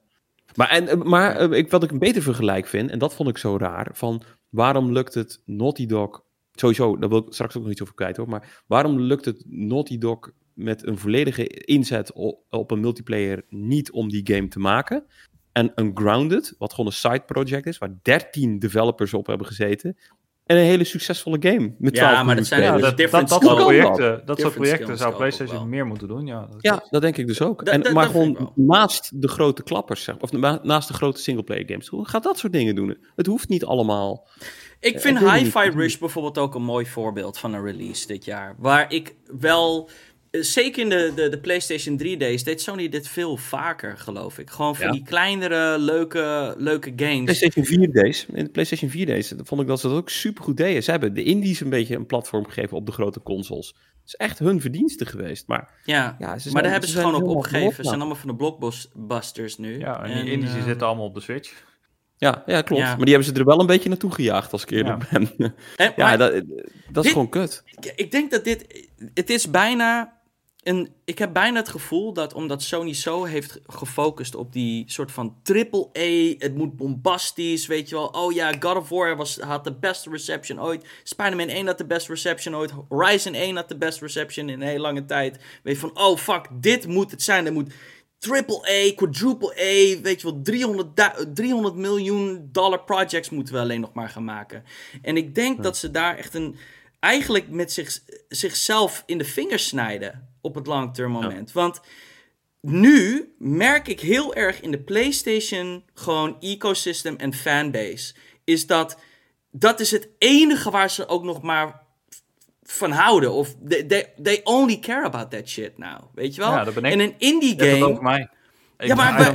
Maar, en, maar ik, wat ik een beter vergelijk vind, en dat vond ik zo raar, van waarom lukt het Naughty Dog, sowieso, daar wil ik straks ook nog iets over kwijt hoor, maar waarom lukt het Naughty Dog met een volledige inzet op, een multiplayer niet om die game te maken? En een Grounded, wat gewoon een side project is, waar 13 developers op hebben gezeten, en een hele succesvolle game. Met Ja, 12 maar dat zijn dus dat, dat, soort projecten, dat soort projecten zou PlayStation meer moeten doen. Ja, dat Ja, dat denk ik dus ook. En, maar gewoon naast de grote klappers, zeg, of na- naast de grote singleplayer games. Hoe gaat dat soort dingen doen? Het hoeft niet allemaal. Ik vind. Hi-Fi Rush bijvoorbeeld ook een mooi voorbeeld van een release dit jaar. Waar ik wel, eh, zeker in de, de, de PlayStation 3 days, deed Sony dit veel vaker, geloof ik. Gewoon van Ja. die kleinere, leuke, leuke games. PlayStation 4 days, in de PlayStation 4 days, vond ik dat ze dat ook super goed deden. Ze hebben de indies een beetje een platform gegeven op de grote consoles. Het is echt hun verdienste geweest. Maar Ja, ja, ze zijn, maar daar hebben ze, gewoon op opgegeven. Ze zijn nou. allemaal van de blockbusters nu. Ja, en die indies die eh, zitten allemaal op de Switch. Ja, ja, klopt. Ja. Maar die hebben ze er wel een beetje naartoe gejaagd, als ik eerlijk ben. en- ja, dat, dat is Dit- gewoon kut. ik, ik denk dat dit. Het is bijna. Een, ik heb bijna het gevoel dat omdat Sony zo heeft gefocust op die soort van triple A, het moet bombastisch, weet je wel. Oh ja, God of War was, had de beste reception ooit. Spider-Man 1 had de beste reception ooit. Horizon 1 had de beste reception in een hele lange tijd. Weet je van, oh fuck, dit moet het zijn. Er moet triple A, quadruple A, weet je wel, 300, du- 300 miljoen dollar projects moeten we alleen nog maar gaan maken. En ik denk dat ze daar echt een, eigenlijk met zich, zichzelf in de vingers snijden op het long-term moment. Want nu merk ik heel erg in de PlayStation gewoon ecosystem en fanbase, is dat dat is het enige waar ze ook nog maar van houden. Of they, they, they only care about that shit now. Weet je wel? Ja, dat ben ik. En een indie Zeg dat game. over mij. Ik, Ja, maar.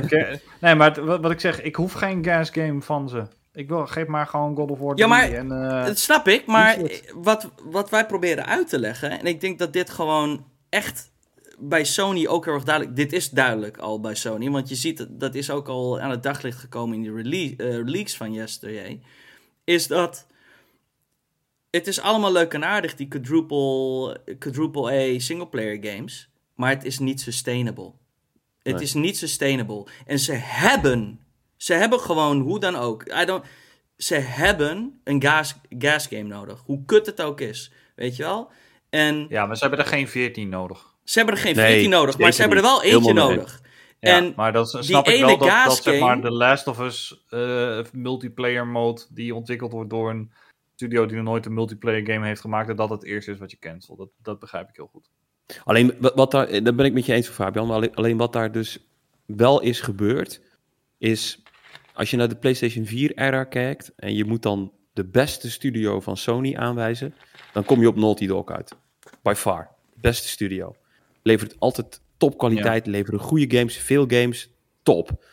Nee, maar het- wat, wat ik zeg, ik hoef geen gas game van ze. Ik wil, geef maar gewoon God of War 3 Ja, maar- en... eh, Dat snap ik, maar wat, wat wij proberen uit te leggen, en ik denk dat dit gewoon echt bij Sony ook heel erg duidelijk, dit is duidelijk al bij Sony, want je ziet, dat- dat is ook al aan het daglicht gekomen in de release, eh, leaks van yesterday, is dat het is allemaal leuk en aardig, die quadruple, quadruple A singleplayer games, maar het is niet sustainable. Het Nee. is niet sustainable. En ze hebben, ze hebben gewoon hoe dan ook, I don't, ze hebben een gas, gas game nodig. Hoe kut het ook is. Weet je wel? En Ja, maar ze hebben er geen 14 nodig. ze hebben er geen Nee, 14 nodig, maar ze hebben er wel eentje nodig. Ja, En maar dat die snap ik ene wel dat, gas dat zeg maar game- de Last of Us eh, multiplayer mode die ontwikkeld wordt door een studio die nog nooit een multiplayer game heeft gemaakt, dat dat het eerste is wat je cancelt. Dat, dat begrijp ik heel goed. Alleen, wat, daar, eh, daar ben ik met je eens, Fabian. Maar alleen, alleen wat daar dus wel is gebeurd, is als je naar de PlayStation 4-era kijkt en je moet dan de beste studio van Sony aanwijzen, dan kom je op Naughty Dog uit. By far. Beste studio. Levert altijd topkwaliteit, leveren goede games, veel games, top.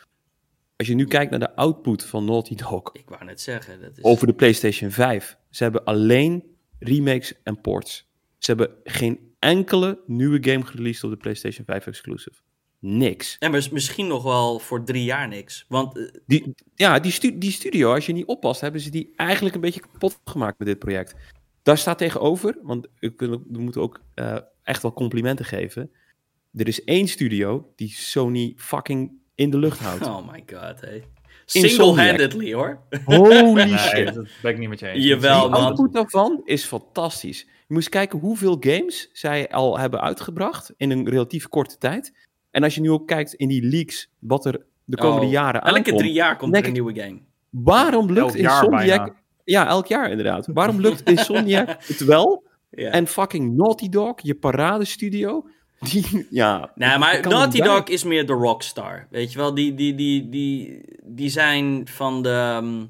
Als je nu kijkt naar de output van Naughty Dog ik wou net zeggen, dat is... over de PlayStation 5, ze hebben alleen remakes en ports. Ze hebben geen enkele nieuwe game gereleased op de PlayStation 5 exclusive. Niks. En mis- misschien nog wel voor drie jaar niks. Want eh, Die, ja, die, stu- die studio, als je niet oppast, hebben ze die eigenlijk een beetje kapot gemaakt met dit project. Daar staat tegenover, want we moeten ook eh, echt wel complimenten geven. Er is één studio die Sony fucking in de lucht houdt. oh my god, hey. Single-handedly hoor. Holy Nee, shit. dat ben ik niet met je eens. Jawel, Die man. output daarvan is fantastisch. Je moest kijken hoeveel games zij al hebben uitgebracht in een relatief korte tijd. En als je nu ook kijkt in die leaks, wat er de komende Oh, jaren Elke aankomt. drie jaar komt er een nieuwe game. Waarom lukt Insomniac... Ja, elk jaar inderdaad. Waarom lukt Insomniac het wel? Ja. En fucking Naughty Dog, je paradestudio, die... Ja, Nou, maar Naughty. Dog is meer de rockstar. Weet je wel, die, die, die, die, die zijn van de... ehm,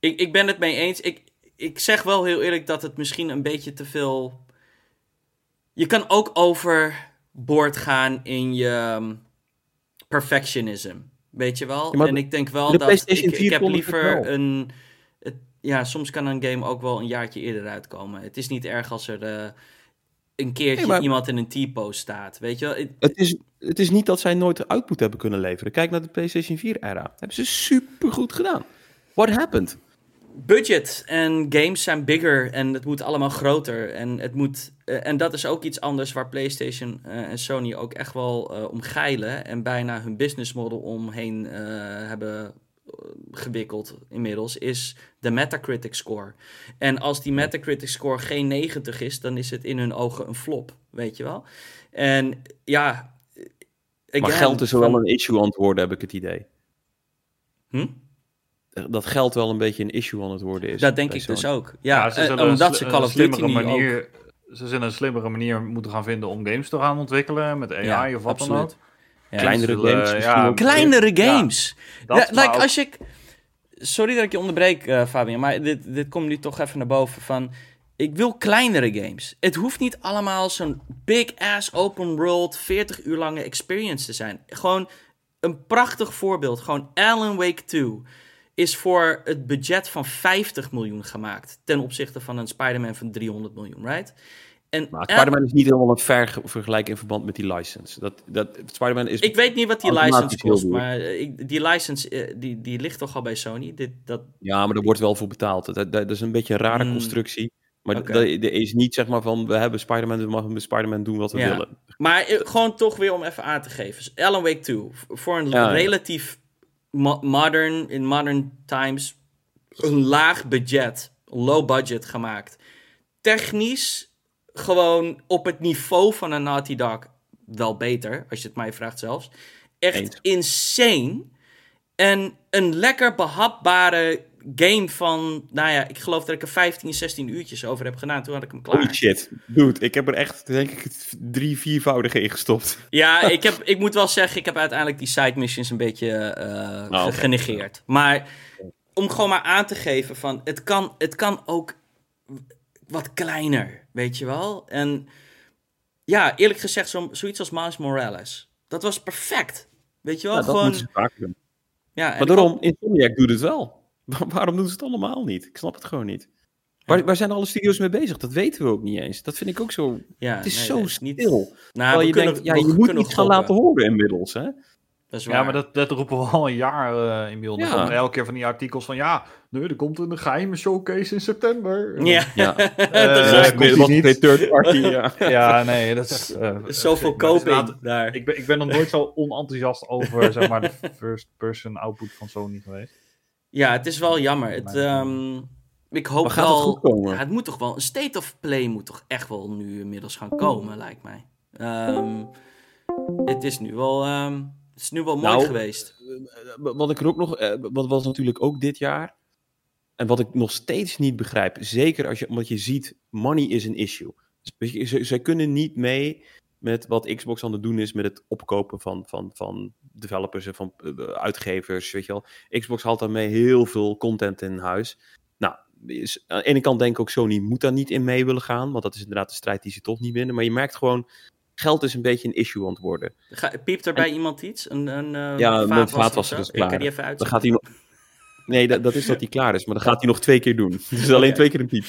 Ik, ik ben het mee eens. Ik, ik zeg wel heel eerlijk dat het misschien een beetje te veel... Je kan ook overboord gaan in je ehm, perfectionism. Weet je wel? Ja, en ik denk wel de dat PlayStation ik, 4 ik heb liever een... Het, ja, soms kan een game ook wel een jaartje eerder uitkomen. Het is niet erg als er... eh, een keertje Nee, maar- iemand in een T-post staat. Weet je wel? Het- Het is, het is niet dat zij nooit output hebben kunnen leveren. Kijk naar de PlayStation 4-era. hebben ze super goed gedaan. What happened? budget en games zijn bigger en het moet allemaal groter. En, het moet, eh, en dat is ook iets anders waar PlayStation eh, en Sony ook echt wel eh om geilen. En bijna hun business model omheen hebben gewikkeld inmiddels, is de Metacritic score. En als die Metacritic score geen 90 is, dan is het in hun ogen een flop, weet je wel. En ja... maar again, geld is wel van- een issue aan het worden, heb ik het idee. Hm? Dat geld wel een beetje een issue aan het worden is. Dat denk ik dus ook. Ja, ze eh, omdat ze Call of Duty ook... manier, Ze zullen een slimmere manier moeten gaan vinden om games te gaan ontwikkelen met AI Ja, of wat dan ook. Kleinere zullen, games. ja, misschien ook. Kleinere Ja, games. Dat, like, ook- als ik... Sorry dat ik je onderbreek, eh, Fabian, maar dit, dit komt nu toch even naar boven van... Ik wil kleinere games. Het hoeft niet allemaal zo'n big-ass open world, 40 uur lange experience te zijn. Gewoon een prachtig voorbeeld. Gewoon Alan Wake 2 is voor het budget van 50 miljoen gemaakt. Ten opzichte van een Spider-Man van 300 miljoen, right? En Maar Spider-Man is niet helemaal een ver ge- vergelijk in verband met die license. Dat, dat, Spider-Man is... Ik weet niet wat die license kost, maar eh, ik, die license eh, die, die ligt toch al bij Sony. Dit, dat, Ja, maar er wordt wel voor betaald. Dat, dat, dat is een beetje een rare Mm. constructie. Maar Oké. dat, er is niet zeg maar van, we hebben Spider-Man, we mogen met Spider-Man doen wat we Ja. willen. Maar eh, gewoon toch weer om even aan te geven. Alan Wake 2, v- voor een ja. relatief mo- modern, in modern times, een laag budget, low budget gemaakt. Technisch gewoon op het niveau van een Naughty Dog wel beter, als je het mij vraagt zelfs. Echt Eens. insane. En een lekker behapbare game van, nou ja, ik geloof dat ik er 15, 16 uurtjes over heb gedaan. Toen had ik hem klaar. Holy shit. Dude, ik heb er echt, denk ik, drie, viervoudige in gestopt. Ja, ik, heb, ik moet wel zeggen, ik heb uiteindelijk die side missions een beetje Oh, oké. genegeerd. Maar om gewoon maar aan te geven van, het kan, het kan ook wat kleiner, weet je wel? En ja, eerlijk gezegd, zo, zoiets als Miles Morales. Dat was perfect. Weet je wel, Ja, dat gewoon... moeten ze vaker doen. Ja, Maar ik daarom, Insomniac doet het wel. Waar- Waarom doen ze het allemaal niet? Ik snap het gewoon niet. Waar, waar zijn alle studio's mee bezig? Dat weten we ook niet eens. Dat vind ik ook zo... Ja, het is nee, zo is niet- stil. Nou, je denkt, ja, je moet iets gaan laten horen inmiddels, hè? Dat is Ja, waar. maar dat, dat roepen we al een jaar uh, inmiddels. Ja. Ja. Elke keer van die artikels van ja, nee, er komt een geheime showcase in september. Ja, Ja. dat Eh, dat was niet? geen third party, ja. Ja, nee, dat is... eh, Zoveel koping daar. Ik ben, ik ben nog nooit zo onenthousiast over zeg maar, de first-person output van Sony geweest. Ja, het is wel jammer. Het, ehm, ik hoop Maar gaat het wel... goed komen? Ja, het moet toch wel... Een state of play moet toch echt wel nu inmiddels gaan komen, lijkt mij. Ehm, het is nu wel... ehm, het is nu wel mooi Nou, geweest. Eh, Wat ik er ook nog... Wat was natuurlijk ook dit jaar... En wat ik nog steeds niet begrijp... Zeker als je, omdat je ziet... Money is een issue. Dus ze, zij kunnen niet mee met wat Xbox aan het doen is... met het opkopen van, van, van developers en van eh, uitgevers, weet je wel. Xbox haalt daarmee heel veel content in huis. Nou, is, aan de ene kant denk ik ook Sony moet daar niet in mee willen gaan... want dat is inderdaad de strijd die ze toch niet winnen. Maar je merkt gewoon... Geld is een beetje een issue aan het worden. Ga, piept er bij iemand iets? Een, een, eh, Ja, een vaatwasser is klaar. Ik kan die even uit. Dan gaat nog. Nee, dat, dat is dat hij klaar is, maar dan gaat hij nog twee keer doen. Dus alleen twee keer een piep.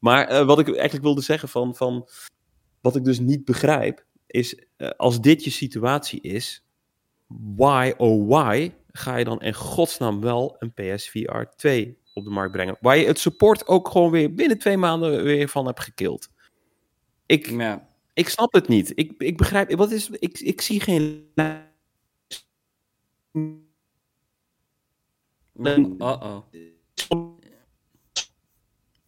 Maar eh, wat ik eigenlijk wilde zeggen van, van. Wat ik dus niet begrijp, is eh, als dit je situatie is. Why, oh why, ga je dan in godsnaam wel een PSVR 2 op de markt brengen? Waar je het support ook gewoon weer binnen twee maanden weer van hebt gekild. Ik, Ja. ik snap het niet. Ik, ik begrijp. Wat is, ik, ik zie geen. Uh-oh.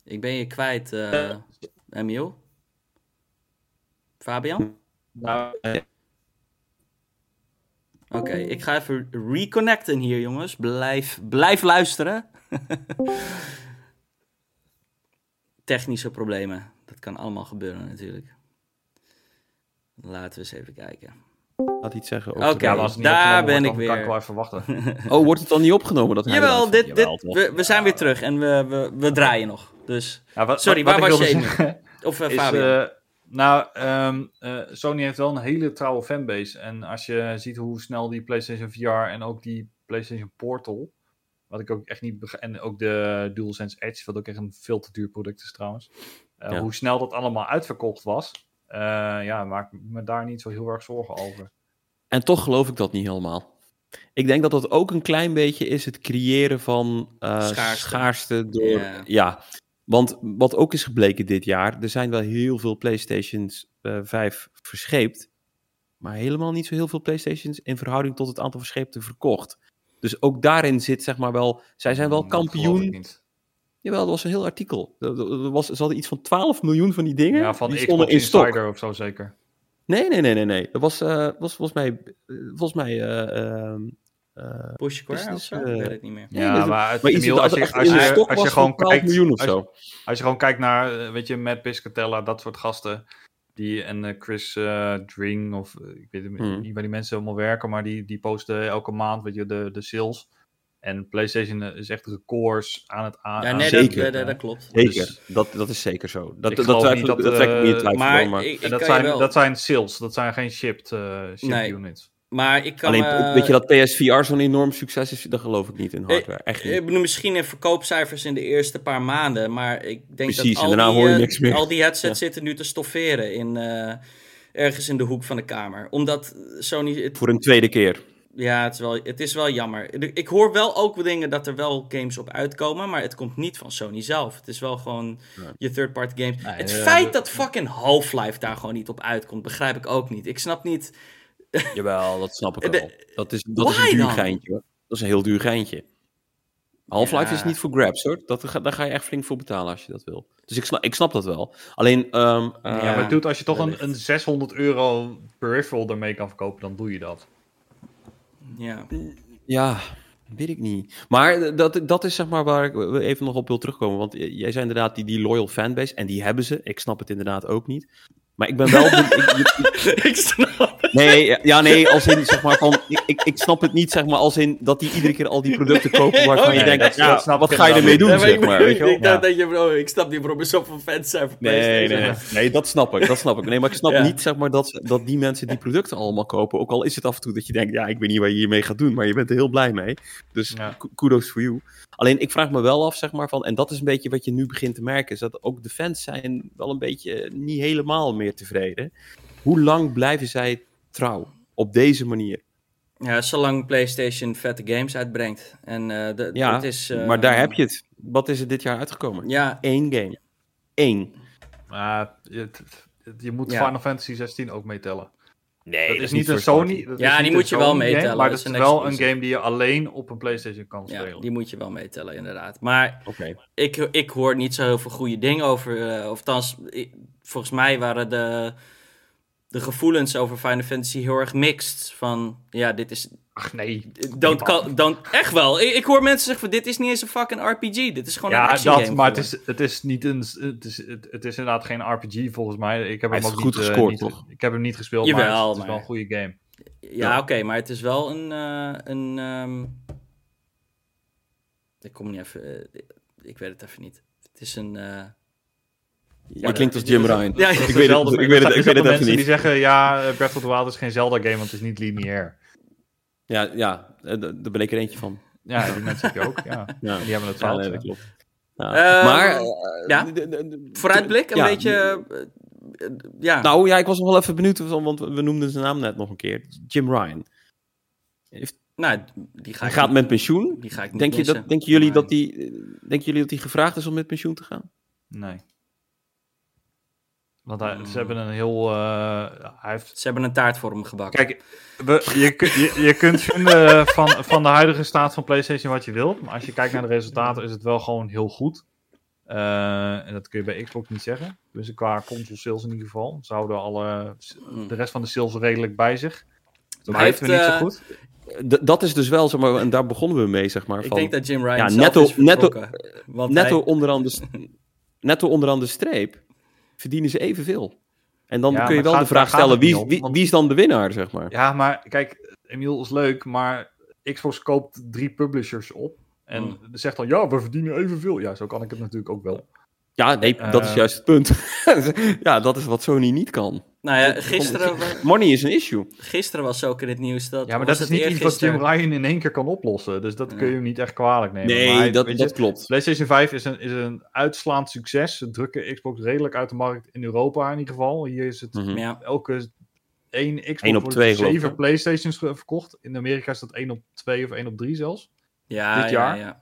Ik ben je kwijt, eh Emiel. Fabian? Oké, ik ga even reconnecten hier, jongens. Blijf, blijf luisteren. Technische problemen. Dat kan allemaal gebeuren natuurlijk. Laten we eens even kijken. Laat iets zeggen. Oké, over niet daar ben ik weer. Kan ik wel even wachten. Oh, wordt het dan niet opgenomen? Dat Jawel, dit, Jawel, we, we zijn weer terug en we, we, we draaien nog. Dus, Ja, wat- sorry, wat- waar wat was ik je? Of uh, eh, nou, ehm, eh, Sony heeft wel een hele trouwe fanbase. En als je ziet hoe snel die PlayStation VR en ook die PlayStation Portal, wat ik ook echt niet begrijp, en ook de DualSense Edge, wat ook echt een veel te duur product is trouwens, eh, Ja. hoe snel dat allemaal uitverkocht was, ja, maak ik me daar niet zo heel erg zorgen over. En toch geloof ik dat niet helemaal. Ik denk dat dat ook een klein beetje is het creëren van eh, Schaarste. schaarste. door. Ja. Ja. Want wat ook is gebleken dit jaar, er zijn wel heel veel PlayStations eh 5 verscheept. Maar helemaal niet zo heel veel PlayStations in verhouding tot het aantal verscheepte verkocht. Dus ook daarin zit zeg maar wel. Zij zijn wel Mm, ik kampioen. Jawel, dat was een heel artikel. Er, er was, ze hadden iets van 12 miljoen van die dingen. Ja, van die Xbox stonden in stok. Insider of zo zeker. Nee, nee, nee, nee, nee. Dat was, eh, was volgens mij. volgens mij. eh, ehm, eh, Push Square of business, zo? Ik weet het niet meer. Ja, maar, het, maar Emiel, als je, als je, als je was gewoon van 12 kijkt, miljoen of als je- zo. Als je gewoon kijkt naar, weet je, Matt Piscatella, dat soort gasten. Die, en Chris Dring, of ik weet Hmm. niet waar die mensen allemaal werken, maar die, die posten elke maand, weet je, de, de sales. En PlayStation eh, is echt records aan het aan. Ja, nee, dat, zeker. dat, dat, dat klopt. Zeker, Dus- dat, dat is zeker zo. Dat, Ik dat, twijfel, niet dat, dat trek ik niet eh, twijfel. Maar, maar ik, ik En dat kan je zijn, wel. dat zijn sales, dat zijn geen shipped, eh, shipped Nee. units. Maar ik kan Alleen, weet je dat PSVR zo'n enorm succes is? Dat geloof ik niet in hardware. Echt Ik niet. bedoel, misschien in verkoopcijfers in de eerste paar maanden, maar ik denk Precies, dat en al, daarna die, hoor je niks meer. al die headsets Ja. zitten nu te stofferen in, eh, ergens in de hoek van de kamer. Omdat Sony... Het, Voor een tweede keer. Ja, het is, wel, het is wel jammer. Ik hoor wel ook dingen dat er wel games op uitkomen, maar het komt niet van Sony zelf. Het is wel gewoon Ja. je third-party games. Nee, het feit dat fucking Half-Life daar gewoon niet op uitkomt, begrijp ik ook niet. Ik snap niet... Jawel, dat snap ik wel. Dat is, dat is een duur dan? geintje. hoor. Dat is een heel duur geintje. Half-Life Ja. is niet voor grabs hoor. Dat, daar ga je echt flink voor betalen als je dat wil. Dus ik snap, ik snap dat wel. Alleen, ehm, eh, ja, maar doet als je toch een, een 600 euro peripheral ermee kan verkopen, dan doe je dat. Ja. Ja, weet ik niet. Maar dat, dat is zeg maar waar ik even nog op wil terugkomen. Want jij zei inderdaad die, die loyal fanbase. En die hebben ze. Ik snap het inderdaad ook niet. Maar ik ben wel... ik, ik- ik snap het. nee, ja, nee, als in, zeg maar, van... Ik, ik, snap het niet, zeg maar, als in dat die iedere keer al die producten kopen waarvan Oh, je nee, denkt, ja, snap wat ga je ermee doen, zeg maar, bedoel, weet je wel? ik dacht Ja. dat je, bro, ik snap niet waarom er zoveel fans zijn voor Nee, nee, nee, nee, dat snap ik, dat snap ik. Nee, maar ik snap Ja. niet, zeg maar, dat, dat die mensen die producten allemaal kopen. Ook al is het af en toe dat je denkt, ja, ik weet niet wat je hiermee gaat doen, maar je bent er heel blij mee. Dus Ja. kudos for you. Alleen, ik vraag me wel af, zeg maar, van, en dat is een beetje wat je nu begint te merken, is dat ook de fans zijn wel een beetje niet helemaal meer tevreden. Hoe lang blijven zij trouw op deze manier? Ja, zolang PlayStation vette games uitbrengt. En eh, de, Ja, het is, eh, maar daar heb je het. Wat is er dit jaar uitgekomen? Ja, Eén game. Eén. Maar je, je moet Ja. Final Fantasy 16 ook meetellen. Nee, dat is niet een Sony. dat Ja, die moet je wel meetellen, Maar dat is een wel een game die je alleen op een PlayStation kan ja, spelen. die moet je wel meetellen, inderdaad. Maar Oké. ik, ik hoor niet zo heel veel goede dingen over. eh, of althans, ik- volgens mij waren de, de gevoelens over Final Fantasy heel erg mixed. Van ja, dit is. Ach nee. Don't call, don't, echt wel. Ik, ik hoor mensen zeggen van dit is niet eens een fucking RPG. Dit is gewoon een Ja, action dat, maar het is, het is niet een. Het is, het, het is inderdaad geen RPG volgens mij. Ik heb Hij hem ook goed niet, eh, gescoord, niet- toch? Ik heb hem niet gespeeld, Jawel, maar het is maar- wel een goede game. Ja, oké, maar het is wel een. eh, een ehm, Ik kom niet even. eh, ik weet het even niet. Het is een. eh, Je klinkt als Jim Ryan. Ja, ik ik weet het, ik weet het, ik weet het even mensen die niet. zeggen, ja, Breath of the Wild is geen Zelda-game, want het is niet lineair. Ja, ja, eh, daar ben ik er eentje van. Ja, die mensen heb je ook, ja. Ja, Die hebben het ja fout. nee, ja. dat klopt. Ja. Ehm, maar... eh, ja. vooruitblik, een ja, beetje. eh, ja. Nou ja, ik was nog wel even benieuwd, want we noemden zijn naam net nog een keer. Jim Ryan. Heeft, nou, die ga hij ik gaat niet- met pensioen. Die ga ik niet Denk je dat, denken, jullie Nee. dat die, denken jullie dat hij gevraagd is om met pensioen te gaan? Nee. Want hij, Hmm. ze hebben een heel... eh, hij heeft... Ze hebben een taart voor hem gebakken. Kijk, we, je, je, je kunt vinden van, van de huidige staat van PlayStation wat je wilt. Maar als je kijkt naar de resultaten is het wel gewoon heel goed. Eh, en dat kun je bij Xbox niet zeggen. Dus qua console sales in ieder geval. Ze houden alle, Mm. de rest van de sales redelijk bij zich. Dat weten we heeft, niet eh, zo goed. D- dat is dus wel, zeg maar, en daar begonnen we mee, zeg maar. ik van, denk dat Jim Ryan ja, zelf netto- is netto-. Want netto, hij- onderaan de, netto onderaan de streep verdienen ze evenveel. En dan Ja, kun je wel de vraag stellen, wie, wie, want- wie is dan de winnaar, zeg maar? Ja, maar kijk, Emiel is leuk, maar Xbox koopt drie publishers op. En Hmm. zegt dan, ja, we verdienen evenveel. Ja, zo kan ik het natuurlijk ook wel. Ja, nee, dat is Eh, juist het punt. ja, dat is wat Sony niet kan. Nou ja, gisteren, Money is een issue. gisteren was ook in het nieuws dat... Ja, maar dat is het niet iets wat Jim? Ryan in één keer kan oplossen. Dus dat Ja. kun je hem niet echt kwalijk nemen. Nee, hij- dat, weet dat je, klopt. PlayStation 5 is een, is een uitslaand succes. Ze drukken Xbox redelijk uit de markt in Europa in ieder geval. Hier is het Mhm. Ja, elke één Xbox Één op twee? Playstations verkocht. In Amerika is dat 1 op 2 of 1 op 3 zelfs. ja, Dit ja, jaar? ja. Eh,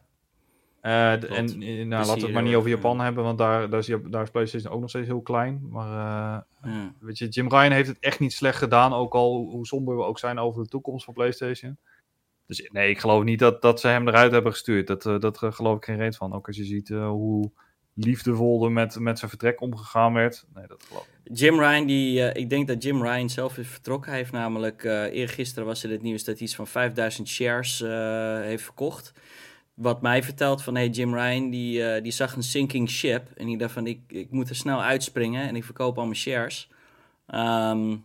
Klopt. en eh, nou, laten we het maar niet over Japan ja. hebben, want daar, daar, is, daar is PlayStation ook nog steeds heel klein. Maar eh, Ja. weet je, Jim Ryan heeft het echt niet slecht gedaan, ook al hoe- somber we ook zijn over de toekomst van PlayStation. Dus nee, ik geloof niet dat, dat ze hem eruit hebben gestuurd. Dat, eh, dat eh, geloof ik geen reet van. Ook als je ziet eh, hoe liefdevol er met, met zijn vertrek omgegaan werd. Nee, dat geloof ik. Jim Ryan, die, eh, ik denk dat Jim Ryan zelf is vertrokken. Hij heeft namelijk, eh eergisteren was er het nieuws dat hij iets van 5000 shares eh, heeft verkocht. Wat mij vertelt van, hey, Jim Ryan, die, eh, die zag een sinking ship. En die dacht van, ik, ik moet er snel uitspringen en ik verkoop al mijn shares. Ehm,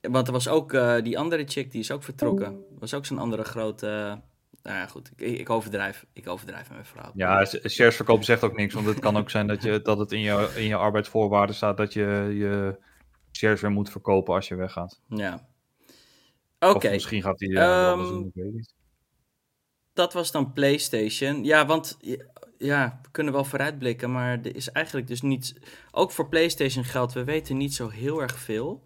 want er was ook eh, die andere chick, die is ook vertrokken. was ook zo'n andere grote... eh, nou ja, goed, ik, ik overdrijf. Ik overdrijf met mijn verhaal. Ja, shares verkopen zegt ook niks. Want het kan ook zijn dat, je, dat het in je, in je arbeidsvoorwaarden staat dat je je shares weer moet verkopen als je weggaat. Ja. Oké. Of misschien gaat hij eh, wat anders Ehm, doen, ik weet het niet. Dat was dan PlayStation. Ja, want ja, we kunnen wel vooruitblikken, maar er is eigenlijk dus niet. Ook voor PlayStation geldt, we weten niet zo heel erg veel.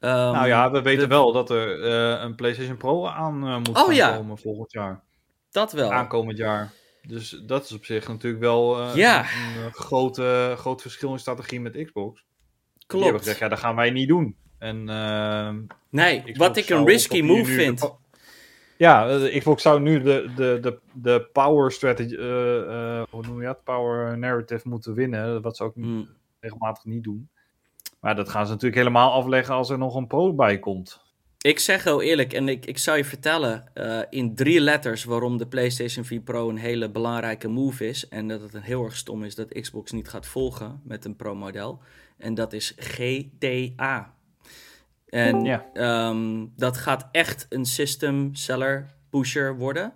Ehm, nou ja, we weten wel dat er eh, een PlayStation Pro aan eh, moet Oh gaan ja. komen volgend jaar. Dat wel. Aankomend jaar. Dus dat is op zich natuurlijk wel eh, Ja. een, een grote, groot verschil in strategie met Xbox. Die hebben Klopt. gezegd, ja, dat gaan wij niet doen. En ehm, Nee, Xbox wat ik een risky move vind. Ja, de Xbox zou nu de, de, de, de power strategy, eh, eh, hoe noem je dat? Power narrative moeten winnen. Wat ze ook Hmm. regelmatig niet doen. Maar dat gaan ze natuurlijk helemaal afleggen als er nog een pro bij komt. Ik zeg heel eerlijk, en ik, ik zou je vertellen uh, in drie letters waarom de PlayStation 4 Pro een hele belangrijke move is. En dat het een heel erg stom is dat Xbox niet gaat volgen met een Pro-model. En dat is GTA. En ja. um, dat gaat echt een system seller pusher worden.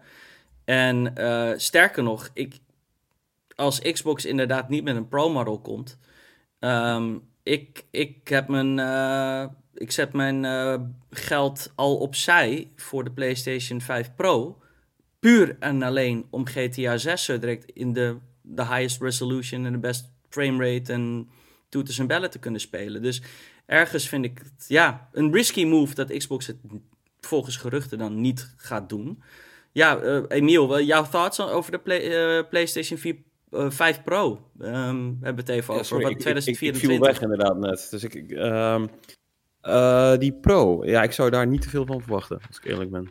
En uh, sterker nog, ik, als Xbox inderdaad niet met een Pro-model komt. Um, ik, ik heb mijn. Uh, ik zet mijn uh, geld al opzij voor de PlayStation 5 Pro. Puur en alleen om GTA 6 zo direct in de, de highest resolution en de best framerate en toeters en bellen te kunnen spelen. Dus ergens vind ik het, ja, een risky move dat Xbox het volgens geruchten dan niet gaat doen. Ja, uh, Emiel, jouw thoughts over de play, uh, PlayStation 4 uh, 5 Pro? Um, we hebben het even Ja, over sorry, wat ik- 2024. Ik, weg inderdaad net. Dus ik, ehm, eh, die Pro, ja, ik zou daar niet te veel van verwachten, als ik eerlijk ben.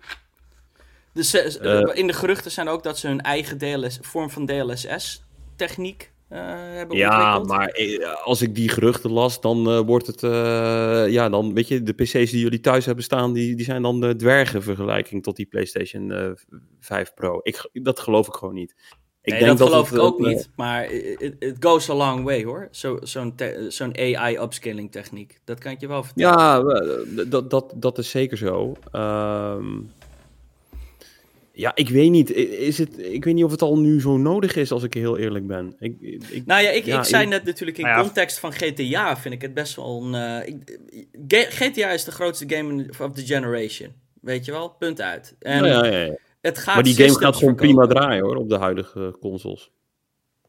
Dus Eh. in de geruchten zijn ook dat ze hun eigen DLS, vorm van DLSS-techniek eh, hebben Ja, maar eh, als ik die geruchten las, dan eh, wordt het, eh, ja, dan weet je, de PC's die jullie thuis hebben staan, die, die zijn dan de dwergen vergelijking tot die PlayStation eh 5 Pro. Ik, dat geloof ik gewoon niet. Ik nee, dat geloof het, ik ook eh, niet. Maar it, it goes a long way hoor. Zo- Zo'n te- zo'n AI-upscaling techniek. Dat kan ik je wel vertellen. Ja, eh, dat, dat, dat is zeker zo. Ehm, ja, ik weet niet. Is het, ik weet niet of het al nu zo nodig is, als ik heel eerlijk ben. Ik, ik, Nou ja, ik, Ja, ik zei ik- net natuurlijk in Nou ja, context van GTA vind ik het best wel een... eh, ik- GTA is de grootste game of the generation. Weet je wel? Punt uit. En Nou ja, ja, ja. het gaat Maar die game gaat gewoon prima draaien hoor, op de huidige consoles.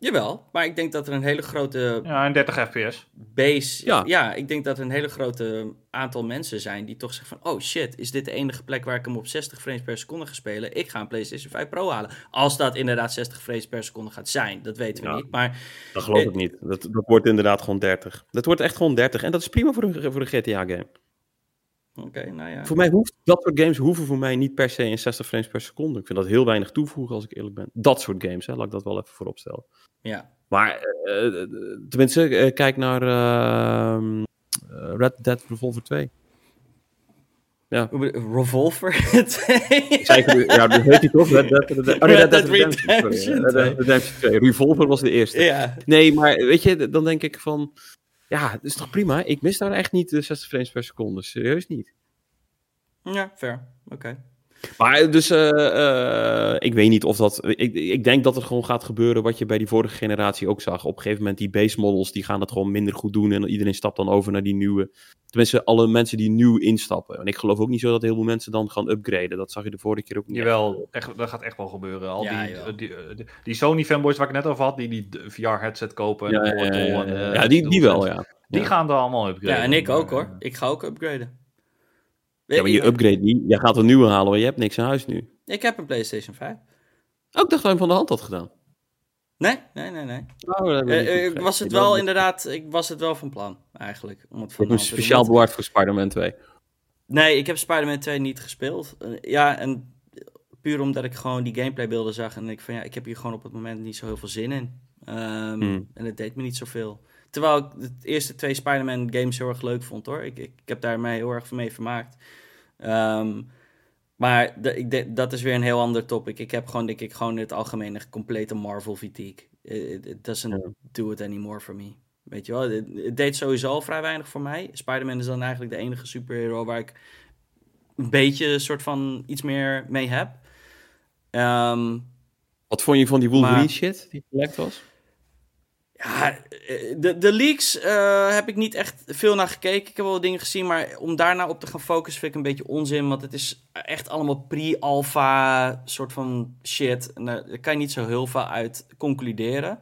Jawel, maar ik denk dat er een hele grote Ja, en 30 fps. base... Ja. Ja. ik denk dat er een hele grote aantal mensen zijn die toch zeggen van... Oh shit, is dit de enige plek waar ik hem op 60 frames per seconde ga spelen? Ik ga een PlayStation 5 Pro halen. Als dat inderdaad 60 frames per seconde gaat zijn, dat weten we Ja. niet. Maar Dat geloof Eh, ik niet. Dat, dat wordt inderdaad gewoon 30. Dat wordt echt gewoon 30. En dat is prima voor een, voor een GTA-game. Oké, nou ja. Voor mij hoeft dat soort games hoeven voor mij niet per se in 60 frames per seconde. Ik vind dat heel weinig toevoegen als ik eerlijk ben. Dat soort games, hè, laat ik dat wel even voorop stellen. Ja. Maar eh, eh, tenminste, eh, kijk naar ehm, eh, Red Dead Revolver 2. Hoe bedoel- Revolver 2? Zeker, ja, dat heet hij toch? Red Dead, Red Dead, oh, nee, Red Red Dead Dead Redemption. sorry. Red Dead Redemption 2. Revolver was de eerste. ja. Nee, maar weet je, dan denk ik van... Ja, dat is toch prima? Ik mis daar echt niet de 60 frames per seconde. Serieus niet. ja, fair. Oké. Maar dus, eh, eh, ik weet niet of dat... Ik, ik denk dat het gewoon gaat gebeuren wat je bij die vorige generatie ook zag. Op een gegeven moment die base models, die gaan het gewoon minder goed doen. En iedereen stapt dan over naar die nieuwe. Tenminste, alle mensen die nieuw instappen. En ik geloof ook niet zo dat heel veel mensen dan gaan upgraden. Dat zag je de vorige keer ook niet. Jawel, echt, dat gaat echt wel gebeuren. Al Ja, die, jawel. die, die, die Sony fanboys waar ik net over had, die die VR-headset kopen. En Ja, de ja, Portal ja, ja, en, ja. eh, Ja, die, die wel, ja. Die Ja. gaan er allemaal upgraden. Ja, en ik ook hoor. Ik ga ook upgraden. Ja, maar je upgrade niet. Jij gaat een nieuwe halen, maar je hebt niks in huis nu. Ik heb een PlayStation 5. Ook dat gewoon van de hand had gedaan. Nee, nee, nee, nee. Oh, ik Eh, eh, was het wel inderdaad, ik was het wel van plan eigenlijk. Om het van hem speciaal Want- bewaard voor Spider-Man 2. Nee, ik heb Spider-Man 2 niet gespeeld. Eh, ja, en puur omdat ik gewoon die gameplaybeelden zag en ik van ja, ik heb hier gewoon op het moment niet zo heel veel zin in. Ehm, Hmm. En het deed me niet zoveel. Terwijl ik de eerste twee Spider-Man games heel erg leuk vond hoor. Ik, ik, ik heb daar mij heel erg mee vermaakt. Ehm, maar de, ik dat is weer een heel ander topic. Ik heb gewoon, denk ik, gewoon in het algemeen een complete Marvel fatigue. It, it doesn't do it anymore for me. Weet je wel, het, het deed sowieso al vrij weinig voor mij. Spider-Man is dan eigenlijk de enige superhero waar ik een beetje een soort van iets meer mee heb. Ehm, Wat vond je van die Wolverine Maar- shit die gelekt was? Ja, eh, de, de leaks eh, heb ik niet echt veel naar gekeken. Ik heb wel dingen gezien, maar om daar nou op te gaan focussen vind ik een beetje onzin. Want het is echt allemaal pre-alpha soort van shit. En daar kan je niet zo heel veel uit concluderen.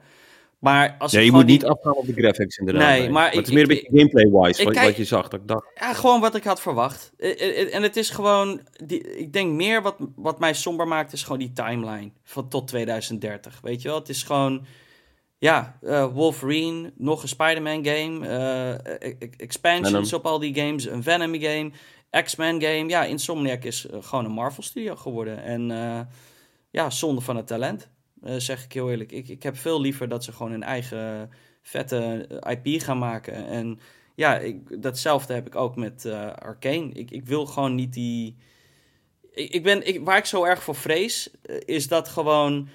Maar als Ja, je moet niet afgaan op de graphics inderdaad. Nee, maar het ik- is meer een ik- beetje gameplay-wise wat, je zag. Dat ik dacht, Ja, gewoon wat ik had verwacht. Eh, En het is gewoon, die, ik denk meer wat, wat mij somber maakt, is gewoon die timeline van tot 2030. Weet je wel, het is gewoon, ja, eh, Wolverine, nog een Spider-Man game, eh, expansions Venom. op al die games, een Venom game, X-Men game. Ja, Insomniac is eh, gewoon een Marvel studio geworden. En ja, zonde van het talent, zeg ik heel eerlijk. Ik, ik heb veel liever dat ze gewoon een eigen vette IP gaan maken. En ja, ik, datzelfde heb ik ook met uh, Arcane. Ik, ik wil gewoon niet die. Ik, ik ben, ik, waar ik zo erg voor vrees, is dat gewoon.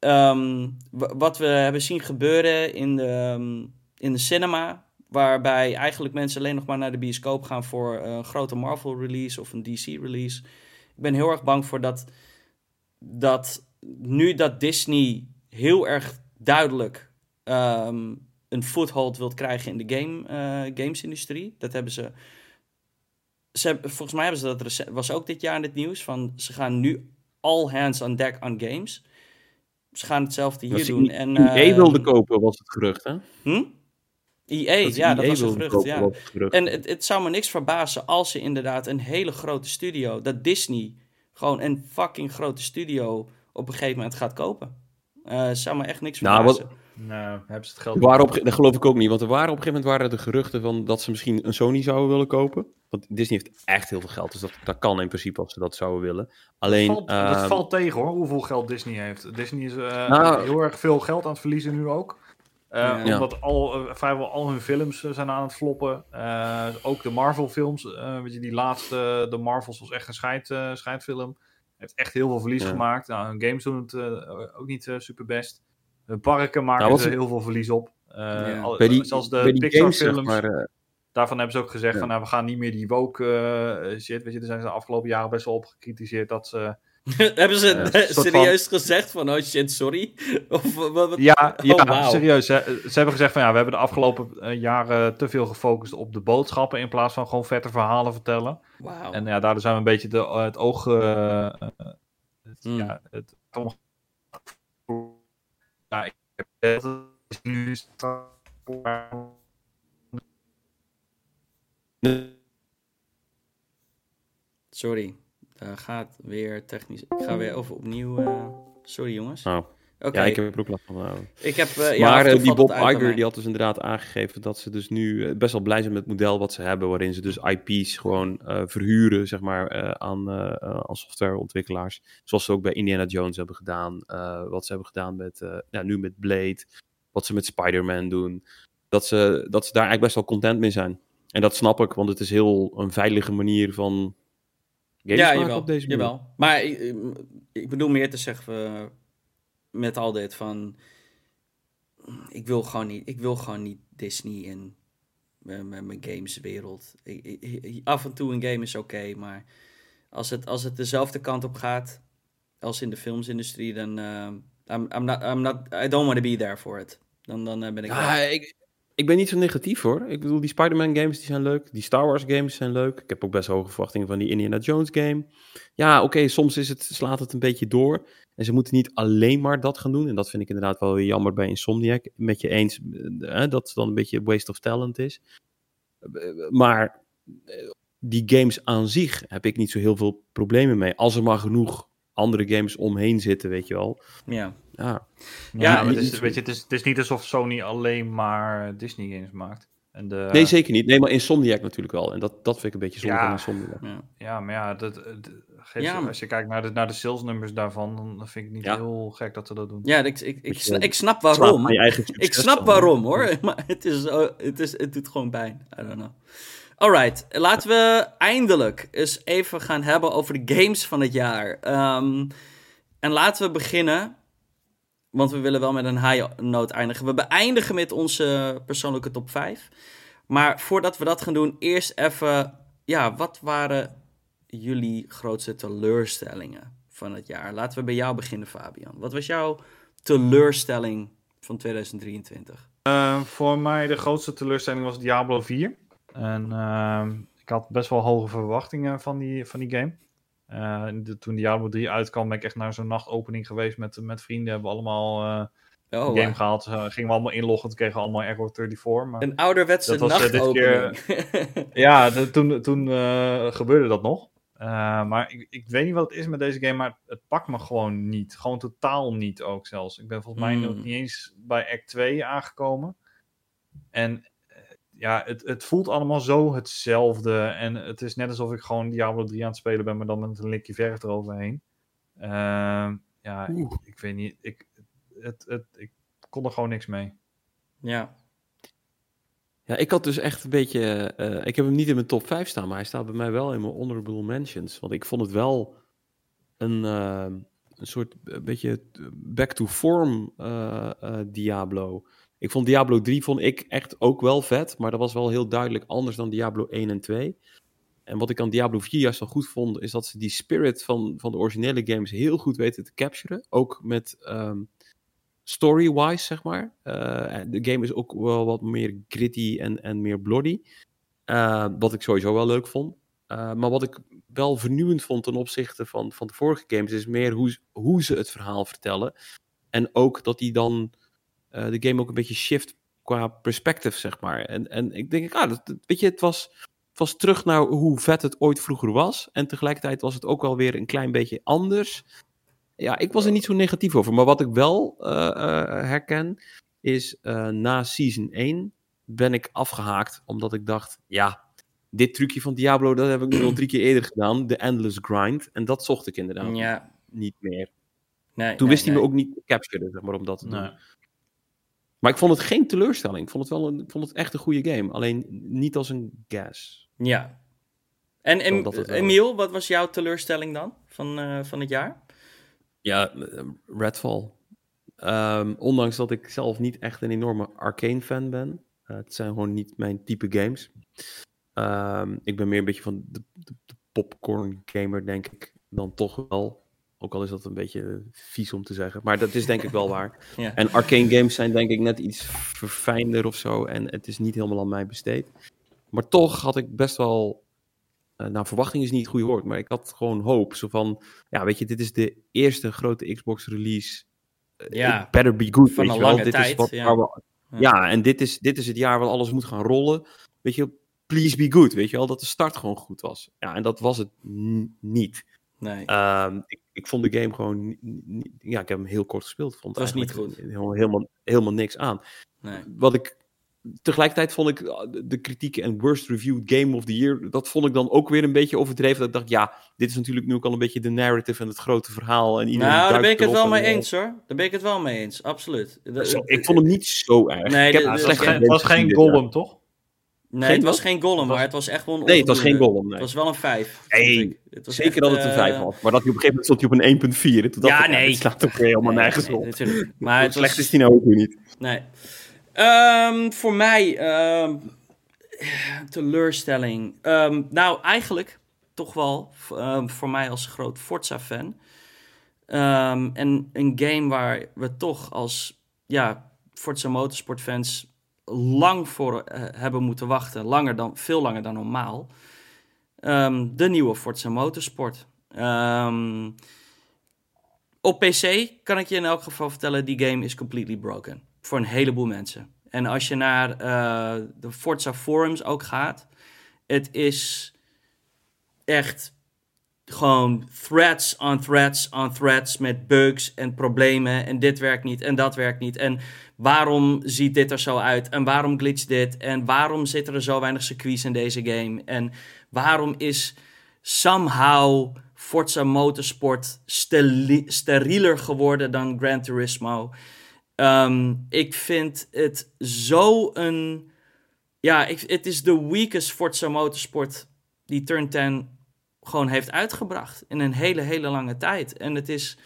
Ehm, wat we hebben zien gebeuren in de, ehm, in de cinema. Waarbij eigenlijk mensen alleen nog maar naar de bioscoop gaan voor een grote Marvel release of een DC release. Ik ben heel erg bang voor dat. Dat nu dat Disney heel erg duidelijk ehm, een foothold wilt krijgen in de game, uh, gamesindustrie. Dat hebben ze. ze volgens mij hebben ze dat was ook dit jaar in het nieuws. Van ze gaan nu all hands on deck on games. Ze gaan hetzelfde hier doen. En, EA uh, wilde kopen, was het gerucht, hè? Hm? EA, ja, dat was een gerucht. ja. gerucht. En het, het zou me niks verbazen als ze inderdaad een hele grote studio, dat Disney gewoon een fucking grote studio op een gegeven moment gaat kopen. Uh, zou me echt niks nou, verbazen. Wat, nou, hebben ze het geld. Waarop, dat geloof ik ook niet, want er waren op een gegeven moment waren de geruchten van dat ze misschien een Sony zouden willen kopen. Want Disney heeft echt heel veel geld, dus dat, dat kan in principe als ze dat zouden willen. Alleen, dat, valt, uh, dat valt tegen hoor, hoeveel geld Disney heeft. Disney is uh, nou, heel erg veel geld aan het verliezen nu ook. Uh, ja. Omdat al, vrijwel al hun films zijn aan het floppen. ook de Marvel films, weet je, die laatste, de Marvels was echt een scheid, scheidfilm heeft echt heel veel verlies gemaakt. Nou, hun games doen het uh, ook niet uh, super best. Hun parken maken nou, ze heel veel verlies op. Uh, ja. al, die, zelfs de Pixar films, maar, daarvan hebben ze ook gezegd van nou, we gaan niet meer die woke shit. Weet je, er zijn ze de afgelopen jaren best wel op gekritiseerd dat ze hebben ze uh, serieus gezegd van, oh shit, sorry? of, wat, Ja, oh, wow. serieus. Ze, ze, hebben gezegd van, ja, we hebben de afgelopen uh, jaren te veel gefocust op de boodschappen in plaats van gewoon vette verhalen vertellen. Wow. En ja, daardoor zijn we een beetje de, het oog... Uh, het, mm. Ja, het... Ja, ik heb nu... Sorry. Uh, gaat weer technisch. Ik ga weer over opnieuw. Uh... Sorry jongens. Oh. Okay. Ja, ik heb er ook last van. Uh. Ik heb, maar ja, die Bob Iger die had dus inderdaad aangegeven dat ze dus nu best wel blij zijn met het model wat ze hebben, waarin ze dus IP's gewoon verhuren, zeg maar, aan, aan softwareontwikkelaars. Zoals ze ook bij Indiana Jones hebben gedaan, wat ze hebben gedaan met, ja, nu met Blade, wat ze met Spider-Man doen. Dat ze, dat ze daar eigenlijk best wel content mee zijn. En dat snap ik, want het is heel een veilige manier van ja, jawel, op deze manier. Jawel. Maar ik, ik, bedoel meer te zeggen uh, met al dit van... Ik wil gewoon niet, ik wil gewoon niet Disney in mijn gameswereld. af en toe een game is oké, maar als het, als het dezelfde kant op gaat als in de filmsindustrie, dan uh, I'm, I'm not, I'm not, I don't want to be there for it. Dan, dan ben ik... Ja, ik, ik ben niet zo negatief hoor. Ik bedoel, die Spider-Man games die zijn leuk. Die Star Wars games zijn leuk. Ik heb ook best hoge verwachtingen van die Indiana Jones game. Ja, oké, soms is het, slaat het een beetje door. En ze moeten niet alleen maar dat gaan doen. En dat vind ik inderdaad wel jammer bij Insomniac. Met je eens eh, dat het dan een beetje waste of talent is. Maar eh, die games aan zich heb ik niet zo heel veel problemen mee. Als er maar genoeg andere games omheen zitten, weet je wel. Ja. Ja, ja, het, is, weet je, het, is, het is niet alsof Sony alleen maar Disney games maakt. En de... Nee, zeker niet. Nee, maar Insomniac natuurlijk wel. En dat, dat vind ik een beetje zonde ja, van Insomniac. Ja, ja maar ja, dat, ja, als je kijkt naar de, naar de sales numbers daarvan, dan vind ik niet heel gek dat ze dat doen. Ja, ik, ik, ik, snap, ik snap waarom. Ik snap waarom hoor, maar het, is, het, is, het doet gewoon pijn. I don't know. Alright, laten we eindelijk eens even gaan hebben over de games van het jaar. Um, en laten we beginnen want we willen wel met een high note eindigen. We beëindigen met onze persoonlijke top 5. Maar voordat we dat gaan doen, eerst even. Ja, wat waren jullie grootste teleurstellingen van het jaar? Laten we bij jou beginnen, Fabian. Wat was jouw teleurstelling van 2023? Uh, eh, voor mij de grootste teleurstelling was Diablo 4. En uh, ik had best wel hoge verwachtingen van die, van die game. Uh, de, toen Diablo 3 uitkwam, ben ik echt naar zo'n nachtopening geweest met, met vrienden. Hebben we allemaal uh, oh, game gehaald. Uh, gingen we allemaal inloggen. Toen kregen we allemaal Error 34. Maar een ouderwetse dat was, nachtopening. Keer, ja, de, toen, toen gebeurde dat nog. maar ik, ik weet niet wat het is met deze game, maar het pakt me gewoon niet. Gewoon totaal niet ook zelfs. Ik ben volgens mij nog hmm. niet eens bij Act 2 aangekomen. En ja, het, het voelt allemaal zo hetzelfde. En het is net alsof ik gewoon Diablo 3 aan het spelen ben, maar dan met een likje verf eroverheen. Uh, ja, ik, ik, weet niet. Ik, het, het, ik kon er gewoon niks mee. Ja. Ja, ik had dus echt een beetje. eh, ik heb hem niet in mijn top 5 staan, maar hij staat bij mij wel in mijn honorable mentions. Want ik vond het wel een, eh, een soort een beetje back to form eh, eh, Diablo. Ik vond Diablo 3 vond ik echt ook wel vet, maar dat was wel heel duidelijk anders dan Diablo 1 en 2. En wat ik aan Diablo 4 juist wel goed vond, is dat ze die spirit van, van de originele games heel goed weten te capturen. Ook met ehm, story-wise, zeg maar. Eh, de game is ook wel wat meer gritty en, en meer bloody. Eh, wat ik sowieso wel leuk vond. Eh, maar wat ik wel vernieuwend vond ten opzichte van, van de vorige games, is meer hoe, hoe ze het verhaal vertellen. En ook dat die dan de game ook een beetje shift qua perspective, zeg maar. En, en ik denk, ah, dat, weet je, het was, het was terug naar hoe vet het ooit vroeger was. En tegelijkertijd was het ook wel weer een klein beetje anders. Ja, ik was er niet zo negatief over. Maar wat ik wel eh, eh, herken, is eh, na season 1 ben ik afgehaakt. Omdat ik dacht, ja, dit trucje van Diablo, dat heb ik nu al drie keer eerder gedaan. De endless grind. En dat zocht ik inderdaad Ja, niet meer. nee, Toen nee, wist hij me ook niet te capturen, zeg maar, om dat te doen. Maar ik vond het geen teleurstelling. Ik vond het wel een, ik vond het echt een goede game. Alleen niet als een gas. Ja. En, wel- Emiel, wat was jouw teleurstelling dan van, eh, van het jaar? Ja, eh, Redfall. Ehm, ondanks dat ik zelf niet echt een enorme arcane fan ben. eh, het zijn gewoon niet mijn type games. Ehm, ik ben meer een beetje van de, de, de popcorn gamer, denk ik. Dan toch wel. Ook al is dat een beetje vies om te zeggen. Maar dat is denk ik wel waar. Ja. En arcane games zijn denk ik net iets verfijnder of zo. En het is niet helemaal aan mij besteed. Maar toch had ik best wel... eh, nou, verwachting is niet het goede woord. Maar ik had gewoon hoop. Zo van, ja, weet je, dit is de eerste grote Xbox release. Eh, Ja, it better be good, van weet een lange dit tijd, is wat, ja. we- Ja. en dit is, dit is het jaar waar alles moet gaan rollen. Weet je, please be good, weet je wel. Dat de start gewoon goed was. Ja, en dat was het niet. Nee. Ehm, ik, ik vond de game gewoon... ja, ik heb hem heel kort gespeeld. Vond Het was niet eigenlijk Helemaal, helemaal, helemaal niks aan. nee. Wat ik... Tegelijkertijd vond ik uh, de, kritiek en worst reviewed game of the year... dat vond ik dan ook weer een beetje overdreven. Dat ik dacht, ja, dit is natuurlijk nu ook al een beetje de narrative... en het grote verhaal. En iedereen Nou, daar ben ik het wel mee eh, eens hoor. Daar ben ik het wel mee eens, absoluut. Zo- Ik vond hem niet zo erg. Nee, ik heb de- Ja, de- het was geen, het was jaar. Gollum, toch? Nee, Geen het was wat? geen Gollum, maar het was echt wel een Nee, het was geen. Gollum, nee. Het was wel een 5. Hey, Zeker dat het een 5 was. was. Maar dat hij op een gegeven moment stond hij op een 1.4. En toen dacht Ja, nee. slaat weer helemaal nergens op. natuurlijk. Maar het slecht was, is die nou ook weer niet. Nee. Ehm, voor mij, ehm, teleurstelling. Ehm, nou, eigenlijk toch wel voor mij als groot Forza-fan. En een game waar we toch als ja, Forza Motorsport-fans lang voor eh, hebben moeten wachten. Langer dan, veel langer dan normaal. Ehm, de nieuwe Forza Motorsport. Ehm, op PC kan ik je in elk geval vertellen, die game is completely broken. Voor een heleboel mensen. En als je naar eh, de Forza forums ook gaat, het is echt gewoon threads on threads on threads met bugs en problemen en dit werkt niet en dat werkt niet en waarom ziet dit er zo uit en waarom glitcht dit en waarom zitten er zo weinig circuits in deze game en waarom is somehow Forza Motorsport sterieler geworden dan Gran Turismo. Ehm, ik vind het zo een. Ja, het is de weakest Forza Motorsport die Turn 10 gewoon heeft uitgebracht. In een hele, hele lange tijd. En het is.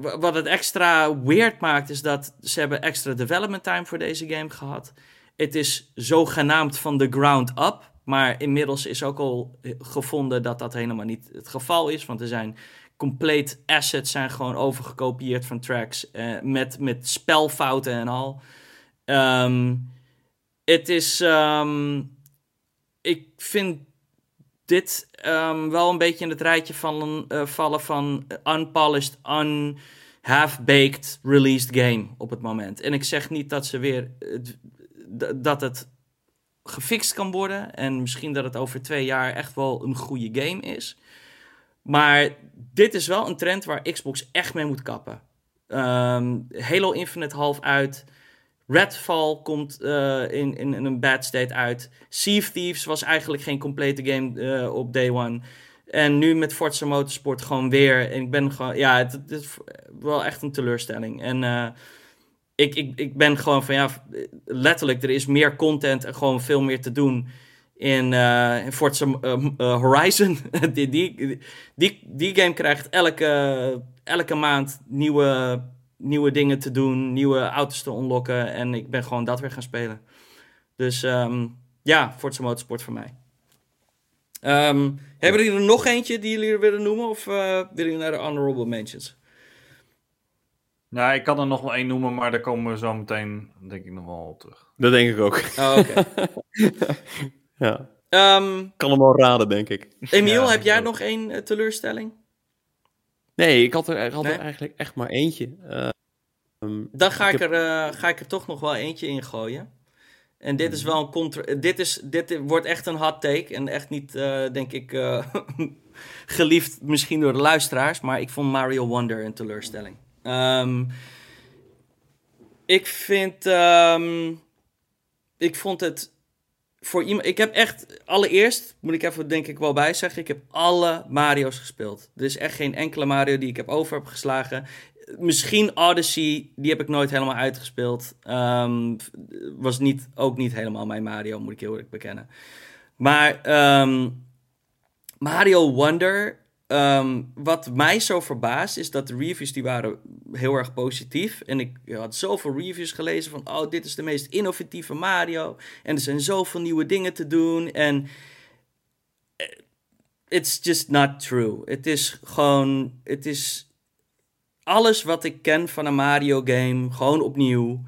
Wa- Wat het extra weird maakt, is dat ze hebben extra development time voor deze game gehad. Het is zogenaamd van de ground up. Maar inmiddels is ook al gevonden dat dat helemaal niet het geval is. Want er zijn compleet assets zijn gewoon overgekopieerd van tracks. eh, met, met spelfouten en al. Ehm, Het is. ehm, ik vind dit ehm, wel een beetje in het rijtje van, eh, vallen van unpolished, un half-baked released game op het moment. En ik zeg niet dat ze weer. d- dat het gefixt kan worden. En misschien dat het over twee jaar echt wel een goede game is. Maar dit is wel een trend waar Xbox echt mee moet kappen. Ehm, Halo Infinite half uit. Redfall komt eh, in, in, een bad state uit. Sea of Thieves was eigenlijk geen complete game eh, op day one. En nu met Forza Motorsport gewoon weer. En ik ben gewoon... Ja, het, is wel echt een teleurstelling. En eh, ik, ik, ik ben gewoon van ja, letterlijk, er is meer content en gewoon veel meer te doen in, in Forza Horizon. die, die, die, die game krijgt elke, elke maand nieuwe, nieuwe dingen te doen, nieuwe auto's te unlocken. En ik ben gewoon dat weer gaan spelen. Dus um, ja, Forza Motorsport voor mij. Um, hebben jullie er nog eentje die jullie willen noemen? Of uh, willen jullie naar de honorable mentions? Nou, ik kan er nog wel één noemen, maar daar komen we zo meteen, denk ik, nog wel op terug. Dat denk ik ook. Oh, oké. ja. Um, kan hem wel raden, denk ik. Emiel, ja, heb jij nog één uh, teleurstelling? Nee, ik had er, ik had Nee? er eigenlijk echt maar eentje. Um, Dan ga ik, heb- er, eh, ga ik er toch nog wel eentje in gooien. En dit is wel een contra... Dit, is, dit wordt echt een hot take. En echt niet, eh, denk ik, eh, geliefd misschien door de luisteraars. Maar ik vond Mario Wonder een teleurstelling. Ehm, ik vind... ehm, ik vond het... Voor iemand, ik heb echt, allereerst moet ik even denk ik wel bij zeggen, ik heb alle Mario's gespeeld. Er is echt geen enkele Mario die ik heb over heb geslagen. Misschien Odyssey, die heb ik nooit helemaal uitgespeeld. Ehm, was niet, ook niet helemaal mijn Mario, moet ik heel eerlijk bekennen. Maar ehm, Mario Wonder, ehm, wat mij zo verbaast, is dat de reviews die waren heel erg positief. En ik had zoveel reviews gelezen van, oh, dit is de meest innovatieve Mario. En er zijn zoveel nieuwe dingen te doen. En eh, it's just not true. Het is gewoon, het is alles wat ik ken van een Mario game, gewoon opnieuw.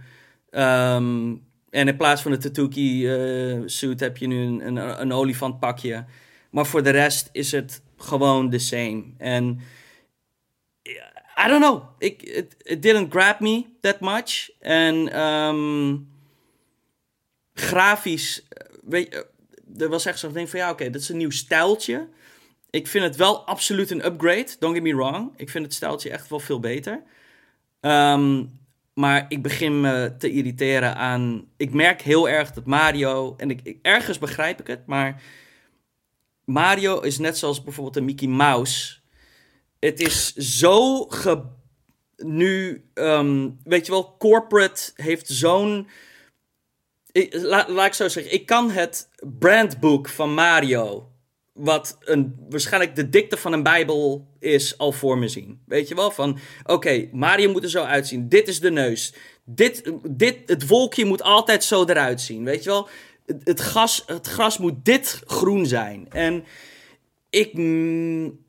Ehm, en in plaats van de Tatuki eh, suit heb je nu een, een, een olifantpakje. Maar voor de rest is het gewoon the same. En I don't know. Ik, it, it didn't grab me that much. En ehm, grafisch, eh, weet je, er was echt zo'n ding van ja, oké, dat is een nieuw stijltje. Ik vind het wel absoluut een upgrade, don't get me wrong. Ik vind het stijltje echt wel veel beter. Ehm, maar ik begin me te irriteren aan. Ik merk heel erg dat Mario. En ik- ergens begrijp ik het, maar. Mario is net zoals bijvoorbeeld een Mickey Mouse. Het is zo ge. Nu, ehm, weet je wel, corporate heeft zo'n. La- laat ik zo zeggen, ik kan het brandboek van Mario wat een, waarschijnlijk de dikte van een Bijbel is, al voor me zien. Weet je wel? Van, oké, Mario moet er zo uitzien. Dit is de neus. Dit, dit, het wolkje moet altijd zo eruit zien. Weet je wel? Het, het, gas, het gras moet dit groen zijn. En ik... mm,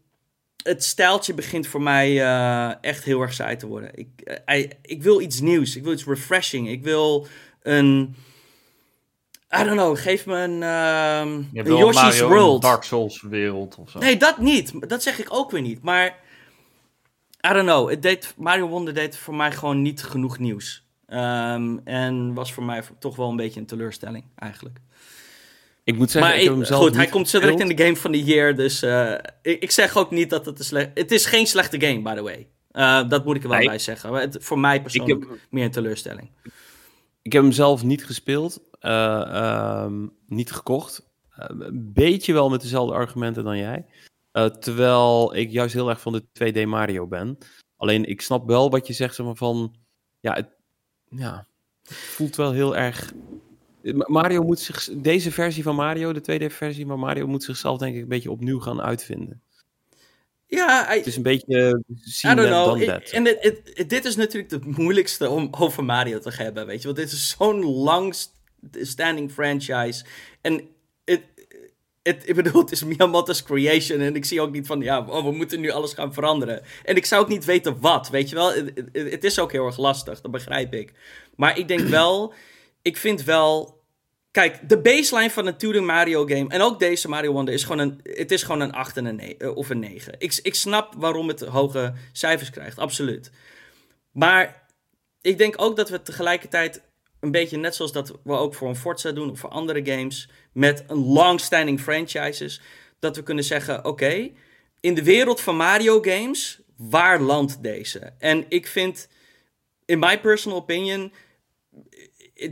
het stijltje begint voor mij eh, echt heel erg saai te worden. Ik, eh, I- ik wil iets nieuws. Ik wil iets refreshing. Ik wil een... I don't know, geef me een, Je een Yoshi's Mario World. een Dark Souls wereld of zo. Nee, dat niet. Dat zeg ik ook weer niet. Maar, I don't know. Het deed, Mario Wonder deed voor mij gewoon niet genoeg nieuws. Ehm, en was voor mij toch wel een beetje een teleurstelling, eigenlijk. Ik moet zeggen, maar ik heb hem zelf goed, hij komt zo direct in de Game van the Year. Dus eh, ik, ik zeg ook niet dat het een slecht... Het is geen slechte game, by the way. Eh, dat moet ik er wel Nee. bij zeggen. Maar het, voor mij persoonlijk heb, meer een teleurstelling. ik heb hem zelf niet gespeeld. eh, ehm, niet gekocht. Een beetje wel met dezelfde argumenten dan jij. Terwijl ik juist heel erg van de 2D Mario ben. Alleen ik snap wel wat je zegt zeg maar, van... Ja, het, ja, het voelt wel heel erg... Ma- Mario moet zich... Deze versie van Mario, de 2D-versie van Mario... moet zichzelf denk ik een beetje opnieuw gaan uitvinden. Ja, hij- Het is een beetje... Uh, I don't know. en dit is natuurlijk het moeilijkste om over Mario te hebben, weet je. Want dit is zo'n lang st- standing franchise. En het, ik bedoel, het is Miyamoto's creation. En ik zie ook niet van, ja, oh, we moeten nu alles gaan veranderen. En ik zou ook niet weten wat, weet je wel. Het, is ook heel erg lastig, dat begrijp ik. Maar ik denk wel, ik vind wel... Kijk, de baseline van een 2D Mario game, en ook deze Mario Wonder, is gewoon een, het is gewoon een 8 en een 9, of een 9. Ik, ik snap waarom het hoge cijfers krijgt, absoluut. Maar ik denk ook dat we tegelijkertijd een beetje net zoals dat we ook voor een Forza doen of voor andere games met een long-standing franchises, dat we kunnen zeggen: oké, in de wereld van Mario games, waar landt deze? En ik vind, in my personal opinion,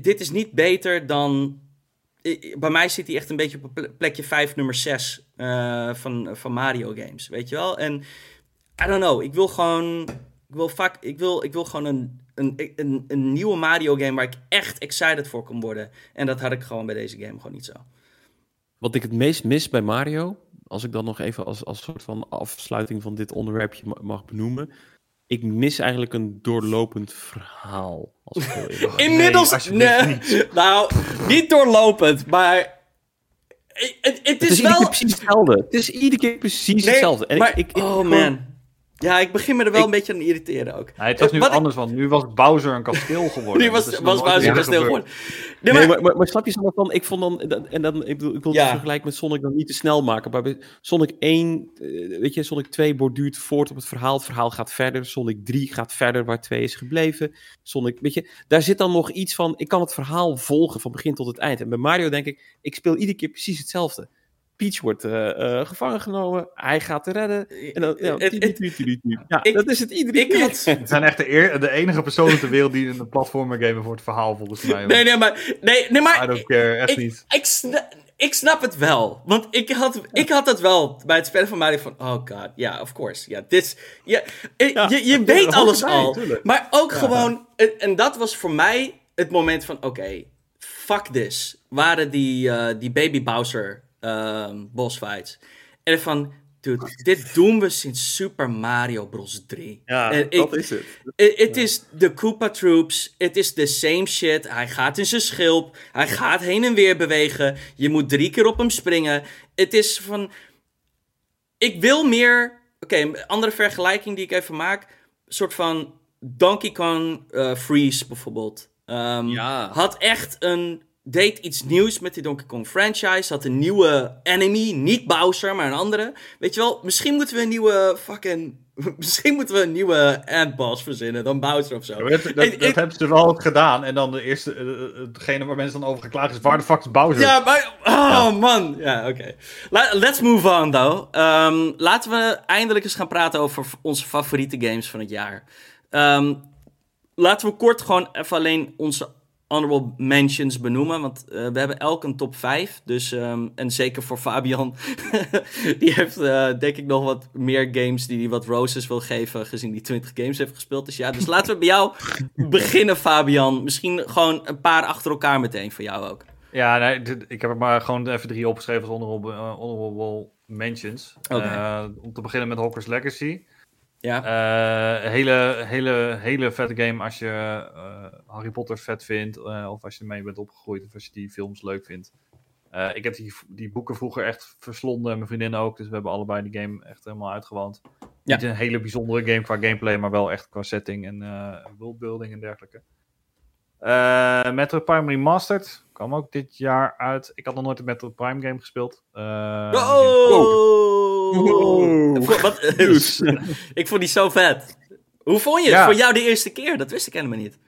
dit is niet beter dan. Bij mij zit hij echt een beetje op plekje 5, nummer 6 eh, van, van Mario games, weet je wel? En I don't know, ik wil gewoon Ik wil, vaak, ik wil, ik wil gewoon een, een, een, een nieuwe Mario game waar ik echt excited voor kan worden. En dat had ik gewoon bij deze game gewoon niet zo. Wat ik het meest mis bij Mario, als ik dan nog even als, als soort van afsluiting van dit onderwerpje ma- mag benoemen. Ik mis eigenlijk een doorlopend verhaal. Als ik. Inmiddels, nee, nou, niet doorlopend, maar het, het, het Het is, wel... precies hetzelfde. Het is iedere keer precies Nee, hetzelfde. En maar, ik, ik, ik- oh gewoon- man. Ja, ik begin me er wel Ik- een beetje aan te irriteren ook. Nee, het was nu Wat ik- anders, want nu was Bowser een kasteel geworden. Nu was, was Bowser eerder kasteel gebeurd. geworden. Nee, Nee, maar, maar, maar, maar snap je zo van, ik vond dan, en dan, ik bedoel, ik wil Ja. het vergelijken met Sonic dan niet te snel maken, maar bij Sonic 1, eh, weet je, Sonic 2 borduurt voort op het verhaal, het verhaal gaat verder, Sonic 3 gaat verder waar 2 is gebleven, Sonic, weet je, daar zit dan nog iets van, ik kan het verhaal volgen van begin tot het eind. En bij Mario denk ik, ik speel iedere keer precies hetzelfde. Peach wordt eh, eh, gevangen genomen, hij gaat te redden, en dan, ja, ik- dat is het iedere ik keer. had- Het zijn echt de, eer- de enige personen ter wereld die in een platformer gamen voor het verhaal, volgens mij. nee, nee, maar, nee, nee, I maar don't care, echt ik, niet. Ik, sna- ik snap het wel. Want ik had, ik had het wel bij het spelen van Mario van... Oh god, ja, of course. Ja, dit is... Ja, eh, Ja, je je dat weet alles al. tuurlijk. Maar ook Ja. gewoon... En, en dat was voor mij het moment van... Oké, fuck this. Waren die, eh, die Baby Bowser ehm boss fights. En van... Dude, dit doen we sinds Super Mario Bros. 3. Ja, En ik- dat is het. Het is de Koopa Troops. Het is the same shit. Hij gaat in zijn schilp. Hij gaat heen en weer bewegen. Je moet drie keer op hem springen. Het is van. Ik wil meer. Oké, een andere vergelijking die ik even maak. Een soort van Donkey Kong eh, Freeze bijvoorbeeld. Ehm, Ja. Had echt een. Deed iets nieuws met die Donkey Kong franchise. Had een nieuwe enemy. Niet Bowser, maar een andere. Weet je wel, misschien moeten we een nieuwe fucking. Misschien moeten we een nieuwe Ant-boss verzinnen dan Bowser of zo. Ja, dat, dat, Ik- dat ik- hebben ze wel ook gedaan. En dan de eerste, eh, eh, hetgene waar mensen dan over geklaagd is, waar de fuck is Bowser? Ja, maar. Oh man. Ja, oké. Let's move on, though. Ehm, laten we eindelijk eens gaan praten over onze favoriete games van het jaar. Ehm, laten we kort gewoon even alleen onze honorable mentions benoemen. Want eh, we hebben elk een top 5. Dus, ehm, en zeker voor Fabian. die heeft eh, denk ik nog wat meer games die hij wat roses wil geven. Gezien die 20 games heeft gespeeld. Dus ja, dus laten we bij jou beginnen, Fabian. Misschien gewoon een paar achter elkaar meteen voor jou ook. Ja, nee, dit- ik heb er maar gewoon even drie opgeschreven als honorable, honorable mentions. Eh, om te beginnen met Hogwarts Legacy. Ja. Eh, hele, hele, hele vette game als je eh, Harry Potter vet vindt. eh, of als je ermee bent opgegroeid. Of als je die films leuk vindt. Ik heb die, die boeken vroeger echt verslonden. en Mijn vriendin ook. Dus we hebben allebei die game echt helemaal uitgewoond. Ja. Niet een hele bijzondere game qua gameplay. Maar wel echt qua setting en worldbuilding en dergelijke. Eh Metroid Prime Remastered kwam ook dit jaar uit. Ik had nog nooit een Metroid Prime game gespeeld. Eh, Oh! Vond- Wat, ik vond die zo vet. Hoe vond je het Ja. voor jou de eerste keer? Dat wist ik helemaal niet.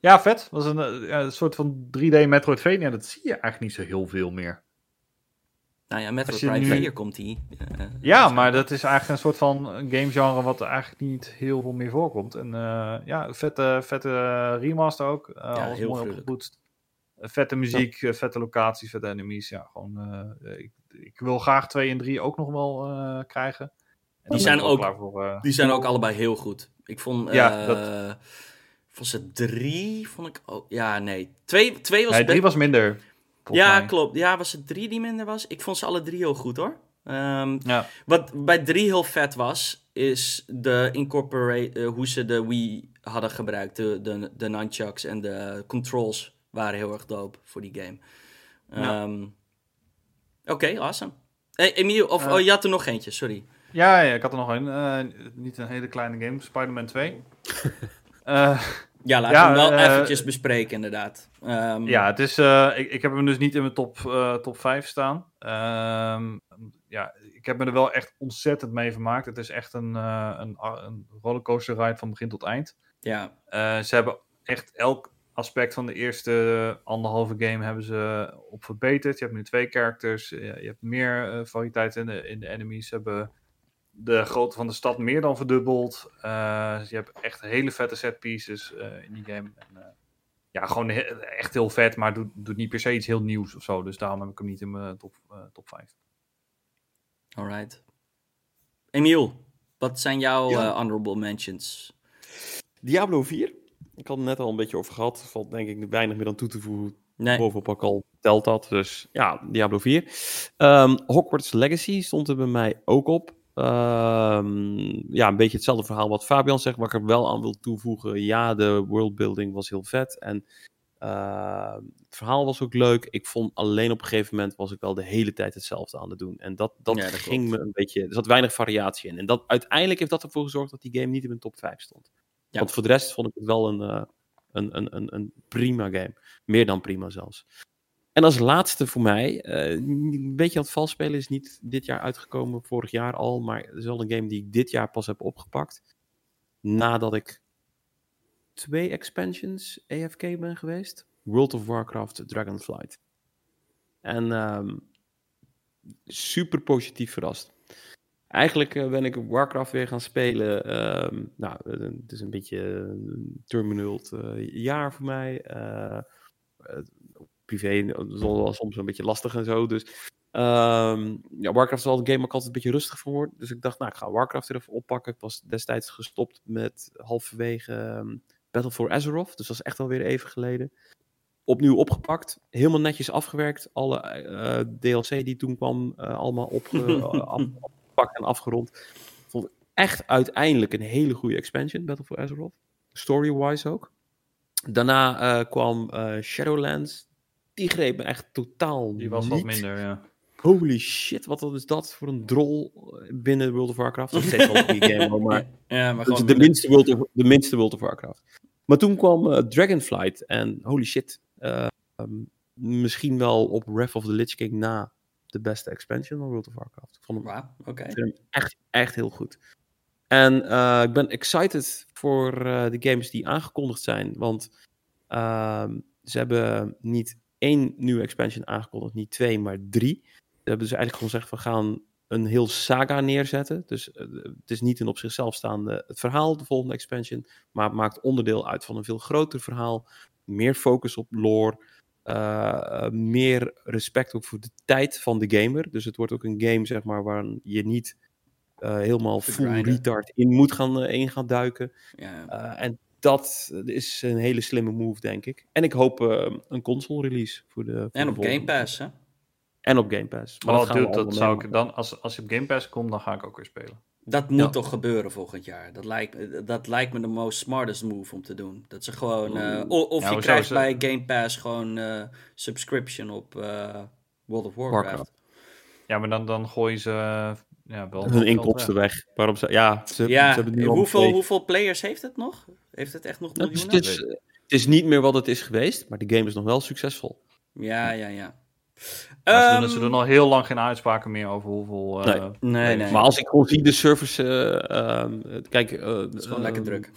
Ja, vet. was een, eh, ja, een soort van 3D Metroidvania. Dat zie je eigenlijk niet zo heel veel meer. Nou ja, Metroid Prime nu- 4 komt die. eh, Ja, maar dat is eigenlijk een soort van gamegenre wat eigenlijk niet heel veel meer voorkomt. En eh, ja, vette, vette remaster ook. Eh alles heel mooi opgepoetst. Vette muziek, vette locaties, vette enemies. Ja, gewoon, ik, ik wil graag 2 en 3 ook nog wel krijgen. En ben zijn ook- voor. Die zijn ook allebei heel goed. Ik vond. Ja, dat- Vond ze drie? Vond ik. ook ja, nee. Twee, twee was. nee, 3 be- was minder. Ja, mij. klopt. Ja, was het drie die minder was? Ik vond ze alle drie heel goed hoor. Ehm, Ja. Wat bij 3 heel vet was, is de incorporate, eh, hoe ze de Wii hadden gebruikt. De, de, de nunchucks en de controls waren heel erg dope voor die game. Ja. Ehm, Oké, awesome. Hey, Emiel, of oh, je had er nog eentje, sorry. Ja, ja, ik had er nog een. Eh, niet een hele kleine game, Spider-Man 2. Ja, laten Ja, we hem wel eh, eventjes bespreken, inderdaad. Ehm, ja, het is, eh, ik, ik heb hem dus niet in mijn top, eh, top 5 staan. Ehm, ja, ik heb me er wel echt ontzettend mee vermaakt. Het is echt een, een, een rollercoaster ride van begin tot eind. ja. Ze hebben echt elk aspect van de eerste anderhalve game hebben ze op verbeterd. Je hebt nu twee characters, je hebt meer variëteit in de, in de enemies. Ze hebben de grootte van de stad meer dan verdubbeld. Eh, je hebt echt hele vette set pieces eh, in die game. En, eh, ja, gewoon he- echt heel vet, maar doet, doet niet per se iets heel nieuws of zo. Dus daarom heb ik hem niet in mijn top, top 5. Alright. Emiel, wat zijn jouw Ja. honorable mentions? Diablo 4. Ik had het net al een beetje over gehad. Valt denk ik weinig meer aan toe te voegen. Nee. Bovenop ook al telt dat. Dus ja, Diablo 4. Ehm, Hogwarts Legacy stond er bij mij ook op. Ehm, ja, een beetje hetzelfde verhaal wat Fabian zegt. Wat ik er wel aan wil toevoegen. Ja, de worldbuilding was heel vet. En uh, het verhaal was ook leuk. Ik vond alleen op een gegeven moment was ik wel de hele tijd hetzelfde aan het doen. En dat, dat, Ja, dat ging klopt. me een beetje. Er zat weinig variatie in. En dat, uiteindelijk heeft dat ervoor gezorgd dat die game niet in mijn top 5 stond. Ja. Want voor de rest vond ik het wel een, eh, een, een, een, een prima game. Meer dan prima zelfs. En als laatste voor mij, eh, een beetje aan het vals spelen is niet dit jaar uitgekomen, vorig jaar al, maar het is wel een game die ik dit jaar pas heb opgepakt. Nadat ik twee expansions AFK ben geweest. World of Warcraft Dragonflight. En ehm, super positief verrast. Eigenlijk eh, ben ik Warcraft weer gaan spelen. ehm, nou, het is een beetje een turbulent eh, jaar voor mij. Eh, eh, privé soms een beetje lastig en zo. Dus ehm, ja, Warcraft is wel een game waar ik altijd een beetje rustig van word. Dus ik dacht, nou, ik ga Warcraft er even oppakken. Ik was destijds gestopt met halverwege ehm, Battle for Azeroth. Dus dat is echt alweer even geleden. Opnieuw opgepakt. Helemaal netjes afgewerkt. Alle eh, DLC die toen kwam, eh, allemaal opge- af- opgepakt en afgerond. Vond ik echt uiteindelijk een hele goede expansion, Battle for Azeroth. Story-wise ook. Daarna eh, kwam eh, Shadowlands. Die greep me echt totaal Die was wat niet. minder, ja. Holy shit, wat is dat voor een drol binnen World of Warcraft? Dat is steeds wel een game, maar Ja, maar gewoon... de minste, World of, de minste World of Warcraft. Maar toen kwam eh, Dragonflight en holy shit, eh, ehm, misschien wel op Wrath of the Lich King na de beste expansion van World of Warcraft. Ik vond hem oké. echt, echt heel goed. En eh, ik ben excited voor eh, de games die aangekondigd zijn. Want ehm, ze hebben niet één nieuwe expansion aangekondigd, niet twee, maar drie. Ze hebben dus eigenlijk gewoon gezegd, we gaan een heel saga neerzetten. Dus eh, het is niet een op zichzelf staande het verhaal, de volgende expansion. Maar het maakt onderdeel uit van een veel groter verhaal. Meer focus op lore. eh, eh, meer respect ook voor de tijd van de gamer. Dus het wordt ook een game, zeg maar, waar je niet eh, helemaal full retard in moet gaan, eh, in gaan duiken. Ja. Eh, en dat is een hele slimme move, denk ik. En ik hoop eh, een console release voor de. voor En de op Game. Pass, hè? En op Game Pass. Maar Oh, dat dude, dat zou ik dan, als, als je op Game Pass komt, dan ga ik ook weer spelen. Dat moet Ja. toch gebeuren volgend jaar. Dat lijkt, me- dat lijkt me de most smartest move om te doen. Dat ze gewoon... eh, of Ja, je krijgt bij Game Pass gewoon eh, subscription op eh, World of Warcraft. Warcraft. Ja, maar dan, dan gooien ze ja, wel Hun inkomsten weg. weg. Waarom ze, ja, ze, Ja, ze hebben nu hoeveel, hoeveel players heeft het nog? Heeft het echt nog Nou, miljoenen? is, het, is, het is niet meer wat het is geweest, maar de game is nog wel succesvol. Ja, ja, ja. Maar ze, Ehm, doen, ze doen al heel lang geen uitspraken meer over hoeveel... eh, Nee. Nee, nee. Maar als ik gewoon zie de service, eh, ehm, kijk, eh, Het is gewoon lekker ehm, druk.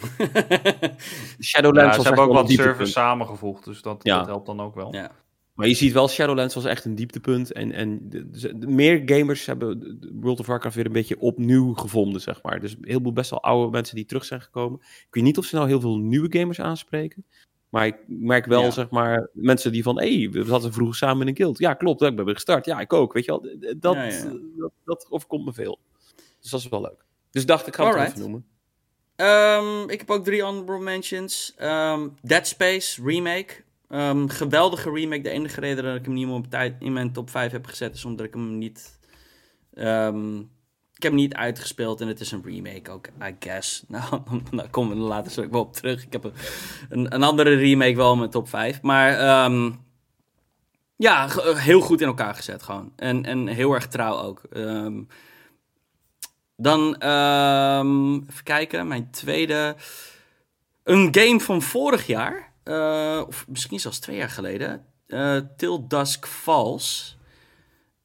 Shadowlands Ja, ze hebben ook wat servers samengevoegd, dus dat, Ja. dat helpt dan ook wel. ja. Maar je ziet wel, Shadowlands was echt een dieptepunt. En, en de, de- de- meer gamers hebben World of Warcraft weer een beetje opnieuw gevonden, zeg maar. Dus heel veel best wel oude mensen die terug zijn gekomen. Ik weet niet of ze nou heel veel nieuwe gamers aanspreken. Maar ik merk wel, Ja. zeg maar, mensen die van... hé, hey, we zaten vroeger samen in een guild. Ja, klopt, ik ben weer gestart. Ja, ik ook, weet je wel. Dat, Ja, ja. dat, dat overkomt me veel. Dus dat is wel leuk. Dus dacht, ik ga het even noemen. Ehm, ik heb ook drie honorable mentions. Ehm, Dead Space remake. Ehm, geweldige remake. De enige reden dat ik hem niet op tijd in mijn top 5 heb gezet is omdat ik hem niet. ehm, ik heb hem niet uitgespeeld en het is een remake ook, I guess. Nou, daar komen we er later zo wel op terug. Ik heb een, een, andere remake wel in mijn top 5. Maar ehm, ja, ge- heel goed in elkaar gezet gewoon. En, en heel erg trouw ook. Dan, even kijken, mijn tweede. Een game van vorig jaar, eh, of misschien zelfs twee jaar geleden. eh Till Dusk Falls.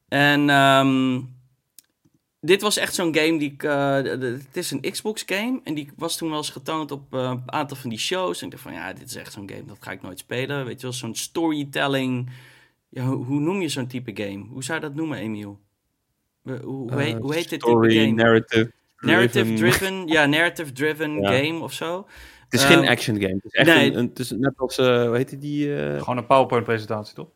En ehm, dit was echt zo'n game die ik. de- het is een Xbox game. En die was toen wel eens getoond op een aantal van die shows. En ik dacht van ja, dit is echt zo'n game, dat ga ik nooit spelen. Weet je wel, zo'n storytelling. Ja, hoe, hoe noem je zo'n type game? Hoe zou je dat noemen, Emiel? Hoe, hoe, heet, hoe heet dit type game? narrative. Narrative driven. driven, ja, narrative driven Ja. game of zo. Het is Ehm, geen action game. Het is echt nee. een, een- het is net als, eh, hoe heet die? eh, Gewoon een PowerPoint-presentatie, toch?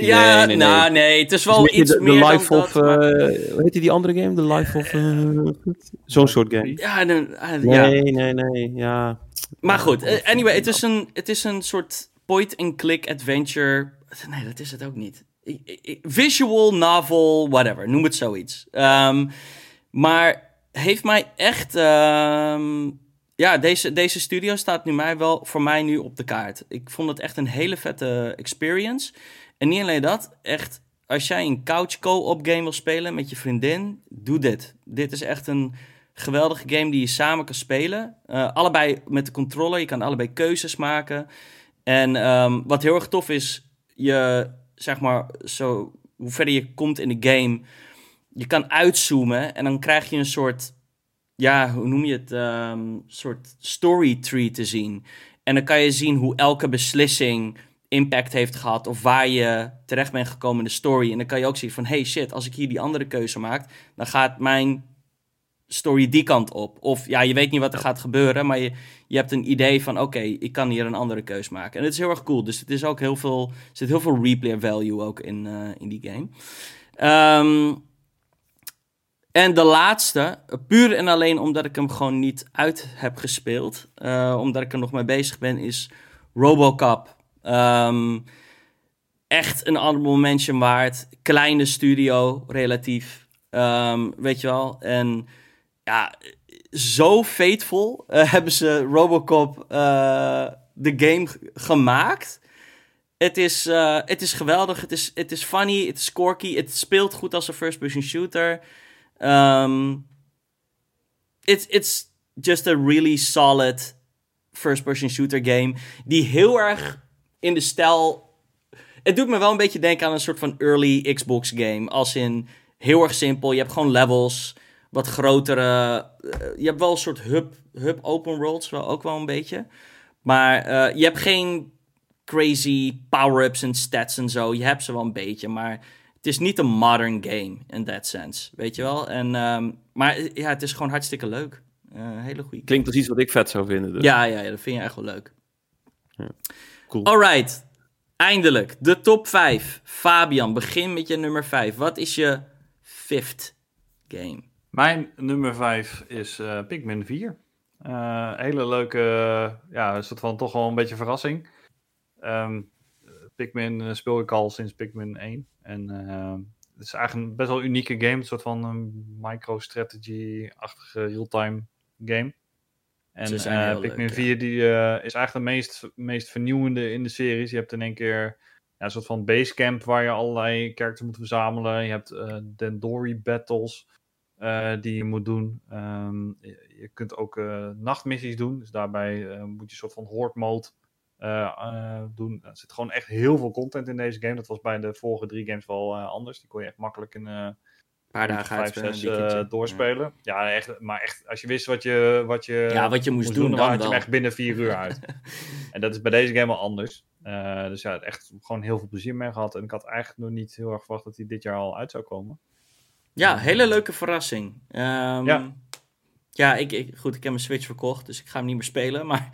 Ja, nee, nee. nou nee, het is Het wel is iets de, meer de life dan of, dat. maar- eh, hoe heet die, die andere game? The Life of... eh, Zo'n soort game. ja, nee, ah, ja, Nee, nee, nee. Ja. Maar goed, anyway, het is, een, het is een soort point-and-click adventure. Nee, dat is het ook niet. Visual novel, whatever, noem het zoiets. Ehm, maar heeft mij echt. ehm, ja, deze, deze studio staat nu mij wel voor mij nu op de kaart. Ik vond het echt een hele vette experience. En niet alleen dat, echt. Als jij een couch co-op game wil spelen met je vriendin, doe dit. Dit is echt een geweldige game die je samen kan spelen. Eh, allebei met de controller, je kan allebei keuzes maken. En ehm, wat heel erg tof is, je zeg maar, zo, hoe verder je komt in de game, je kan uitzoomen en dan krijg je een soort, ja, hoe noem je het, Ehm soort story tree te zien. En dan kan je zien hoe elke beslissing impact heeft gehad of waar je terecht bent gekomen in de story. En dan kan je ook zien van, hey shit, als ik hier die andere keuze maak, dan gaat mijn story die kant op. Of ja, je weet niet wat er gaat gebeuren, maar je, je hebt een idee van, oké, ik kan hier een andere keus maken. En het is heel erg cool, dus het is ook heel veel, er zit heel veel replay value ook in, eh, in die game. Ehm, en de laatste, puur en alleen omdat ik hem gewoon niet uit heb gespeeld, eh, omdat ik er nog mee bezig ben, is Robocop. Ehm, echt een honorable mention waard. Kleine studio, relatief. Ehm, weet je wel. En ja, zo faithful eh, hebben ze Robocop eh, de game gemaakt. Het is, het is geweldig. Het is, het is funny. Het is quirky. Het speelt goed als een first-person shooter. Ehm it's, it's just a really solid first-person shooter game. Die heel erg in de stijl. Het doet me wel een beetje denken aan een soort van early Xbox game. Als in heel erg simpel. Je hebt gewoon levels. Wat grotere. eh, je hebt wel een soort hub, hub open worlds. Wel, ook wel een beetje. Maar eh, je hebt geen crazy power-ups en stats en zo. Je hebt ze wel een beetje. Maar het is niet een modern game in that sense. Weet je wel? En, ehm, maar eh, ja, het is gewoon hartstikke leuk. Eh, hele goede Klinkt als iets wat ik vet zou vinden. Dus. ja, ja, ja, dat vind je echt wel leuk. Cool. Alright, eindelijk. De top 5. Fabian, begin met je nummer 5. Wat is je fifth game? Mijn nummer 5 is eh, Pikmin 4. Eh, hele leuke, ja, een soort van toch wel een beetje verrassing. Ehm, Pikmin eh, speel ik al sinds Pikmin 1. En eh, het is eigenlijk een best wel unieke game. Een soort van een micro-strategy-achtige real-time game. En eh, Pikmin leuk, ja. 4 die, is eigenlijk de meest, meest vernieuwende in de series. Je hebt in één keer ja, een soort van basecamp waar je allerlei characters moet verzamelen. Je hebt eh Dendori battles die je moet doen. Ehm, je, je kunt ook nachtmissies doen. Dus daarbij moet je een soort van horde mode eh, eh, doen. Er zit gewoon echt heel veel content in deze game. Dat was bij de vorige drie games wel eh, anders. Die kon je echt makkelijk in Een paar dagen vijf, zes doorspelen. Ja. echt. Maar echt, als je wist wat je, wat je, Ja, wat je moest moest doen, dan dan had je hem echt binnen vier uur uit. en dat is bij deze game wel anders. Eh, dus ja, echt gewoon heel veel plezier mee gehad. En ik had eigenlijk nog niet heel erg verwacht dat hij dit jaar al uit zou komen. Ja, hele leuke verrassing. Ehm, Ja. ja, ik, ik, goed, ik heb mijn Switch verkocht, dus ik ga hem niet meer spelen. Maar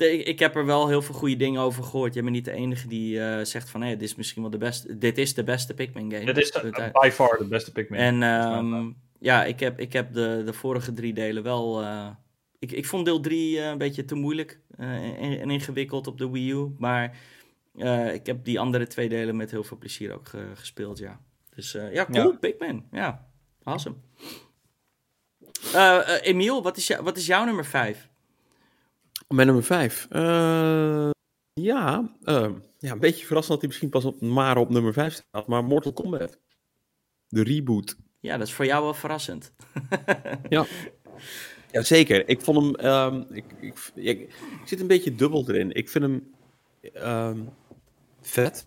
ik, ik heb er wel heel veel goede dingen over gehoord. Je bent niet de enige die eh, zegt van, hé, dit is misschien wel de beste, dit is de beste Pikmin game. Dit is de, by far de beste Pikmin. En ehm, ja, ik heb, ik heb de, de vorige drie delen wel. eh, ik, ik vond deel 3 een beetje te moeilijk eh, en, en ingewikkeld op de Wii U. Maar eh, ik heb die andere twee delen met heel veel plezier ook ge- gespeeld, ja. Dus eh, ja, cool, Ja. Pikmin. Ja, awesome. Eh, eh, Emiel, wat is, jou- wat is jouw nummer 5? Mijn nummer 5. ja, eh, ja, een beetje verrassend dat hij misschien pas op, maar op nummer 5 staat. Maar Mortal Kombat. De reboot. Ja, dat is voor jou wel verrassend. Ja, zeker. Ik vond hem. ehm, ik, ik, ik, ik zit een beetje dubbel erin. Ik vind hem ehm, vet.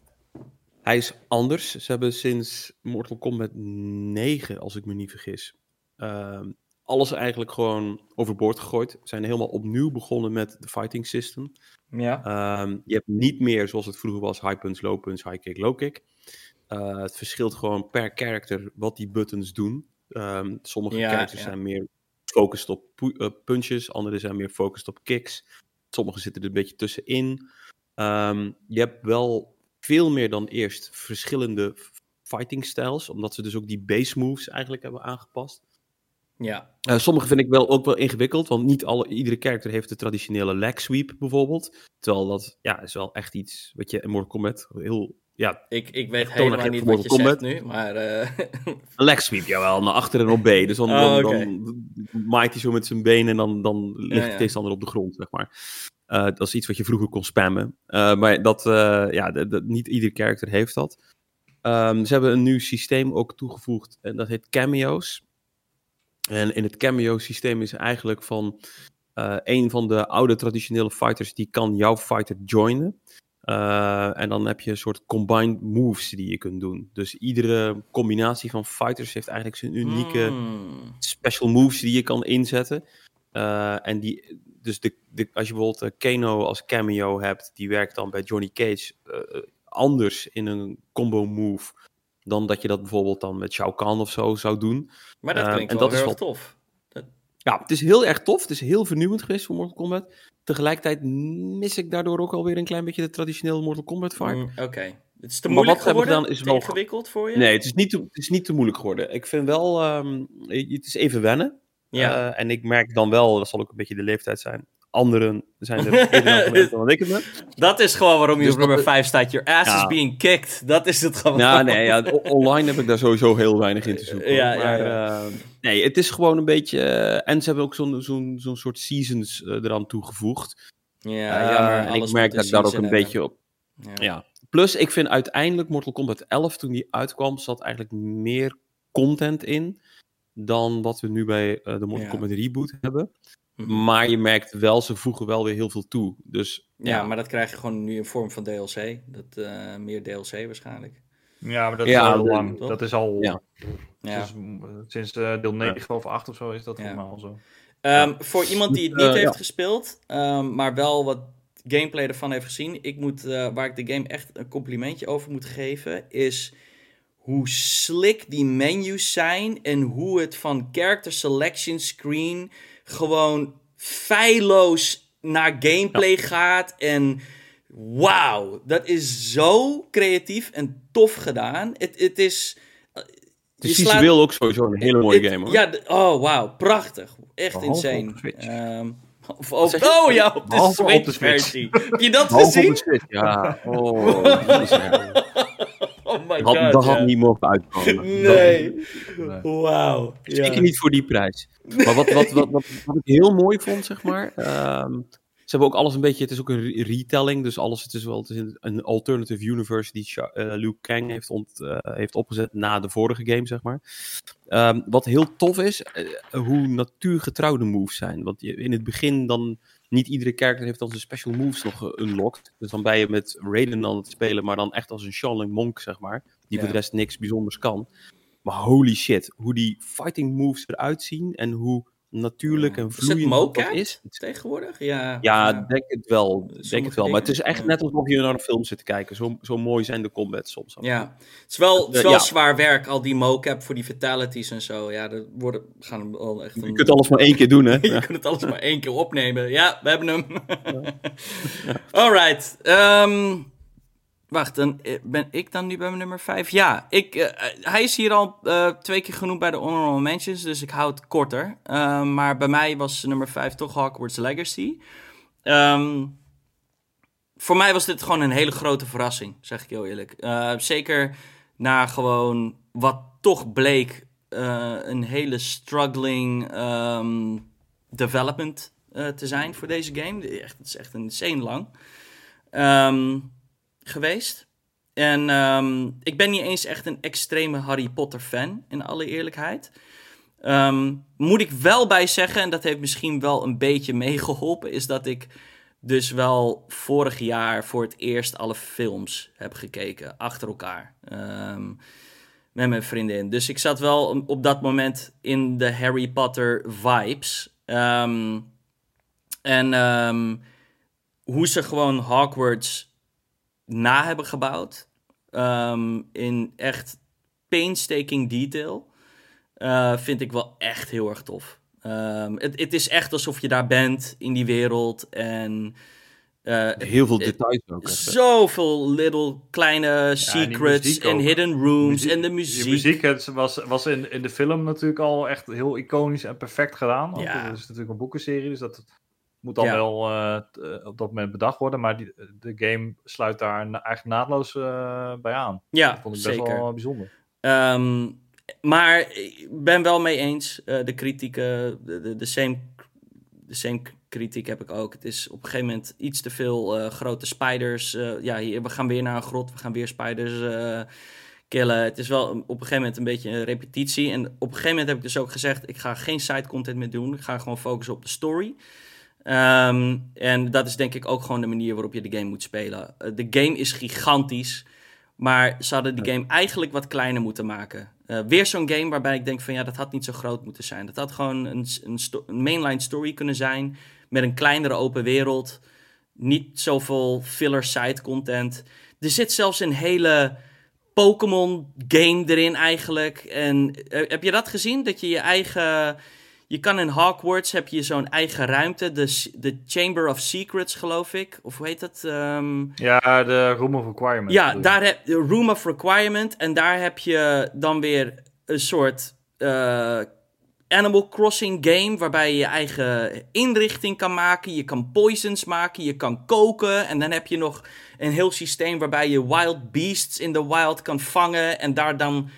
Hij is anders. Ze hebben sinds Mortal Kombat 9, als ik me niet vergis, ehm, alles eigenlijk gewoon overboord gegooid. Ze zijn helemaal opnieuw begonnen met de fighting system. Ja. Ehm, je hebt niet meer zoals het vroeger was: high punch, low punch, high kick, low kick. Eh, het verschilt gewoon per character wat die buttons doen. Ehm, sommige Ja, characters ja. zijn meer gefocust op eh, punches, andere zijn meer gefocust op kicks. Sommige zitten er een beetje tussenin. Ehm, je hebt wel veel meer dan eerst verschillende fighting styles, omdat ze dus ook die base moves eigenlijk hebben aangepast. Ja. Uh, sommige vind ik wel ook wel ingewikkeld, want niet alle, iedere character heeft de traditionele leg sweep bijvoorbeeld. Terwijl dat ja, is wel echt iets wat je in Mortal Kombat heel ja, ik, ik weet helemaal niet wat je Kombat. zegt nu, maar... Uh... Een leg sweep, jawel, naar achter en op B. Dus dan, oh, dan, dan, maait hij zo met zijn benen en dan, dan ligt ja, de tegenstander op de grond, zeg maar. Uh, dat is iets wat je vroeger kon spammen. Maar dat, ja, niet ieder character heeft dat. Um, ze hebben een nieuw systeem ook toegevoegd en dat heet cameo's. En in het cameo systeem is eigenlijk van een van de oude traditionele fighters, die kan jouw fighter joinen. Uh, en dan heb je een soort combined moves die je kunt doen. Dus iedere combinatie van fighters heeft eigenlijk zijn unieke mm. special moves die je kan inzetten. Uh, en die, dus de, de, als je bijvoorbeeld uh, Kano als cameo hebt, die werkt dan bij Johnny Cage anders in een combo move dan dat je dat bijvoorbeeld dan met Shao Kahn of zo zou doen. Maar dat klinkt en wel dat heel is wel tof. Ja, het is heel erg tof. Het is heel vernieuwend geweest voor Mortal Kombat. Tegelijkertijd mis ik daardoor ook alweer een klein beetje de traditionele Mortal Kombat vibe. Mm, Oké. Het is te moeilijk wat geworden? Gedaan, is wel ingewikkeld voor je? Nee, het is, niet te, het is niet te moeilijk geworden. Ik vind wel, um, het is even wennen. Ja. Uh, en ik merk dan wel, dat zal ook een beetje de leeftijd zijn, anderen zijn er eerder dan ik het ben. Dat is gewoon waarom je dus op nummer 5 staat. Your ass is being kicked. Dat is het gewoon. Ja, nee, ja, online heb ik daar sowieso heel weinig in te zoeken. Ja, maar, ja, uh, nee, het is gewoon een beetje... Uh, en ze hebben ook zo'n zo'n zo'n soort seasons uh, eraan toegevoegd. Ja, ja en ik merk dat ik daar ook een beetje op... Ja. Plus, ik vind uiteindelijk Mortal Kombat 11, toen die uitkwam, zat eigenlijk meer content in dan wat we nu bij de Mortal Kombat reboot hebben. Maar je merkt wel, ze voegen wel weer heel veel toe. Dus, ja, maar dat krijg je gewoon nu in vorm van DLC. Dat, uh, meer DLC waarschijnlijk. Ja, maar dat is al lang. Dat is al ja. Sinds, sinds uh, deel 9 of 8 of zo is dat normaal zo. Um, voor iemand die het niet uh, heeft gespeeld, um, maar wel wat gameplay ervan heeft gezien. Ik moet, waar ik de game echt een complimentje over moet geven, is hoe slick die menus zijn en hoe het van character selection screen gewoon feilloos naar gameplay gaat. En wauw, dat is zo creatief en tof gedaan. Het, het is... Het is visueel ook sowieso een hele mooie game hoor. Ja, oh wauw, prachtig. Echt insane. Um, of op, oh ja, op de Switch versie. Heb je dat gezien? ja. Oh, God. Dat had niet mogen uitkomen. Nee. Wauw. Zeker niet voor die prijs. Maar wat, wat, wat, wat, wat ik heel mooi vond, zeg maar. Um, ze hebben ook alles een beetje. Het is ook een retelling. Dus alles. Het is wel het is een alternative universe die uh, Liu Kang heeft, ont, uh, heeft opgezet na de vorige game, zeg maar. Um, wat heel tof is, uh, hoe natuurgetrouwde moves zijn. Want je, in het begin dan niet iedere character heeft dan zijn special moves nog unlocked. Dus dan ben je met Raiden aan het spelen, maar dan echt als een Shaolin Monk, zeg maar. Die voor de rest niks bijzonders kan. Maar holy shit, hoe die fighting moves eruit zien en hoe natuurlijk en vloeiend dat is. tegenwoordig? Ja, ja, denk het wel. Denk het wel. Maar het is echt net alsof je naar een film zit te kijken. Zo, zo mooi zijn de combats soms. Ja, het is wel, het is wel zwaar werk, al die mocap voor die fatalities en zo. Ja, dat worden, gaan wel echt... Een... Je kunt alles maar één keer doen, hè? je kunt het alles maar één keer opnemen. Ja, we hebben hem. Alright. Um, Wacht, dan eh, ben ik dan nu bij mijn nummer 5? Ja, ik, uh, hij is hier al twee keer genoemd bij de Honorable Mentions, dus ik hou het korter. Uh, maar bij mij was nummer 5 toch Hogwarts Legacy. Um, voor mij was dit gewoon een hele grote verrassing, zeg ik heel eerlijk. zeker na gewoon wat toch bleek een hele struggling um, development te zijn voor deze game. Echt, het is echt een insane lang. Um, geweest. En um, ik ben niet eens echt een extreme Harry Potter fan, in alle eerlijkheid. Um, moet ik wel bij zeggen, en dat heeft misschien wel een beetje meegeholpen, is dat ik dus wel vorig jaar voor het eerst alle films heb gekeken, achter elkaar. Um, met mijn vriendin. Dus ik zat wel op dat moment in de Harry Potter vibes. En hoe ze gewoon Hogwarts na hebben gebouwd. Um, in echt painstaking detail. Uh, vind ik wel echt heel erg tof. Um, het, het, is echt alsof je daar bent in die wereld. En Eh, Heel veel eh, details ook. zoveel little kleine secrets en hidden rooms Muziek- en de muziek. muziek het was, was in, in de film natuurlijk al echt heel iconisch en perfect gedaan. Ja. Het is natuurlijk een boekenserie, dus dat moet dan Ja. wel eh, eh, op dat moment bedacht worden. Maar die, de game sluit daar na- eigenlijk naadloos eh, bij aan. Ja, Dat vond ik best zeker. wel bijzonder. Ehm, maar ik ben wel mee eens. eh, de kritieken, de, de, de same, de same kritiek heb ik ook. Het is op een gegeven moment iets te veel eh, grote spiders. eh, ja, hier, we gaan weer naar een grot, we gaan weer spiders eh, killen. Het is wel op een gegeven moment een beetje een repetitie. En op een gegeven moment heb ik dus ook gezegd, ik ga geen side content meer doen. Ik ga gewoon focussen op de story. Ehm, en dat is denk ik ook gewoon de manier waarop je de game moet spelen. Eh, de game is gigantisch. Maar ze hadden die game eigenlijk wat kleiner moeten maken. Eh, weer zo'n game waarbij ik denk van ja, dat had niet zo groot moeten zijn. Dat had gewoon een, een, sto- een mainline story kunnen zijn. Met een kleinere open wereld. Niet zoveel filler side content. Er zit zelfs een hele Pokémon game erin eigenlijk. En eh, heb je dat gezien? Dat je je eigen... Je kan in Hogwarts heb je zo'n eigen ruimte. De, de Chamber of Secrets geloof ik. Of hoe heet dat? Ehm, Ja, de Room of Requirement. ja, daar heb je Room of Requirement. En daar heb je dan weer een soort eh, Animal Crossing game. Waarbij je je eigen inrichting kan maken. Je kan poisons maken. Je kan koken. En dan heb je nog een heel systeem waarbij je wild beasts in de wild kan vangen. En daar dan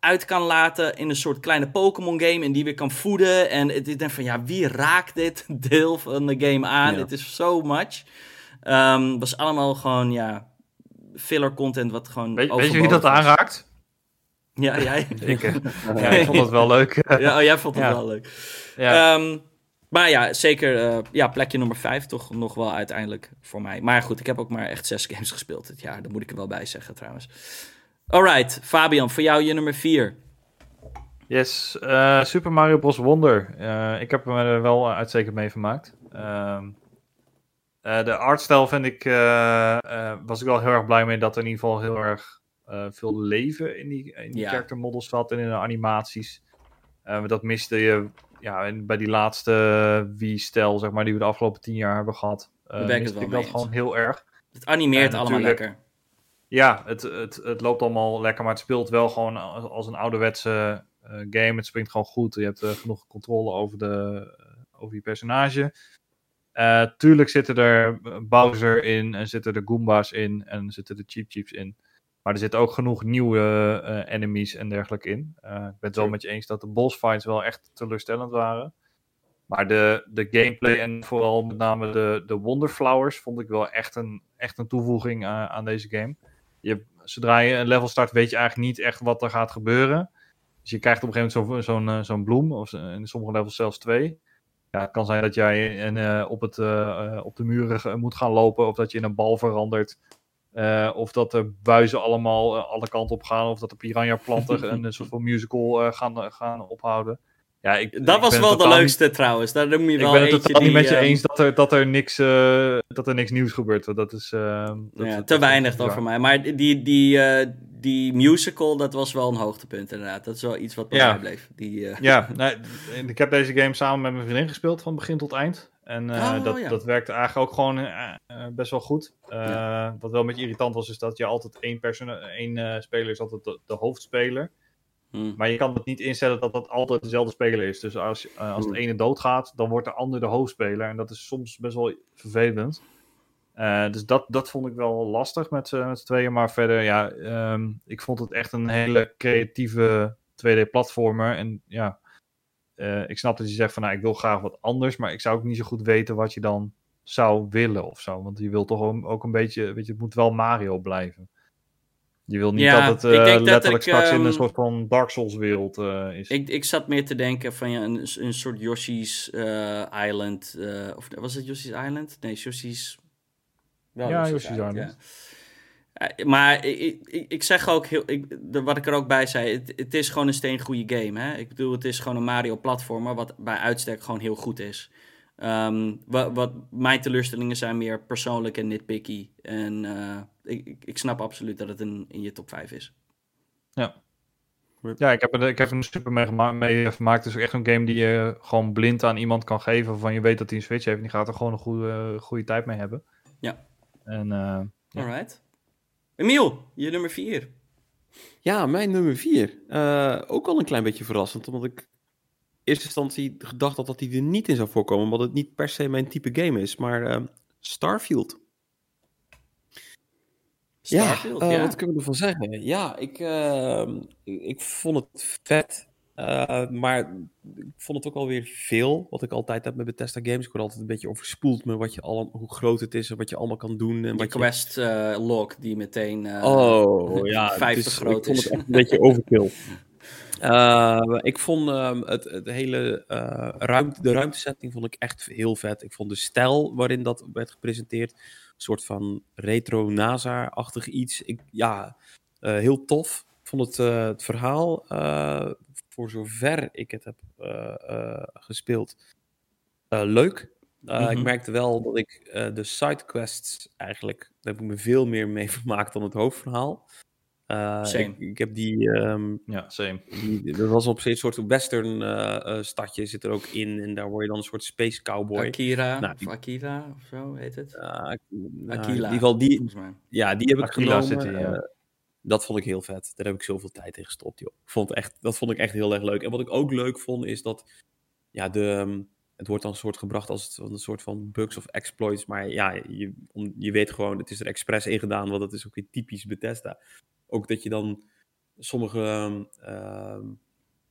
uit kan laten in een soort kleine Pokémon game. En die weer kan voeden. En het is dan van ja, wie raakt dit deel van de game aan? Ja. Het is so much. Ehm was allemaal gewoon, ja, filler content wat gewoon Weet, weet je wie dat was. aanraakt? Ja, jij? Ik, ja, ik vond dat wel leuk. ja, oh, jij vond het Ja. wel leuk. ja. Ehm, maar ja, zeker eh, ja, plekje nummer 5 toch nog wel uiteindelijk voor mij. Maar goed, ik heb ook maar echt zes games gespeeld dit jaar. Daar moet ik er wel bij zeggen trouwens. Alright, Fabian, voor jou je nummer 4. Yes, eh, Super Mario Bros. Wonder. Eh, ik heb me er wel uitstekend mee vermaakt. Ehm, eh, de artstijl vind ik, eh, eh, was ik wel heel erg blij mee dat er in ieder geval heel erg eh, veel leven in die, in die Ja. character models zat en in de animaties. Eh, dat miste je ja, bij die laatste Wii-stijl, zeg maar, die we de afgelopen tien jaar hebben gehad. Eh het miste ik dat eens. gewoon heel erg. Het animeert allemaal lekker. Ja, het, het, het loopt allemaal lekker, maar het speelt wel gewoon als, een ouderwetse eh, game. Het springt gewoon goed. Je hebt eh, genoeg controle over, de, eh, over je personage. Tuurlijk zitten er Bowser in en zitten er Goomba's in en zitten er Cheap Cheeps in. Maar er zitten ook genoeg nieuwe enemies en dergelijke in. Ik ben het wel met je eens dat de boss fights wel echt teleurstellend waren. Maar de, de gameplay en vooral met name de, de Wonderflowers vond ik wel echt een, echt een toevoeging aan deze game. Je, zodra je een level start, weet je eigenlijk niet echt wat er gaat gebeuren. Dus je krijgt op een gegeven moment zo'n zo'n eh, zo'n bloem, of in sommige levels zelfs twee. Ja, het kan zijn dat jij en, eh, op, het, eh, op de muren moet gaan lopen, of dat je in een bal verandert. of dat de buizen allemaal alle kanten op gaan, of dat de piranha-planten een soort van musical gaan, gaan ophouden. Ja, ik, Dat ik was wel de niet- leukste trouwens. Daar noem je ik wel ben het totaal niet met je ehm, eens dat er, dat er, niks, eh, dat er niks nieuws gebeurt. Want dat is... eh, dat- ja, dat- te weinig dan voor mij. Maar die, die, eh, die musical, dat was wel een hoogtepunt inderdaad. Dat is wel iets wat bij Ja. mij bleef. Die, eh, Ja, nee, en ik heb deze game samen met mijn vriendin gespeeld van begin tot eind. En Oh, dat, ja. dat werkte eigenlijk ook gewoon best wel goed. Wat wel een beetje irritant was, is dat je altijd één, persona- één speler is altijd de, de hoofdspeler. Hm. Maar je kan het niet instellen dat dat altijd dezelfde speler is. Dus als, eh, als het Hmm. ene doodgaat, dan wordt de ander de hoofdspeler. En dat is soms best wel vervelend. Eh, dus dat, dat vond ik wel lastig met, z'n- met z'n tweeën. Maar verder, ja, ehm, ik vond het echt een hele creatieve 2D-platformer. En ja, eh, ik snap dat je zegt van, nou, ik wil graag wat anders. Maar ik zou ook niet zo goed weten wat je dan zou willen of zo. Want je wil toch ook- ook een beetje, weet je, het moet wel Mario blijven. Je wil niet Ja, dat het eh, dat letterlijk ik, straks in ehm, een soort van Dark Souls wereld eh, is. Ik, ik zat meer te denken van ja, een, een soort Yoshi's eh, Island. eh, of was het Yoshi's Island? Nee, Yoshi's. Wel Ja, Yoshi's Island. ja. Maar ik, ik, ik zeg ook heel, ik, de, wat ik er ook bij zei, het, het is gewoon een steengoede game. Hè? Ik bedoel, het is gewoon een Mario-platformer, wat bij uitstek gewoon heel goed is. Ehm, wat, wat mijn teleurstellingen zijn meer persoonlijk en nitpicky. En eh, ik, ik, snap absoluut dat het een, in je top 5 is. Ja, ik heb, er, ik heb er een super mee, gema- mee vermaakt. Het is echt een game die je gewoon blind aan iemand kan geven. Waarvan je weet dat hij een Switch heeft. En die gaat er gewoon een goede, goede tijd mee hebben. Ja. En eh, Ja. Alright. Emiel, je nummer 4. Ja, mijn nummer vier. Eh, ook al een klein beetje verrassend, omdat ik in eerste instantie gedacht had dat hij er niet in zou voorkomen, omdat het niet per se mijn type game is, maar eh, Starfield. Starfield, ja, ja. eh, wat kunnen we ervan zeggen? Ja, ik, eh, ik, ik vond het vet, eh, maar ik vond het ook alweer veel, wat ik altijd heb met Bethesda games. Ik word altijd een beetje overspoeld met wat je al, hoe groot het is en wat je allemaal kan doen. En wat quest eh, log die meteen eh, Oh, ja. 50 dus groot ik vond is. het echt een beetje overkill. Eh, ik vond ehm, het, het hele eh, ruimte, de ruimtesetting vond ik echt heel vet. Ik vond de stijl waarin dat werd gepresenteerd, een soort van retro NASA-achtig iets. Ik, ja, eh, heel tof. Ik vond het, het verhaal, voor zover ik het heb gespeeld, leuk. Uh, Mhm. Ik merkte wel dat ik uh, de sidequests eigenlijk, daar heb ik me veel meer mee vermaakt dan het hoofdverhaal. Uh, Same. ik, ik heb die, um, ja, same. die, dat was op zich een soort western uh, stadje zit er ook in en daar word je dan een soort space cowboy. Akira, Nou, of die- Akira, of zo heet het. Uh, nou, in ieder geval die, ja, die heb ik Aquila genomen. City, ja. eh, dat vond ik heel vet. Daar heb ik zoveel tijd in gestopt, joh. Vond echt, dat vond ik echt heel erg leuk. En wat ik ook leuk vond, is dat... Ja, de, ehm, het wordt dan een soort gebracht als het- een soort van bugs of exploits. Maar ja, je, om- je weet gewoon, het is er expres in gedaan. Want dat is ook weer typisch Bethesda. Ook dat je dan sommige ehm,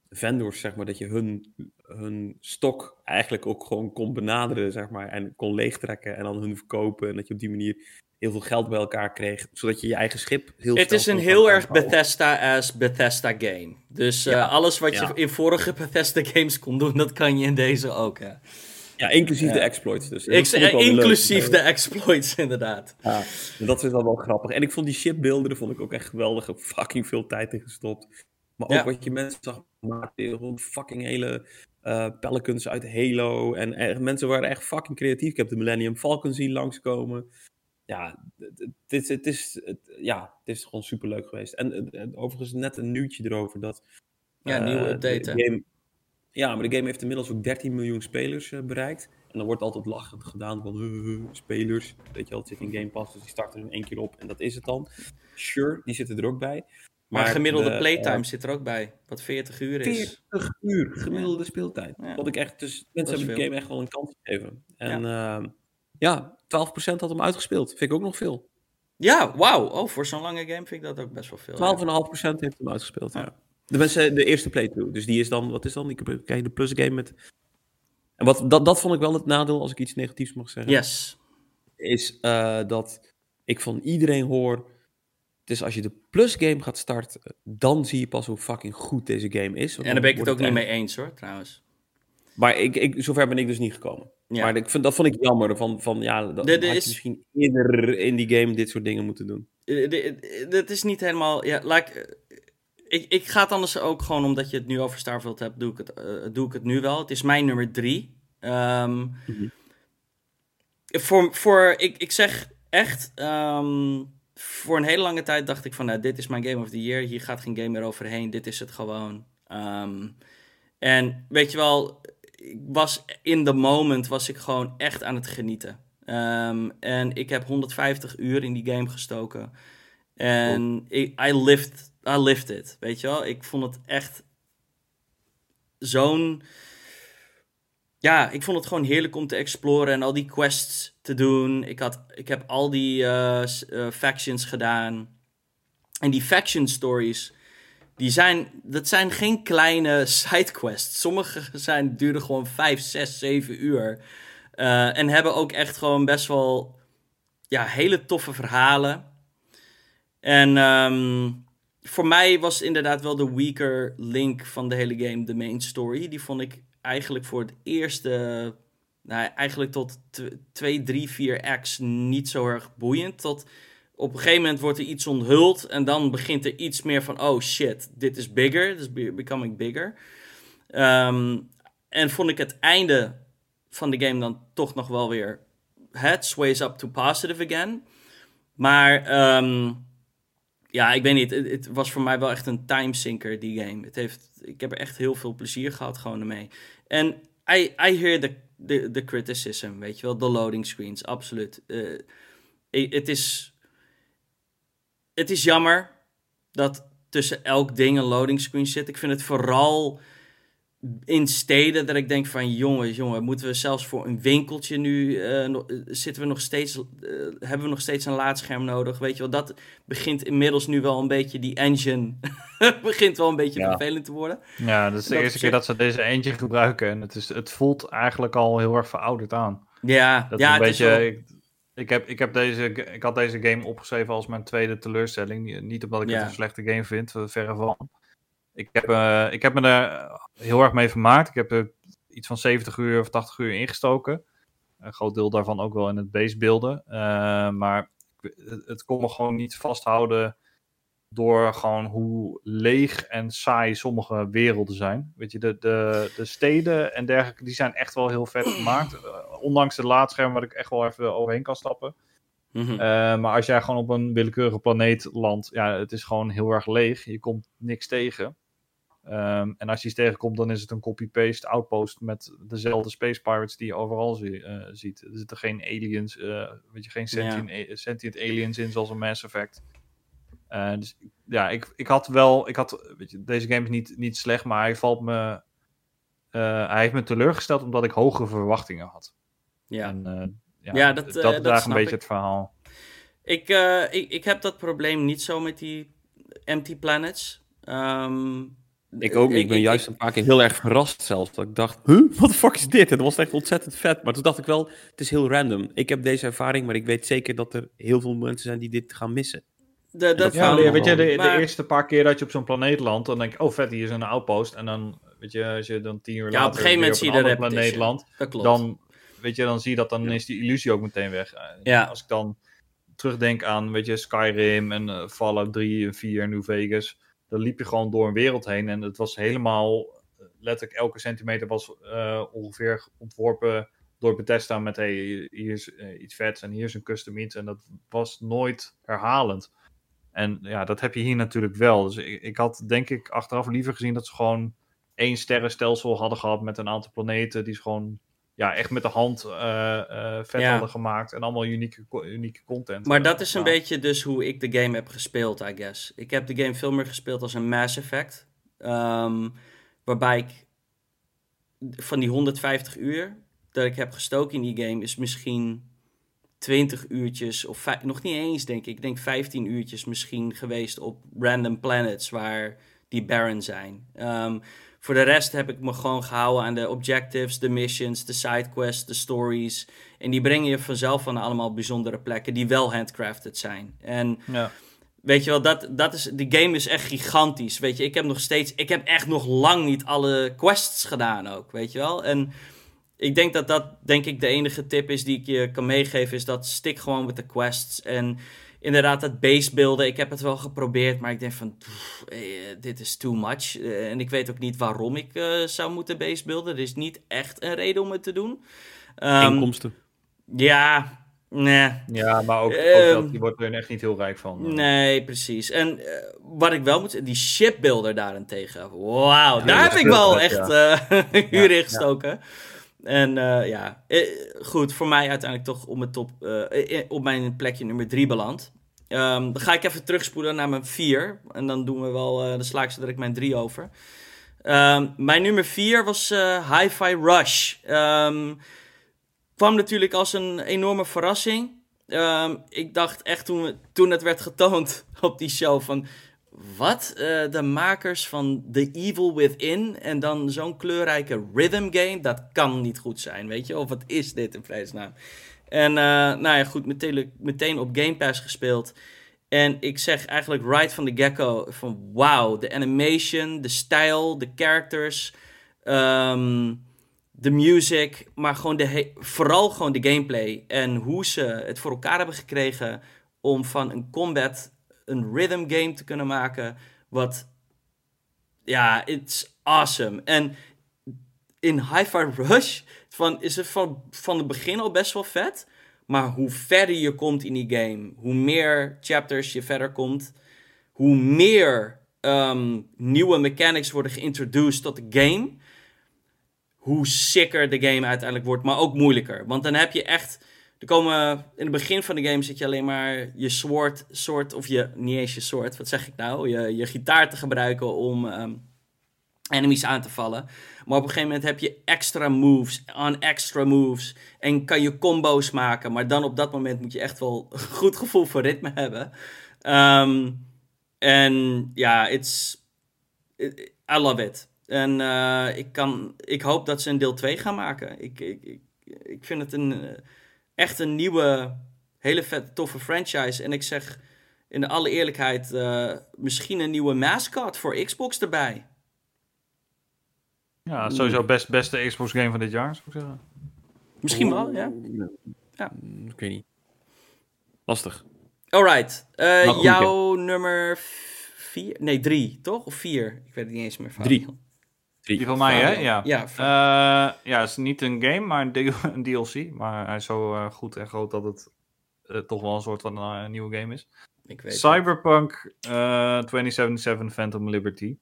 vendors, zeg maar, dat je hun, hun stok eigenlijk ook gewoon kon benaderen, zeg maar. En kon leegtrekken en dan hun verkopen. En dat je op die manier heel veel geld bij elkaar kreeg. Zodat je je eigen schip heel Het is een heel erg uitbouwen. Bethesda as Bethesda game. Dus eh, Ja, alles wat ja. je in vorige Bethesda games kon doen, dat kan je in deze ook. Hè. Ja, inclusief de exploits dus. Ik, leuk. inclusief de exploits, inderdaad. Ja, dat is dan wel grappig. En ik vond die shipbeelden, daar vond ik ook echt geweldig. Ik fucking veel tijd in gestopt. Maar ook wat je mensen zag maken, gewoon fucking hele eh pelicans uit Halo. En mensen waren echt fucking creatief. Ik heb de Millennium Falcon zien langskomen. Ja, het, het, is, het, ja, het is gewoon super leuk geweest. En, overigens net een nieuwtje erover dat... Ja, eh, nieuwe update, de hè? game- ja, maar de game heeft inmiddels ook 13 miljoen spelers eh, bereikt. En dan wordt altijd lachend gedaan van "Huh, huh, spelers. Weet je wel, het zit in Game Pass, dus die starten er in één keer op en dat is het dan. Sure, die zitten er ook bij. Maar, gemiddelde de, playtime eh, zit er ook bij. Wat 40 uur is. 40 uur gemiddelde speeltijd. Ja. Wat ik echt, dus mensen hebben de game echt wel een kans gegeven. En ja, ja 12% had hem uitgespeeld. Vind ik ook nog veel. Ja, wauw. Oh, voor zo'n lange game vind ik dat ook best wel veel. 12,5% heeft hem uitgespeeld. Ja. Ja. De mensen, de eerste playthrough. Dus die is dan, wat is dan? Ik heb- krijg de plus game met. En wat, dat, dat vond ik wel het nadeel, als ik iets negatiefs mag zeggen. Yes. Is eh, dat ik van iedereen hoor. Dus als je de plus game gaat starten, dan zie je pas hoe fucking goed deze game is. En daar ben ik het ook niet echt- mee eens hoor, trouwens. Maar ik, ik, zover ben ik dus niet gekomen. Ja. Maar ik vind, dat vond ik jammer. Van, van, ja, dat had is- je misschien eerder in die game dit soort dingen moeten doen. Eh, Dat is niet helemaal. Ja, like, ik, ik ga het anders ook gewoon omdat je het nu over Starfield hebt, doe ik het, eh, doe ik het nu wel. Het is mijn nummer drie. Ehm, Mhm. voor, voor, ik, ik zeg echt, ehm, voor een hele lange tijd dacht ik van, nou, dit is mijn Game of the Year. Hier gaat geen game meer overheen. Dit is het gewoon. Ehm, en weet je wel, ik was in the moment was ik gewoon echt aan het genieten. En ik heb 150 uur in die game gestoken. En ik, I, lived, I lived it, weet je wel. Ik vond het echt zo'n... Ja, ik vond het gewoon heerlijk om te exploren en al die quests te doen. Ik, had, ik heb al die eh, eh, factions gedaan. En die faction stories, die zijn, dat zijn geen kleine sidequests. Sommige zijn, duren gewoon 5, 6, 7 uur. Eh, en hebben ook echt gewoon best wel ja, hele toffe verhalen. En ehm, voor mij was inderdaad wel de weaker link van de hele game de main story. Die vond ik eigenlijk voor het eerste, nou, eigenlijk tot 2, 3, 4 acts niet zo erg boeiend. Tot op een gegeven moment wordt er iets onthuld en dan begint er iets meer van, oh shit, dit is bigger, this is be- becoming bigger. Ehm, en vond ik het einde van de game dan toch nog wel weer, het sways up to positive again. Maar ehm, ja, ik weet niet. Het, was voor mij wel echt een timesinker, die game. Het heeft, ik heb er echt heel veel plezier gehad gewoon ermee. En I, I hear the, the, the criticism, weet je wel. De loading screens, absoluut. I- het is, het is jammer dat tussen elk ding een loading screen zit. Ik vind het vooral in steden dat ik denk van jongen, jongen, moeten we zelfs voor een winkeltje nu eh, eh, zitten we nog steeds, eh, hebben we nog steeds een laadscherm nodig? Weet je wel, dat begint inmiddels nu wel een beetje die engine begint wel een beetje Ja. vervelend te worden. Ja, dat is de Dat eerste keer dat ze deze eentje gebruiken. En het, is, het voelt eigenlijk al heel erg verouderd aan. Ja, Dat ja, is een het is beetje. wel- Ik, ik, heb, ik, heb deze, ik had deze game opgeschreven als mijn tweede teleurstelling. Niet- omdat ik Ja. het een slechte game vind, verre van. Ik heb, eh, ik heb me er heel erg mee vermaakt. Ik heb er iets van 70 uur of 80 uur ingestoken. Een groot deel daarvan ook wel in het basebeelden. Eh, maar het, het kon me gewoon niet vasthouden door gewoon hoe leeg en saai sommige werelden zijn. Weet je, de, de, de steden en dergelijke, die zijn echt wel heel vet gemaakt. Eh, ondanks de laadscherm waar ik echt wel even overheen kan stappen. Mhm. Maar als jij gewoon op een willekeurige planeet landt, ja, het is gewoon heel erg leeg. Je komt niks tegen. Ehm, en als je iets tegenkomt, dan is het een copy-paste outpost met dezelfde space pirates die je overal zie- eh, ziet. Er zitten geen aliens, eh, weet je, geen sentient, sentient aliens in zoals een Mass Effect. Eh, dus ja, ik, ik had wel, ik had, weet je, deze game is niet, niet slecht, maar hij valt me, hij heeft me teleurgesteld omdat ik hogere verwachtingen had. ja. En, ja, Ja, dat, dat, dat is een beetje ik. het verhaal. Ik, ik, ik heb dat probleem niet zo met die empty planets. Ehm, Ik ook niet. Ik ben juist een paar keer heel erg verrast zelfs. Dat ik dacht, huh, wat de fuck is dit? En dat was echt ontzettend vet. Maar toen dacht ik wel, het is heel random. Ik heb deze ervaring, maar ik weet zeker dat er heel veel mensen zijn die dit gaan missen. de, dat dat Ja, weet je, de, eerste paar keer dat je op zo'n planeet landt, dan denk je, oh vet, hier is een outpost. En dan, weet je, als je dan tien uur Ja, later op een gegeven moment weer zie je een andere planeet repetition. landt, Dat klopt. dan, weet je, dan zie je dat, dan is die illusie ook meteen weg. Eh, Ja. Als ik dan terugdenk aan, weet je, Skyrim en eh, Fallout 3 en 4 en New Vegas, dan liep je gewoon door een wereld heen en het was helemaal, letterlijk elke centimeter was eh, ongeveer ontworpen door Bethesda met, hey, hier is eh, iets vets en hier is een custom iets en dat was nooit herhalend. En ja, dat heb je hier natuurlijk wel. Dus ik, ik had denk ik achteraf liever gezien dat ze gewoon één sterrenstelsel hadden gehad met een aantal planeten die ze gewoon ja, echt met de hand eh, vet Ja. hadden gemaakt en allemaal unieke, unieke content. Maar dat is een beetje dus hoe ik de game heb gespeeld, I guess. Ik heb de game veel meer gespeeld als een Mass Effect. ehm, waarbij ik van die 150 uur dat ik heb gestoken in die game... is misschien 20 uurtjes, of nog niet eens denk ik. Ik denk 15 uurtjes misschien geweest op random planets waar die barren zijn. Ehm, voor de rest heb ik me gewoon gehouden aan de objectives, de missions, de sidequests, de stories... En die brengen je vanzelf van allemaal bijzondere plekken die wel handcrafted zijn. En Ja. weet je wel, dat, dat is, die game is echt gigantisch. Weet je, ik heb nog steeds, ik heb echt nog lang niet alle quests gedaan ook, weet je wel. En ik denk dat dat, denk ik, de enige tip is die ik je kan meegeven, is dat stik gewoon met de quests. En inderdaad, dat basebeelden, ik heb het wel geprobeerd, maar ik denk van, pff, eh, dit is too much. Eh, en ik weet ook niet waarom ik eh, zou moeten basebeelden. Er is niet echt een reden om het te doen. Ehm, Inkomsten. ja, nee. ja, maar ook, ook dat, die wordt er echt niet heel rijk van. Nee, precies. En wat ik wel moet zeggen, die shipbuilder daarentegen. Wauw, Ja, daar heb ik wel echt eh uren Ja, in gestoken. En eh, ja, eh, goed, voor mij uiteindelijk toch op mijn, top, eh, op mijn plekje nummer 3 beland. Ehm, dan ga ik even terugspoelen naar mijn 4. En dan doen we wel, eh dan sla ik mijn 3 over. Ehm, mijn nummer 4 was Hi-Fi Rush. Ehm, kwam natuurlijk als een enorme verrassing. Ik dacht echt toen, toen het werd getoond op die show van... Wat? Eh, de makers van The Evil Within en dan zo'n kleurrijke rhythm game? Dat kan niet goed zijn, weet je? Of wat is dit in vredesnaam? En eh, nou ja, goed, meteen, meteen op Game Pass gespeeld. En ik zeg eigenlijk right van de get-go van wauw, de animation, de stijl, de characters, ehm, de music, maar gewoon de vooral gewoon de gameplay en hoe ze het voor elkaar hebben gekregen om van een combat een rhythm game te kunnen maken, wat ja, it's awesome. En in Hi-Fi Rush van, is het van, van het begin al best wel vet. Maar hoe verder je komt in die game, hoe meer chapters je verder komt, hoe meer ehm, nieuwe mechanics worden geïntroduced tot de game, hoe sicker de game uiteindelijk wordt, maar ook moeilijker. Want dan heb je echt er komen, in het begin van de game zit je alleen maar je soort, soort of je, niet je soort, wat zeg ik nou, je, je gitaar te gebruiken om ehm, enemies aan te vallen. Maar op een gegeven moment heb je extra moves on extra moves en kan je combo's maken. Maar dan op dat moment moet je echt wel een goed gevoel voor ritme hebben. Ehm, en ja, it's, I love it. En eh, ik, kan, ik hoop dat ze een deel 2 gaan maken. Ik, ik, ik, ik vind het een, eh, echt een nieuwe, hele vet, toffe franchise. En ik zeg in de alle eerlijkheid, eh, misschien een nieuwe mascot voor Xbox erbij. Ja, sowieso best beste Xbox game van dit jaar, zou ik zeggen. Misschien wel, ja. Ja. Mm, Ik weet niet. Lastig. Alright, eh, Maar goed, jouw nummer 4, nee 3, toch? Of 4? Ik weet het niet eens meer. Drie. Die van mij, hè? Ja. Ja, Eh, ja, het is niet een game, maar een, DLC. Maar hij is zo eh, goed en groot dat het eh, toch wel een soort van eh, een nieuwe game is. ik weet. Cyberpunk eh 2077 Phantom Liberty.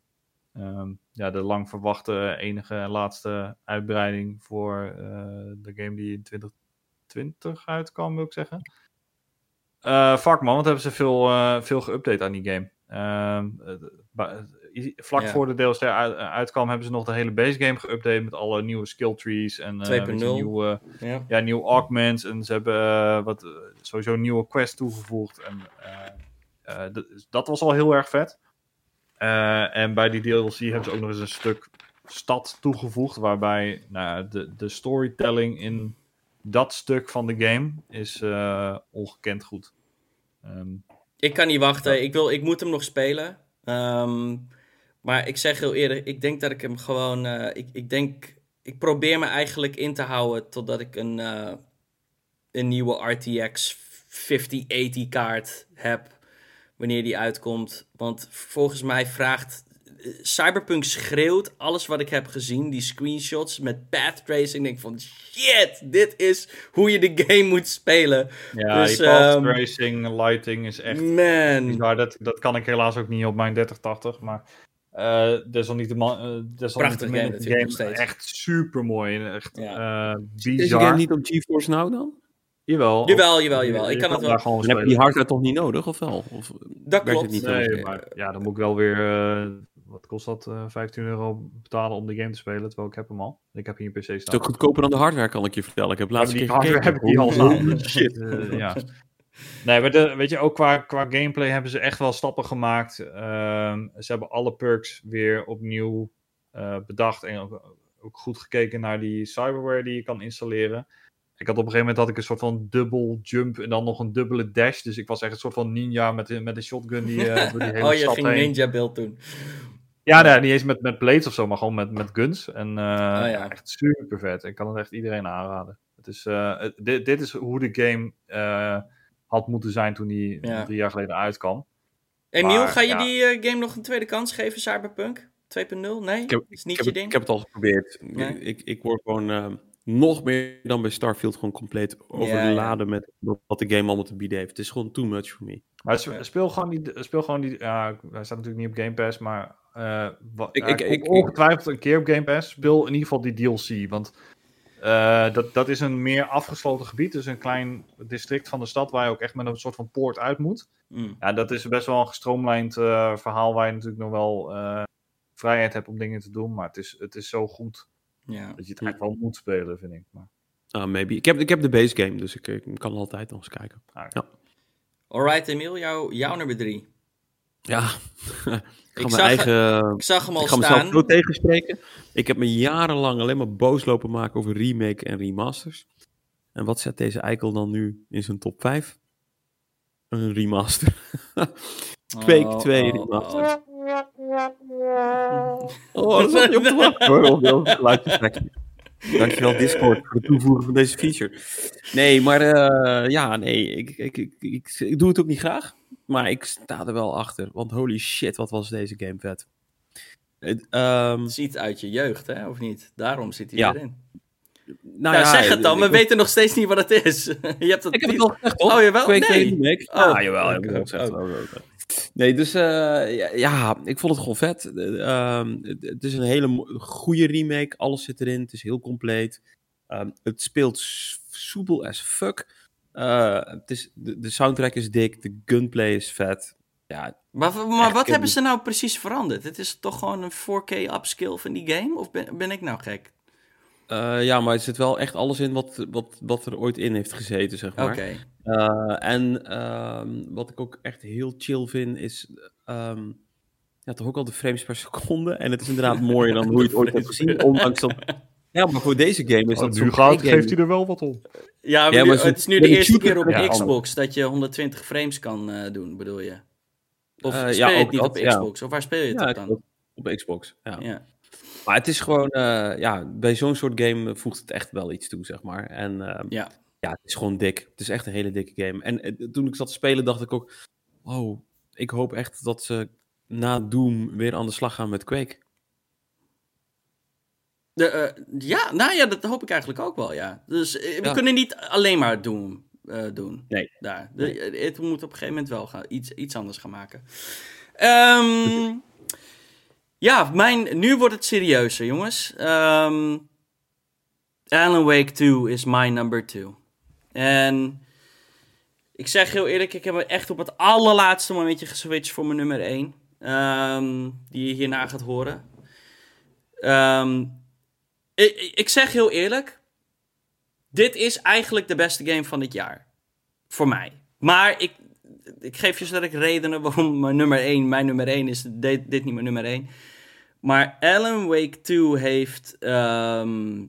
Ehm, ja, de lang verwachte enige en laatste uitbreiding voor eh, de game die in 2020 uitkwam, wil ik zeggen. Eh fuck man, wat hebben ze veel, eh, veel geüpdate aan die game. Ehm, eh, vlak Ja. voor de DLC uit, uitkwam, hebben ze nog de hele base game geüpdate met alle nieuwe skill trees en eh, weet je, 2.0. nieuwe, Ja. ja, nieuwe augments. En ze hebben eh, wat, eh, sowieso nieuwe quest toegevoegd. En, eh, eh, d- dat was al heel erg vet. Eh, en bij die DLC hebben ze ook nog eens een stuk stad toegevoegd. Waarbij nou, de, de storytelling in dat stuk van de game is eh, ongekend goed. Ehm, Ik kan niet wachten. Ik, wil, ik moet hem nog spelen. Ehm, maar ik zeg heel eerlijk, ik denk dat ik hem gewoon. eh, ik, ik denk. Ik probeer me eigenlijk in te houden totdat ik een, eh, een nieuwe RTX 5080 kaart heb. Wanneer die uitkomt. Want volgens mij vraagt. eh, Cyberpunk schreeuwt alles wat ik heb gezien. Die screenshots met path tracing. Ik denk van shit, dit is hoe je de game moet spelen. ja, Dus, die path ehm, tracing, lighting is echt Man. bizar. Dat, dat kan ik helaas ook niet op mijn 3080. Maar eh desalniettemin, eh, desalniettemin game is de nog game steeds. echt super mooi. En echt Ja. eh, Is die bizar. game niet op GeForce Now dan? Jawel. Jawel, jawel, jawel. Je Ik kan het wel. Dan heb je die hardware toch niet nodig, of wel? Of, Dat klopt. het niet Nee, maar ja, dan moet ik wel weer, eh, wat kost dat, eh 15 euro betalen om de game te spelen, terwijl ik heb hem al. Ik heb hier een PC staan. Het is ook goedkoper dan de hardware, kan ik je vertellen. Ik heb laatst die keer hardware heb ik hier al staan. Shit. Ja. Nee, maar de, weet je, ook qua, qua gameplay hebben ze echt wel stappen gemaakt. Ehm, ze hebben alle perks weer opnieuw eh, bedacht en ook, ook goed gekeken naar die cyberware die je kan installeren. Ik had op een gegeven moment had ik een soort van dubbel jump en dan nog een dubbele dash. Dus ik was echt een soort van ninja met, met een shotgun die, eh, door die hele oh, je ging heen. ninja beeld doen. Ja, nee, niet eens met, met blades of zo, maar gewoon met, met guns. En eh, ja, echt super vet. Ik kan het echt iedereen aanraden. Het is, dit, dit is hoe de game had moeten zijn toen die Ja. drie jaar geleden uitkwam. Emiel, Maar, ga je ja. die eh, game nog een tweede kans geven, Cyberpunk 2.0? Nee? Ik heb, is niet ik, je het, ding? ik heb het al geprobeerd. Nee? Ik, ik word gewoon eh, nog meer dan bij Starfield gewoon compleet overladen met wat- de game allemaal te bieden heeft. Het is gewoon too much for me. Maar spe- speel gewoon die, speel gewoon die ja, hij staat natuurlijk niet op Game Pass, maar eh Ik- ja, ik- ik- ongetwijfeld een keer op Game Pass. Speel in ieder geval die DLC, want eh, dat, dat is een meer afgesloten gebied, dus een klein district van de stad waar je ook echt met een soort van poort uit moet. Mm. Ja, dat is best wel een gestroomlijnd eh, verhaal waar je natuurlijk nog wel eh, vrijheid hebt om dingen te doen. Maar het is, het is zo goed Ja. dat je het eigenlijk wel moet spelen, vind ik. Maar, Ah, maybe. Ik heb, ik heb de base game, dus ik, ik kan altijd nog eens kijken. ah, Ja. Alright, Emiel, jou, jouw nummer 3. Ja, ik Ik ga zag- eigen... Ik zag hem al Ik ga mezelf staan. zo tegenspreken. Ik heb me jarenlang alleen maar boos lopen maken over remake en remasters. En wat zet deze eikel dan nu in zijn top 5? Een remaster. Quake Oh, 2 oh, remaster. oh. Oh, dat zat je op wachten hoor. Dankjewel Discord voor het toevoegen van deze feature. Nee, maar eh, ja, nee, ik, ik, ik, ik, ik doe het ook niet graag. Maar ik sta er wel achter. Want holy shit, wat was deze game vet. Het, ehm, Het ziet uit je jeugd, hè, of niet? Daarom zit hij Ja. erin. nou Nou, ja, zeg het dan, we weten nog steeds niet wat het is. je hebt het Ik heb het al gezegd, toch? Oh, jawel? Quake Nee. 2 remake. Oh. Ah, jawel, heb ik Oh, al gezegd. Nee, dus eh, ja, ja, ik vond het gewoon vet. Eh, ehm, het, is een hele goede remake. Alles zit erin. Het is heel compleet. Ehm, het speelt soepel as fuck. Eh, het is, de, de soundtrack is dik, de gunplay is vet. Ja, Maar, maar wat hebben ze nou precies veranderd? Het is toch gewoon een 4K upscale van die game? Of ben, ben ik nou gek? Eh, ja, maar er zit wel echt alles in wat, wat, wat er ooit in heeft gezeten, zeg maar. Oké. Eh, en ehm, wat ik ook echt heel chill vind, is ehm, ja, toch ook al de frames per seconde. En het is inderdaad mooier dan hoe je het ooit hebt gezien, ondanks dat... Ja, maar voor deze game is Oh, dat nu gaat, geeft hij er wel wat om. Ja, maar, Ja, nu- het is nu de eerste keer op Xbox dat je 120 frames kan eh, doen, bedoel je? Of speel ja, je het niet dat, op ja. Xbox? Of waar speel je het Ja, op dan? klopt. op Xbox, ja. Maar het is gewoon, eh, ja, bij zo'n soort game voegt het echt wel iets toe, zeg maar. En ehm, Ja. ja, het is gewoon dik. Het is echt een hele dikke game. En eh, toen ik zat te spelen, dacht ik ook, oh, ik hoop echt dat ze na Doom weer aan de slag gaan met Quake. De, eh, ja, nou ja, dat hoop ik eigenlijk ook wel, ja. Dus eh, we Ja. kunnen niet alleen maar Doom eh, doen. Nee. Daar. De- eh, het moet op een gegeven moment wel gaan, iets, iets anders gaan maken. Ehm, ja, mijn, nu wordt het serieuzer, jongens. Ehm, Alan Wake 2 is my number 2. En ik zeg heel eerlijk, ik heb echt op het allerlaatste momentje geswitcht voor mijn nummer 1. ehm, die je hierna gaat horen. Ehm, ik, ik- ik zeg heel eerlijk, dit is eigenlijk de beste game van dit jaar. Voor mij. Maar ik, ik geef je sterk redenen waarom mijn nummer 1 mijn nummer 1 is. Dit, dit niet mijn nummer 1. Maar Alan Wake 2 heeft ehm,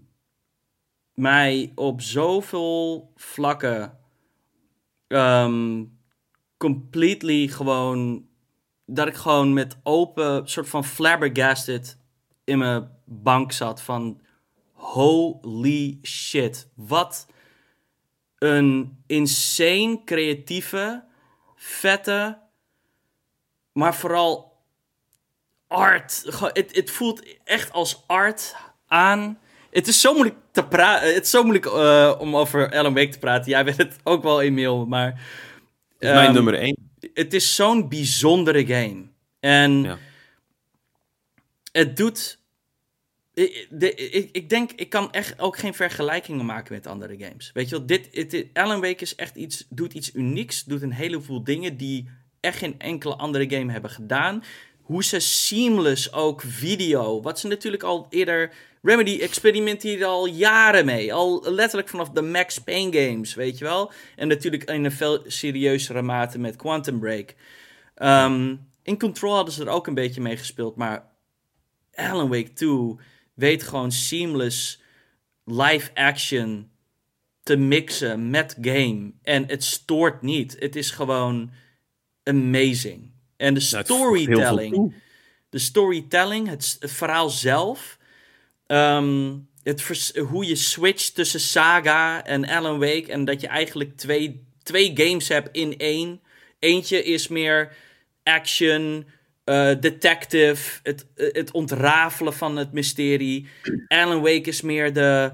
mij op zoveel vlakken ehm, completely gewoon dat ik gewoon met open soort van flabbergasted in mijn bank zat van holy shit wat een insane creatieve vette maar vooral art het, het voelt echt als art aan het is zo moeilijk te praten het is zo moeilijk eh, om over Alan Wake te praten jij weet het ook wel Emiel maar mijn ehm, nummer 1. het is zo'n bijzondere game. En Ja. het doet. Ik, de, ik, ik denk, ik kan echt ook geen vergelijkingen maken met andere games. Weet je wel, dit, het, Alan Wake is echt iets, doet iets unieks, doet een heleboel dingen die echt geen enkele andere game hebben gedaan. Hoe ze seamless ook video, wat ze natuurlijk al eerder, Remedy experimenteerde al jaren mee. Al letterlijk vanaf de Max Payne games, weet je wel. En natuurlijk in een veel serieuzere mate met Quantum Break. Ehm, in Control hadden ze er ook een beetje mee gespeeld, maar Alan Wake 2 weet gewoon seamless live action te mixen met game. En het stoort niet. Het is gewoon amazing. En de Nou, storytelling de storytelling, het, verhaal zelf. ehm, het vers- hoe je switcht tussen Saga en Alan Wake. En dat je eigenlijk twee, twee games hebt in één. Eentje is meer action, eh, detective, het, het ontrafelen van het mysterie. Alan Wake is meer de,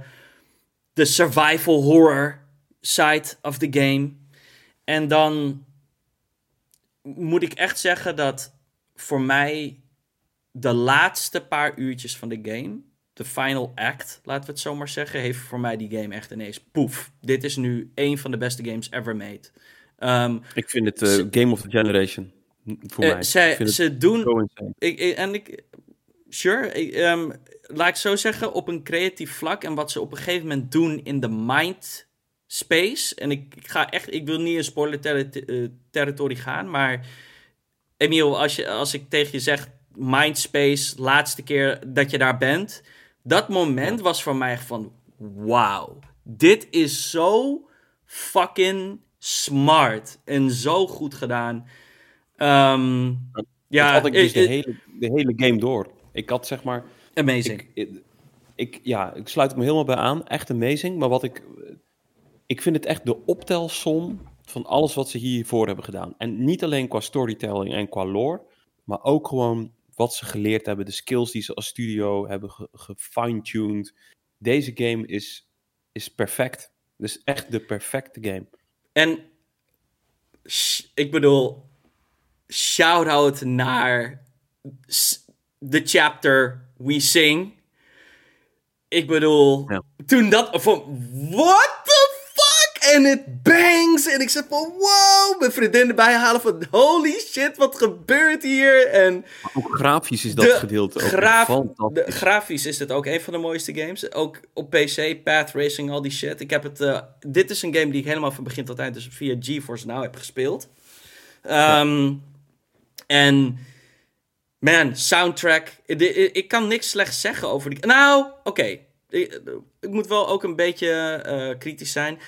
de survival horror side of the game. En dan moet ik echt zeggen dat voor mij de laatste paar uurtjes van de game, de final act, laten we het zo maar zeggen, heeft voor mij die game echt ineens poef. Dit is nu een van de beste games ever made. Ehm, Ik vind het eh, Ze- Game of the Generation. Voor eh, mij. zij- ze doen ik- en ik, sure, ik, ehm, laat ik zo zeggen, op een creatief vlak en wat ze op een gegeven moment doen in de mind space. En ik, ik ga echt, ik wil niet in spoiler terri- eh, territory gaan, maar Emiel, als, je, als ik tegen je zeg mindspace, laatste keer dat je daar bent, dat moment was voor mij echt van, wauw, dit is zo fucking smart en zo goed gedaan. Ehm, ja, had ik dus eh, de, eh, hele, de hele game door. Ik had zeg maar... amazing. Ik, ik- ja, ik sluit me helemaal bij aan. Echt amazing. Maar wat ik... Ik vind het echt de optelsom van alles wat ze hiervoor hebben gedaan. En niet alleen qua storytelling en qua lore, maar ook gewoon wat ze geleerd hebben. De skills die ze als studio hebben ge- gefine-tuned. Deze game is, is perfect. Dus echt de perfecte game. En ik bedoel, shout-out naar de chapter We Sing. Ik bedoel, Ja. toen dat van, what? En het bangs. En ik zeg van wow. Mijn vriendin erbij halen van holy shit, wat gebeurt hier? En Ook grafisch is dat De gedeelte ook fantastisch. de, grafisch is dit ook een van de mooiste games. Ook op PC, Path Racing, al die shit. Ik heb het, eh, dit is een game die ik helemaal van begin tot eind dus via GeForce Now heb gespeeld. Ehm, En man, soundtrack. Ik, kan niks slechts zeggen over die. Nou, oké. Ik, ik moet wel ook een beetje eh, kritisch zijn.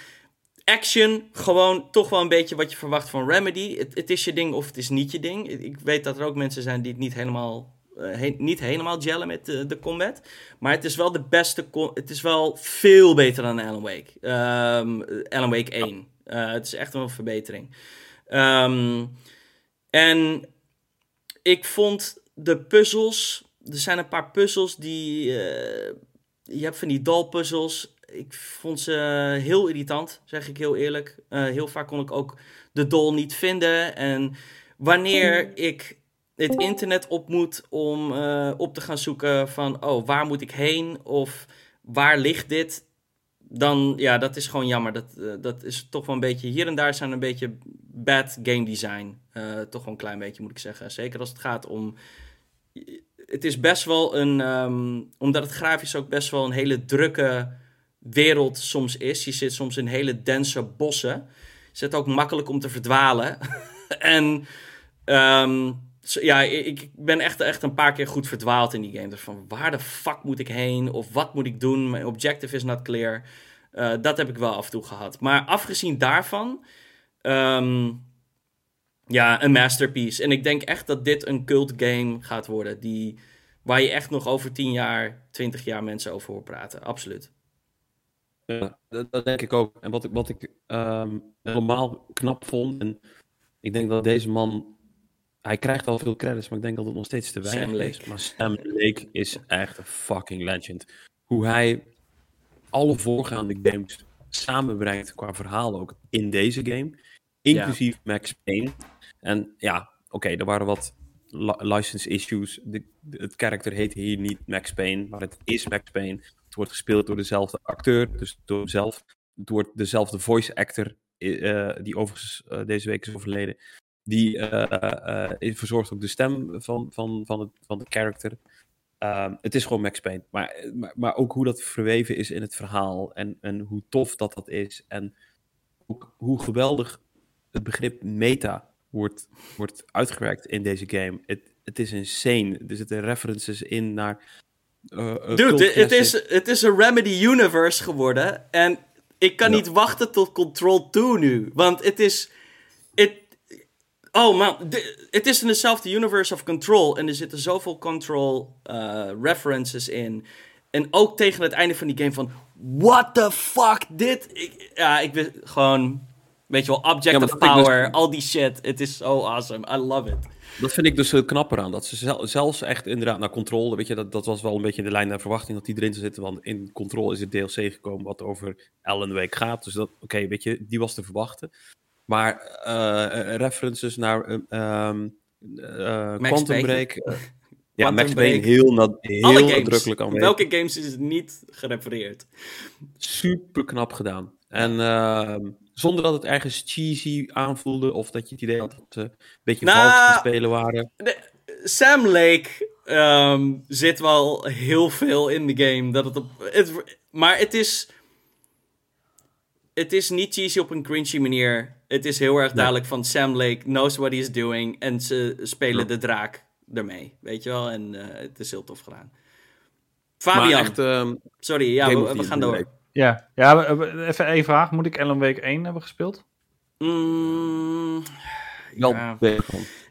Action, gewoon toch wel een beetje wat je verwacht van Remedy. Het, het is je ding of het is niet je ding. Ik, weet dat er ook mensen zijn die het niet helemaal, eh, he- niet helemaal gellen met de, de combat. Maar het is wel de beste. Het is wel veel beter dan Alan Wake. Ehm, Alan Wake 1. Eh, het is echt wel een verbetering. Ehm, en ik vond de puzzels. Er zijn een paar puzzels die. eh, je hebt van die dolpuzzels. Ik vond ze heel irritant, zeg ik heel eerlijk. Eh, heel vaak kon ik ook de dol niet vinden. En wanneer ik het internet op moet om eh, op te gaan zoeken van... oh, waar moet ik heen? Of waar ligt dit? Dan, ja, dat is gewoon jammer. Dat, eh, dat is toch wel een beetje... Hier en daar zijn een beetje bad game design. Eh, toch wel een klein beetje, moet ik zeggen. Zeker als het gaat om... Het is best wel een... ehm, omdat het grafisch ook best wel een hele drukke wereld soms is. Je zit soms in hele dense bossen. Is ook makkelijk om te verdwalen. en ehm, ja, ik, ik ben echt, echt een paar keer goed verdwaald in die game. Dus van waar de fuck moet ik heen? Of wat moet ik doen? Mijn objective is not clear. Eh, dat heb ik wel af en toe gehad. Maar afgezien daarvan... ehm, ja, een masterpiece. En ik denk echt dat dit een cult game gaat worden. Die, waar je echt nog over 10 jaar, 20 jaar mensen over hoort praten. Absoluut. Ja, dat, dat denk ik ook. En wat ik, wat ik ehm, helemaal knap vond, en ik denk dat deze man, hij krijgt al veel credits, maar ik denk dat het nog steeds te weinig is. Maar Sam Lake is echt een fucking legend. Hoe hij alle voorgaande games samenbrengt qua verhaal ook in deze game, inclusief Max Payne. En ja, oké, er waren wat li- license issues. De, de- het karakter heet hier niet Max Payne, maar het is Max Payne. Wordt gespeeld door dezelfde acteur, dus door. Het wordt dezelfde voice actor, eh, die overigens eh, deze week is overleden. Die eh, verzorgt ook de stem van, van, van, het, van de character. Ehm, het is gewoon Max Payne. Maar, maar, maar ook hoe dat verweven is in het verhaal. En, en hoe tof dat dat is. En ook hoe geweldig het begrip meta wordt, wordt uitgewerkt in deze game. Het, het is insane. Er zitten references in naar. Eh, eh, Dude, het is, het is een Remedy Universe geworden. En ik kan Ja. niet wachten tot Control 2 nu. Want het is... Het, oh man, het is in dezelfde universe of Control. En er zitten zoveel Control eh, references in. En ook tegen het einde van die game van... What the fuck, dit? Ik, ja, ik ben gewoon... Weet je wel, object Ja, of power, dus- al die shit. Het is zo awesome. I love it. Dat vind ik dus heel knapper aan. Dat ze zel- zelfs echt inderdaad naar controle. Weet je, dat, dat was wel een beetje de lijn naar verwachting dat die erin zou zitten. Want in control is het DLC gekomen wat over Alan Wake gaat. Dus dat, oké, weet je, die was te verwachten. Maar eh, eh, references naar eh, Quantum. Break. ja, Max Break. heel, na- heel nadrukkelijk aanwezig. Welke games is het niet gerefereerd? Super knap gedaan. En ehm, zonder dat het ergens cheesy aanvoelde. Of dat je het idee had dat ze een beetje Nou, vals te spelen waren. Sam Lake ehm, zit wel heel veel in de game. Dat het op, het, maar het is. Het is niet cheesy op een cringy manier. Het is heel erg duidelijk van Sam Lake knows what he's doing. En ze spelen Ja. de draak ermee. Weet je wel? En eh, het is heel tof gedaan. Fabian, echt, ehm, sorry, ja, we, gaan door. week. Ja, ja even één vraag. Moet ik Alan Wake 1 hebben gespeeld? Mm, ja.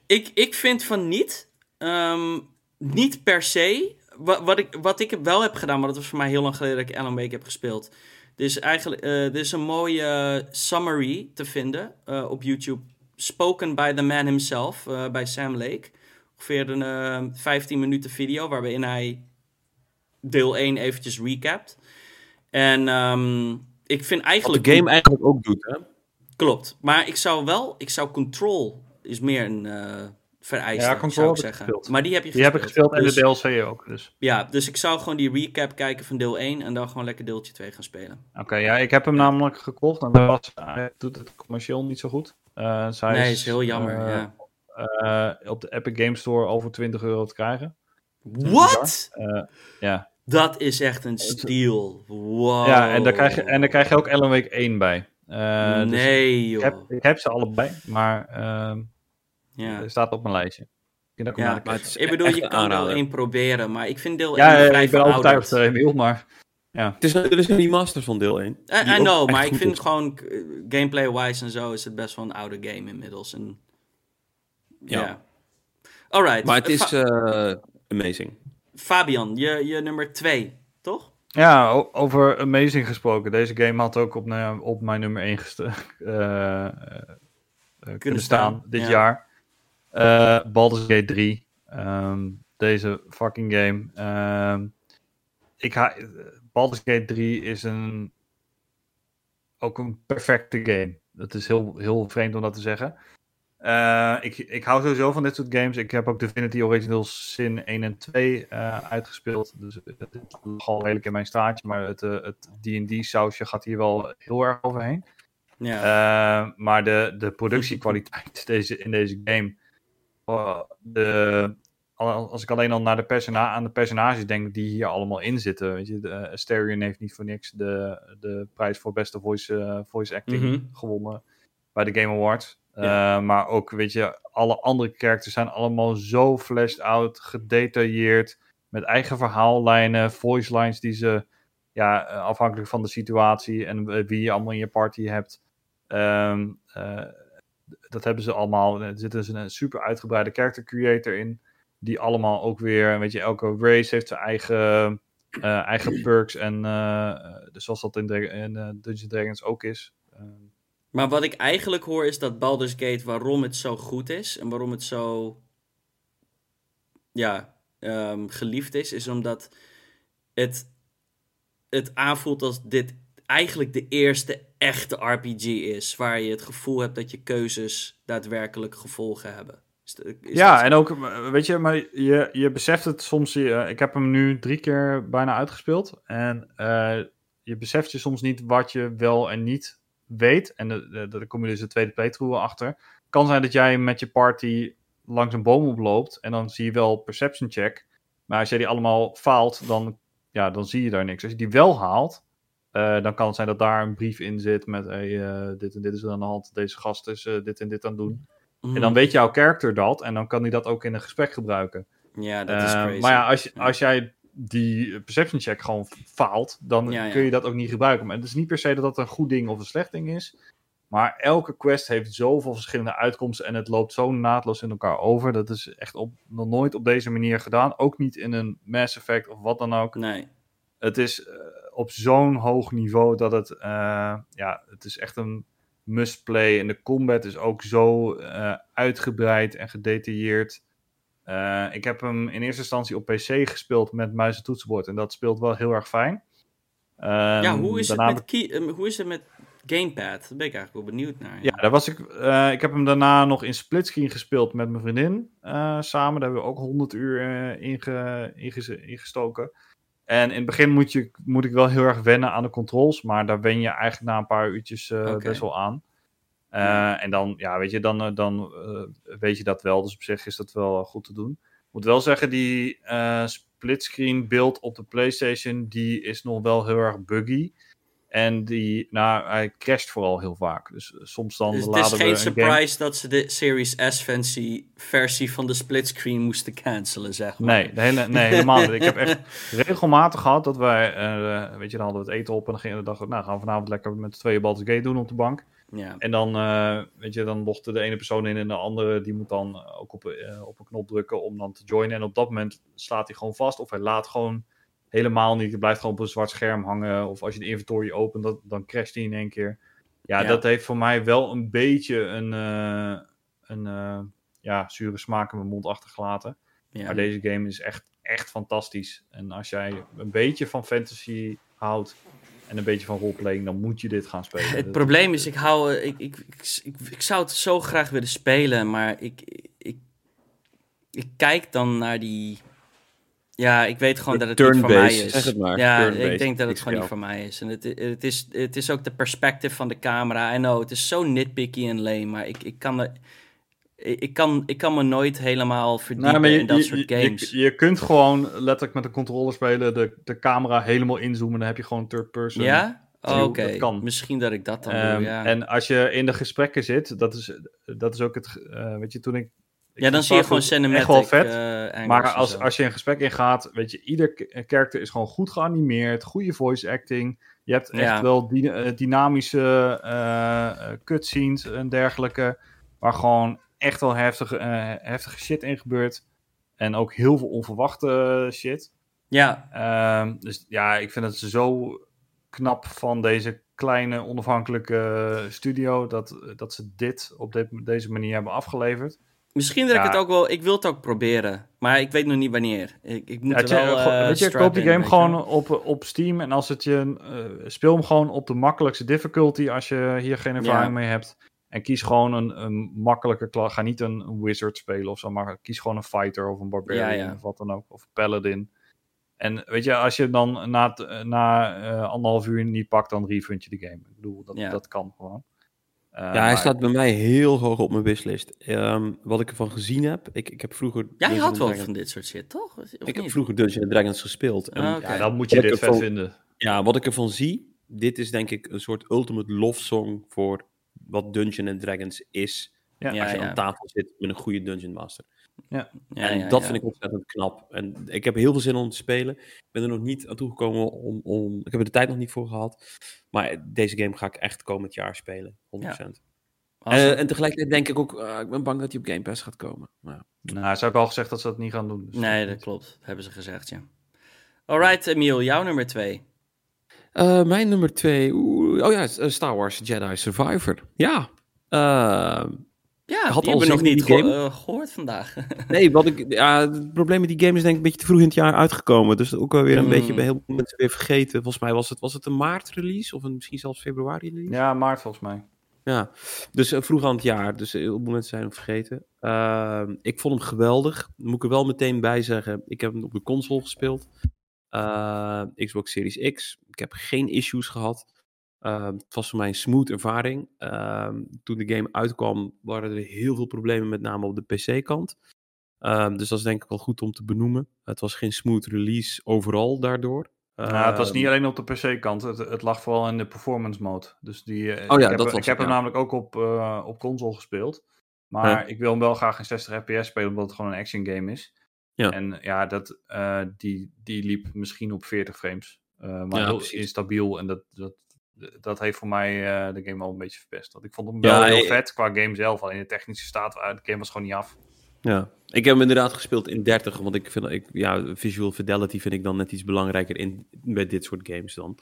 Ik, ik vind van niet. Ehm, niet per se. Wat, wat, ik, wat ik wel heb gedaan, maar dat was voor mij heel lang geleden dat ik Alan Wake heb gespeeld. Dus eigenlijk, eh er is een mooie summary te vinden eh, op YouTube. Spoken by the man himself, eh, bij Sam Lake. Ongeveer een eh, 15 minuten video waarin hij deel 1 eventjes recapt. En ehm, ik vind Wat eigenlijk... de game eigenlijk ook doet, hè? Klopt. Maar ik zou wel, ik zou Control is meer een, eh, vereisten, Ja, Control zou ik zeggen. gespeeld. Maar die heb je Die heb ik gespeeld en Dus- de DLC ook. Dus. Ja, dus ik zou gewoon die recap kijken van deel 1 en dan gewoon lekker deeltje 2 gaan spelen. Oké, ja, ik heb hem namelijk gekocht en dat was, hij doet het commercieel niet zo goed. Eh zij nee, is heel jammer. eh, ja. eh, op de Epic Game Store over 20 euro te krijgen. Wat? Eh, ja. Dat is echt een steal. Wow. ja, en daar, krijg je, en daar krijg je ook Ellen Week 1 bij. Eh, dus nee, ik, joh. heb, ik heb ze allebei, maar ehm ja. er staat op mijn lijstje. Ik, Ja, maar Ik bedoel, je kan deel aanrader. 1 proberen, maar ik vind deel 1 ja, ja, vrij ik ben overtuigd, eh, Emiel, maar Het is, er is een remaster van deel 1. I, know, maar ik vind is. gewoon eh, gameplay-wise en zo is het best wel een oude game inmiddels. En, ja. Ja. Alright. Maar het eh, is eh, amazing. Fabian, je, je nummer 2, toch? Ja, over Amazing gesproken. Deze game had ook op, nou ja, op mijn nummer 1 kunnen staan, staan, dit ja. jaar. Eh Baldur's Gate 3. Ehm, deze fucking game. Ehm, ik ha Baldur's Gate 3 is een, ook een perfecte game. Het is heel, heel vreemd om dat te zeggen. Eh, ik, ik hou sowieso van dit soort games. Ik heb ook Divinity Originals Sin 1 en 2 eh, uitgespeeld. Dus het het lag al redelijk in mijn straatje. Maar het, eh, het D&D sausje gaat hier wel heel erg overheen. Ja. Eh, maar de, de productiekwaliteit deze, in deze game. oh, de, al- als ik alleen al naar de persona aan de personages denk die hier allemaal in zitten. Weet je, de, eh, Asterion heeft niet voor niks de, de prijs voor beste voice, eh, voice acting Mhm. gewonnen bij de Game Awards. Eh, maar ook, weet je, alle andere characters zijn allemaal zo fleshed out, gedetailleerd, met eigen verhaallijnen, voice lines die ze, ja, eh, afhankelijk van de situatie en eh, wie je allemaal in je party hebt. Ehm, eh, dat hebben ze allemaal. Er zit dus een super uitgebreide character creator in. Die allemaal ook weer, weet je, elke race heeft zijn eigen, eigen perks. En dus zoals dat in, in Dungeons Dragons ook is. Ehm, Maar wat ik eigenlijk hoor is dat Baldur's Gate, waarom het zo goed is en waarom het zo ja, ehm, geliefd is, is omdat het, het aanvoelt als dit eigenlijk de eerste echte RPG is, waar je het gevoel hebt dat je keuzes daadwerkelijk gevolgen hebben. Is ja, dat- en ook, eh, weet je, maar je, je beseft het soms. Je, ik heb hem nu drie keer bijna uitgespeeld. En eh, je beseft je soms niet wat je wel en niet weet. En daar kom je dus de tweede playthrough achter. kan zijn dat jij met je party langs een boom oploopt. En dan zie je wel perception check. Maar als jij die allemaal faalt, dan, ja, dan zie je daar niks. Als je die wel haalt, eh, dan kan het zijn dat daar een brief in zit met hey, eh, dit en dit is er aan de hand. Deze gast is eh, dit en dit aan het doen. En dan weet jouw character dat en dan kan hij dat ook in een gesprek gebruiken. Ja, dat is crazy. maar ja als, als jij die perception check gewoon faalt, dan Ja, ja. kun je dat ook niet gebruiken. Maar het is niet per se dat dat een goed ding of een slecht ding is. Maar elke quest heeft zoveel verschillende uitkomsten en het loopt zo naadloos in elkaar over. Dat is echt op, nog nooit op deze manier gedaan. Ook niet in een Mass Effect of wat dan ook. Nee. Het is eh, op zo'n hoog niveau dat het, eh, ja, het is echt een must-play. En de combat is ook zo eh, uitgebreid en gedetailleerd. Eh, ik heb hem in eerste instantie op PC gespeeld met muis en toetsenbord. En dat speelt wel heel erg fijn. ja, Ehm, hoe is, het met key, eh, hoe is het met Gamepad? Daar ben ik eigenlijk wel benieuwd naar. Ja, daar was ik, eh, ik heb hem daarna nog in splitscreen gespeeld met mijn vriendin samen. Daar hebben we ook 100 uur ingeze- ingestoken. En in het begin moet, je, moet ik wel heel erg wennen aan de controls. Maar daar wen je eigenlijk na een paar uurtjes best wel aan. Eh. En dan, ja, weet je, dan, eh, dan eh, weet je dat wel. Dus op zich is dat wel goed te doen. Ik moet wel zeggen, die eh, splitscreen beeld op de PlayStation, die is nog wel heel erg buggy. En die, nou, hij crasht vooral heel vaak. Dus soms dan Dus het laden is we geen een surprise dat ze de Series S-versie versie van de splitscreen moesten cancelen, zeg maar. Nee, de hele, nee, helemaal niet. Ik heb echt regelmatig gehad dat wij, weet je, dan hadden we het eten op en dan gingen we dachten, nou gaan we vanavond lekker met de tweeën Baldur's Gate doen op de bank. Ja. En dan, eh, weet je, dan logde de ene persoon in en de andere, die moet dan eh, ook op, eh, op een knop drukken om dan te joinen. En op dat moment slaat hij gewoon vast of hij laat gewoon helemaal niet. Het blijft gewoon op een zwart scherm hangen. Of als je de inventory opent, dat, dan crasht hij in één keer. Ja, Ja. dat heeft voor mij wel een beetje een, een ja, zure smaak in mijn mond achtergelaten. Ja. Maar deze game is echt, echt fantastisch. En als jij een beetje van fantasy houdt en een beetje van roleplaying, dan moet je dit gaan spelen. Het Dat- probleem is, ik, hou, ik, ik, ik, ik, ik zou het zo graag willen spelen, maar ik, ik, ik kijk dan naar die... Ja, ik weet gewoon dat het niet voor mij is. zeg het maar. Ja, ik denk dat het gewoon niet voor mij is. En het, het, is, het is ook de perspective van de camera. I know, het is zo nitpicky en lame, maar ik, ik kan er... Ik kan, ik kan me nooit helemaal verdiepen Nou, maar je, in dat je- soort games. Je, je kunt gewoon letterlijk met de controller spelen, de, de camera helemaal inzoomen, dan heb je gewoon third person. ja? Oh, Oké, kan. misschien dat ik dat dan Ehm, doe, ja. En als je in de gesprekken zit, dat is, dat is ook het, eh, weet je, toen ik... ik ja, dan zie je gewoon cinematic Echt wel vet. eh, Maar als, als je een gesprek ingaat, weet je, ieder karakter is gewoon goed geanimeerd, goede voice acting. Je hebt echt Ja. wel eh, dynamische cutscenes en dergelijke, waar gewoon echt wel heftige, eh, heftige shit in gebeurt. En ook heel veel onverwachte shit. Ja, Ehm, dus ja, ik vind het zo knap van deze kleine onafhankelijke studio dat, dat ze dit op dit, deze manier hebben afgeleverd. misschien dat ik het ook wel... Ik wil het ook proberen, maar ik weet nog niet wanneer. Ik, ik moet Ja, wel... eh, weet je, koop die game gewoon wel. op, op Steam en als het je, eh, speel hem gewoon op de makkelijkste difficulty als je hier geen ervaring Ja. mee hebt. En kies gewoon een, een makkelijke klas. Ga niet een, een wizard spelen of zo, maar kies gewoon een fighter of een barbarian Ja, ja. of wat dan ook. Of paladin. En weet je, als je dan na, na eh, anderhalf uur niet pakt, dan refund je de game. Ik bedoel, dat, Ja. dat kan gewoon. Eh, Ja, hij maar- staat bij mij heel hoog op mijn wishlist. Ehm, wat ik ervan gezien heb, ik, ik heb vroeger... Jij and wel Dragons- van dit soort shit, toch? Of Ik heb vroeger Dungeons and Dragons gespeeld. En Ah, oké. Ja, dan moet je Wat dit vet ervan- vinden. Ja, wat ik ervan zie, dit is denk ik een soort ultimate love song voor wat Dungeons and Dragons is. Ja, als je ja. aan tafel zit met een goede Dungeon Master. Ja, en ja, dat ja. vind ik ontzettend knap. En ik heb heel veel zin om te spelen. Ik ben er nog niet aan toegekomen om, om... Ik heb er de tijd nog niet voor gehad. Maar deze game ga ik echt komend jaar spelen. 100%. Awesome. Eh, en tegelijkertijd denk ik ook, ah, ik ben bang dat hij op Game Pass gaat komen. Maar, Nou, ze hebben al gezegd dat ze dat niet gaan doen. dus- nee, dat klopt. Dat hebben ze gezegd, ja. Alright, Emiel, jouw nummer twee. Eh, mijn nummer twee, oeh, oh ja, eh, Star Wars Jedi Survivor. Ja. Eh, Ja, Had die al hebben we nog niet eh, gehoord vandaag. nee, wat ik, ja, het probleem met die game is denk ik een beetje te vroeg in het jaar uitgekomen. Dus ook wel weer een Hmm. beetje bij heel veel mensen weer vergeten. Volgens mij was het, was het een maart release of een, misschien zelfs februari release. Ja, maart volgens mij. Ja, dus eh, vroeg aan het jaar. Dus heel veel mensen zijn hem vergeten. Ehm, ik vond hem geweldig. Moet ik er wel meteen bij zeggen. Ik heb hem op de console gespeeld. Eh, Xbox Series X. Ik heb geen issues gehad. Ehm, het was voor mij een smooth ervaring. Ehm, toen de game uitkwam waren er heel veel problemen, met name op de PC-kant. Ehm, dus dat is denk ik wel goed om te benoemen. Het was geen smooth release overal daardoor. Nou, het was niet alleen op de PC-kant. Het, het lag vooral in de performance mode. Dus die, eh, Oh ja, ik heb, dat ik was heb het, hem namelijk ook op, eh, op console gespeeld. Maar Ja. ik wil hem wel graag in 60 fps spelen, omdat het gewoon een action game is. Ja. En ja, dat, eh, die, die liep misschien op 40 frames. Maar heel instabiel. En dat, dat, dat heeft voor mij eh, de game wel een beetje verpest. Want ik vond hem Ja, wel heel vet qua game zelf. Alleen de technische staat, eh, de game was gewoon niet af. Ja, ik heb hem inderdaad gespeeld in 30, want ik vind, ik, ja, visual fidelity vind ik dan net iets belangrijker in, bij dit soort games dan.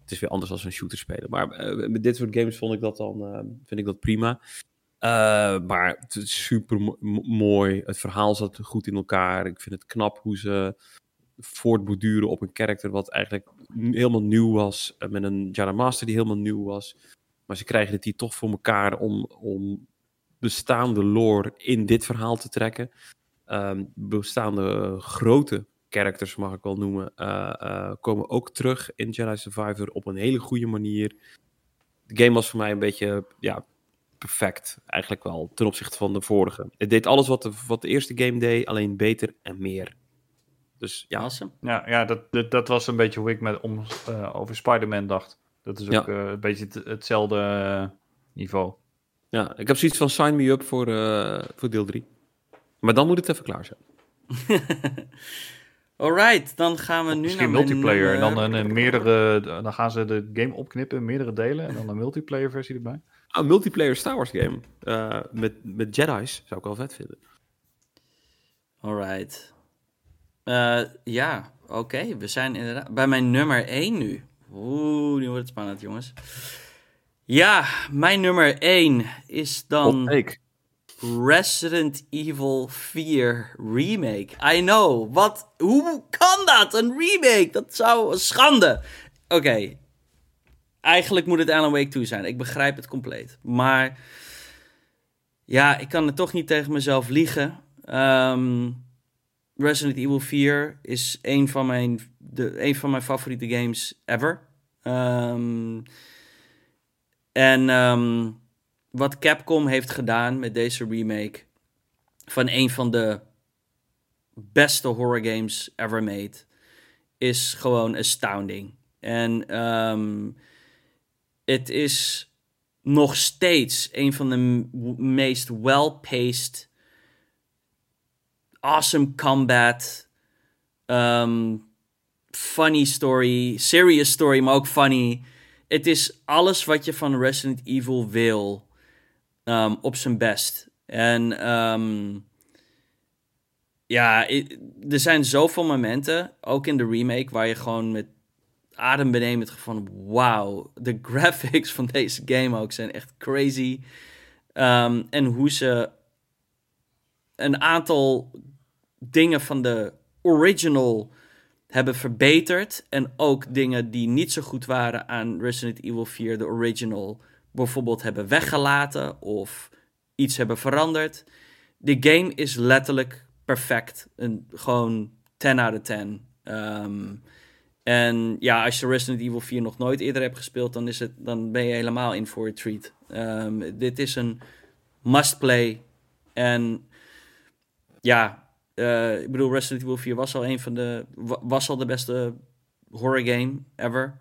Het is weer anders als een shooter spelen, maar eh, met dit soort games vond ik dat dan, vind ik dat prima. Maar het is super mo- mo- mooi, het verhaal zat goed in elkaar, ik vind het knap hoe ze voortborduren op een karakter wat eigenlijk helemaal nieuw was, eh, met een Jedi Master die helemaal nieuw was. Maar ze krijgen het hier toch voor elkaar om, om bestaande lore in dit verhaal te trekken. Ehm, bestaande grote characters, mag ik wel noemen, eh, eh, komen ook terug in Jedi Survivor op een hele goede manier. De game was voor mij een beetje ja, perfect, eigenlijk wel, ten opzichte van de vorige. Het deed alles wat de, wat de eerste game deed, alleen beter en meer. Dus ja, Awesome. Ja, ja dat, dat, dat was een beetje hoe ik met, om, eh, over Spider-Man dacht. Dat is ook Ja. eh, een beetje het- hetzelfde eh, niveau. ja, ik heb zoiets van sign me up voor, eh, voor deel 3. Maar dan moet het even klaar zijn. Alright, dan gaan we nu Misschien naar mijn multiplayer. En dan, een, een meerdere, dan gaan ze de game opknippen in meerdere delen. En dan een multiplayer versie erbij. Ah, een multiplayer Star Wars game eh, met, met Jedi's zou ik wel vet vinden. Alright. Eh, ja, oké. We zijn inderdaad bij mijn nummer 1 nu. Oeh, nu wordt het spannend, jongens. Ja, mijn nummer 1 is dan. Resident Evil 4 Remake. I know. Wat? Hoe kan dat? Een remake? Dat zou een schande. Oké. Eigenlijk moet het Alan Wake 2 zijn. Ik begrijp het compleet. Maar ja, ik kan het toch niet tegen mezelf liegen. Ehm, Resident Evil 4 is een van mijn, de, een van mijn favoriete games ever. Ehm, en ehm, wat Capcom heeft gedaan met deze remake van een van de beste horror games ever made is gewoon astounding. En ehm, het is nog steeds een van de meest well-paced, awesome combat, ehm, funny story, serious story, maar ook funny. Het is alles wat je van Resident Evil wil ehm, op zijn best. En ehm, ja, er zijn zoveel momenten, ook in de remake, waar je gewoon met adembenemend van wauw, de graphics van deze game ook zijn echt crazy. En hoe ze een aantal dingen van de original hebben verbeterd. En ook dingen die niet zo goed waren aan Resident Evil 4, de original, bijvoorbeeld hebben weggelaten of iets hebben veranderd. De game is letterlijk perfect. Een, gewoon 10 out of 10. Ehm, en ja, als je Resident Evil 4 nog nooit eerder hebt gespeeld, dan, is het, dan ben je helemaal in voor een treat. Ehm, dit is een must-play. En ja, eh, ik bedoel, Resident Evil 4 was al een van de. wa- was al de beste horror game ever.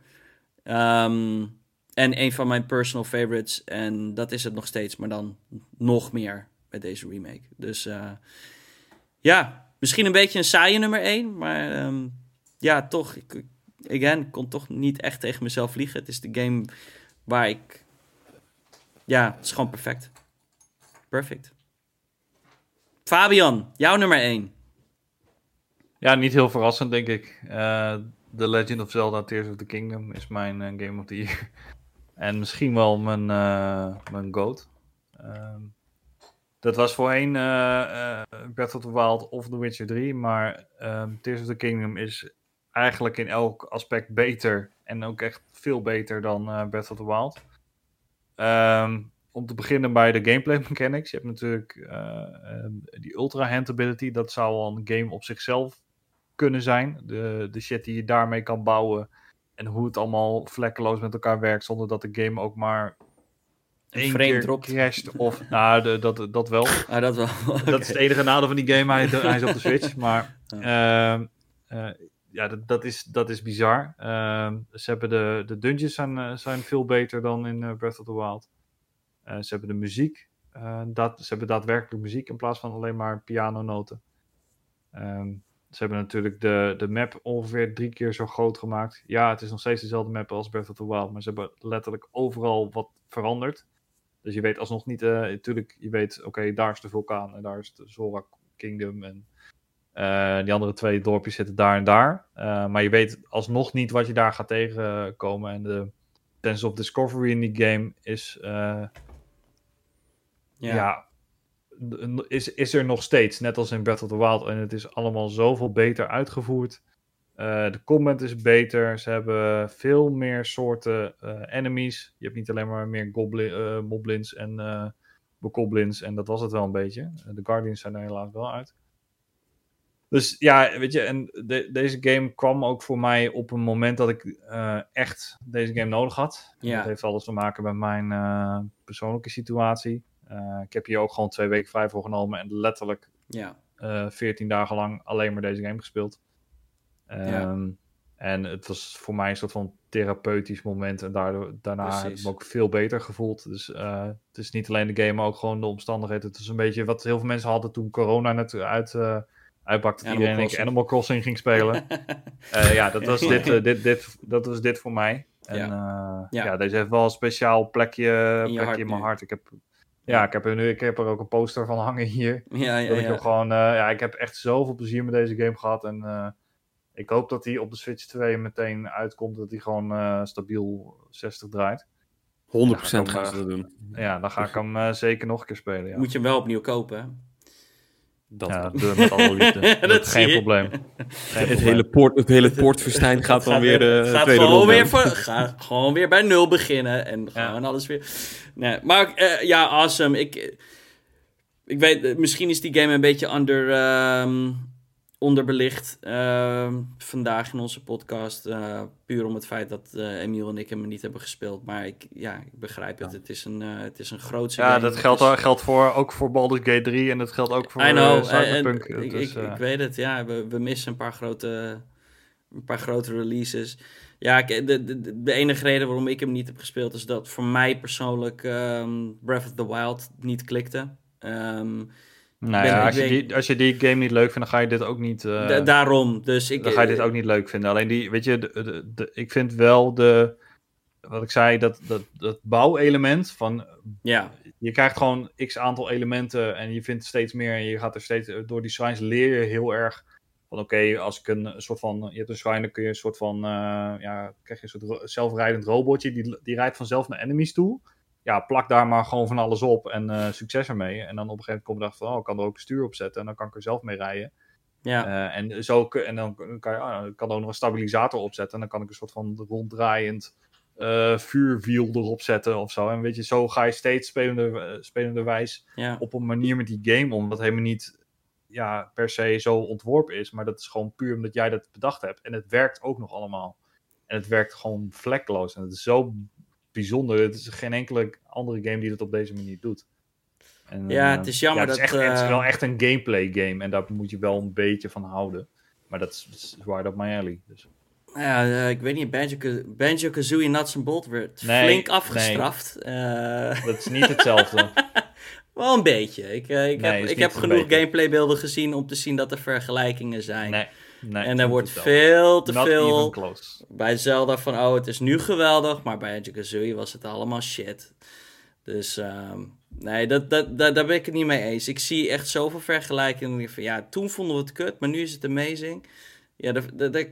Ehm, en een van mijn personal favorites. En dat is het nog steeds, maar dan nog meer met deze remake. Dus eh, ja, misschien een beetje een saaie nummer 1. Maar ehm, ja, toch. Ik, again, kon toch niet echt tegen mezelf liegen. Het is de game waar ik. Ja, het is gewoon perfect. Perfect. Fabian, jouw nummer 1. Ja, niet heel verrassend, denk ik. Eh The Legend of Zelda Tears of the Kingdom is mijn eh, Game of the Year. en misschien wel mijn, eh mijn GOAT. Ehm, dat was voorheen Breath of the Wild of The Witcher 3. Maar ehm, Tears of the Kingdom is eigenlijk in elk aspect beter. En ook echt veel beter dan Breath of the Wild. Ehm, om te beginnen bij de gameplay mechanics. Je hebt natuurlijk eh, ehm, die ultra hand ability. Dat zou al een game op zichzelf kunnen zijn. De, de shit die je daarmee kan bouwen. En hoe het allemaal vlekkeloos met elkaar werkt. Zonder dat de game ook maar één frame keer dropt. crasht. Of, nou, de, dat, dat wel. Ah, dat wel. Dat is het enige nadeel van die game. Hij, hij is op de Switch. Maar ehm, eh, ja, dat, dat, is, dat is bizar. Ehm, ze hebben de, de dungeons zijn, eh, zijn veel beter dan in Breath of the Wild. Eh, ze hebben de muziek. eh, dat, ze hebben daadwerkelijk muziek in plaats van alleen maar pianonoten. Ehm, ze hebben natuurlijk de, de map ongeveer drie keer zo groot gemaakt. Ja, het is nog steeds dezelfde map als Breath of the Wild. Maar ze hebben letterlijk overal wat veranderd. Dus je weet alsnog niet... eh natuurlijk, je weet, oké, daar is de vulkaan en daar is de Zora Kingdom. En eh, die andere twee dorpjes zitten daar en daar. Eh, maar je weet alsnog niet wat je daar gaat tegenkomen. En de sense of discovery in die game is... ja, is, is er nog steeds, net als in Breath of the Wild. En het is allemaal zoveel beter uitgevoerd. Eh, de combat is beter. Ze hebben veel meer soorten eh, enemies. Je hebt niet alleen maar meer goblin, eh, moblins en bokoblins. En dat was het wel een beetje. De Guardians zijn er helaas wel uit. Dus ja, weet je, en de- deze game kwam ook voor mij op een moment dat ik echt deze game nodig had. Ja. Dat heeft alles te maken met mijn persoonlijke situatie. Eh, ik heb hier ook gewoon twee weken vrij voor genomen en letterlijk Ja, eh 14 dagen lang alleen maar deze game gespeeld. Ja. Ehm, En het was voor mij een soort van therapeutisch moment. En daardoor, daarna heb ik me ook veel beter gevoeld. Dus eh, het is niet alleen de game, maar ook gewoon de omstandigheden. Het is een beetje wat heel veel mensen hadden toen corona net uit, eh uitbakte. Animal iedereen Crossing. Animal Crossing ging spelen. Eh, ja, dat was, dit, eh, dit, dit, dat was dit voor mij. En Ja. ja. Deze heeft wel een speciaal plekje, plekje in mijn hart. Ik heb, ja, ik heb, er nu, ik heb er ook een poster van hangen hier. ja, ja. Dat ik ja. gewoon, eh, ja, ik heb echt zoveel plezier met deze game gehad. En eh, ik hoop dat hij op de Switch 2 meteen uitkomt. Dat hij gewoon eh, stabiel 60 draait. 100% Ja, gaan dan, ze dat doen. Ja, dan ga ik hem eh, zeker nog een keer spelen. Ja, Moet je hem wel opnieuw kopen. Dat ja wel. doe het met alle liefde. Dat geen probleem. Geen het, probleem. hele poort, het hele poortfestijn gaat dan weer de gaat tweede gewoon ronde. weer, voor, ga gewoon weer bij nul beginnen en Ja. gewoon alles weer. Nee, maar eh, ja, awesome. Ik, ik weet, eh, misschien is die game een beetje under, ehm, onderbelicht ehm, vandaag in onze podcast. eh, puur om het feit dat eh, Emiel en ik hem niet hebben gespeeld. Maar ik, ja, ik begrijp het. Het is een, eh het is een grootse Ja, game. dat geldt, is- geldt voor, ook voor Baldur's Gate 3 en dat geldt ook voor I know. Cyberpunk. ik, dus, ik, ik weet het, ja. We, we missen een paar grote, een paar grote releases. Ja, de, de, de enige reden waarom ik hem niet heb gespeeld... is dat voor mij persoonlijk ehm, Breath of the Wild niet klikte. Ehm, nou ben- ja, als, je die, als je die game niet leuk vindt, dan ga je dit ook niet... eh, da- daarom, dus ik... dan ga je dit ook niet leuk vinden. Alleen die, weet je, de, de, de- ik vind wel de... Wat ik zei, dat, dat, dat bouwelement van... Ja, Je krijgt gewoon x aantal elementen en je vindt steeds meer. En je gaat er steeds... Door die shrines leer je heel erg van oké, als ik een, soort van... Je hebt een shrine, dan kun je een soort van... eh, ja, krijg je een soort ro- zelfrijdend robotje. Die, die rijdt vanzelf naar enemies toe. Ja, plak daar maar gewoon van alles op en eh, succes ermee. En dan op een gegeven moment kom je erachter van... Oh, ik kan er ook een stuur op zetten en dan kan ik er zelf mee rijden. ja. Eh, en, zo, en dan kan je ah, ik kan er ook nog een stabilisator opzetten. En dan kan ik een soort van ronddraaiend eh, vuurwiel erop zetten of zo. En weet je, zo ga je steeds spelende, spelenderwijs ja. op een manier met die game om. Wat helemaal niet ja, per se zo ontworpen is. Maar dat is gewoon puur omdat jij dat bedacht hebt. En het werkt ook nog allemaal. En het werkt gewoon vlekkeloos. En het is zo bijzonder. Het is geen enkele andere game die dat op deze manier doet. En, Ja, eh, het is jammer ja, het is dat, Echt, Het is eh, wel echt een gameplay game. En daar moet je wel een beetje van houden. Maar dat is, dat right up my alley. Dus. Ja, eh, ik weet niet, Banjo- Banjo-Kazooie Nuts and Bolt werd Nee, flink nee. afgestraft. Dat is niet hetzelfde. wel een beetje. Ik, ik Nee, heb, ik heb genoeg gameplaybeelden gezien om te zien dat er vergelijkingen zijn. Nee. en er wordt veel te Not even veel close. bij Zelda van, oh, het is nu geweldig, maar bij Banjo-Kazooie was het allemaal shit. Dus ehm, nee, dat, dat, dat, daar ben ik het niet mee eens. Ik zie echt zoveel vergelijkingen. Van, ja, toen vonden we het kut, maar nu is het amazing. Ja, dat, dat, dat-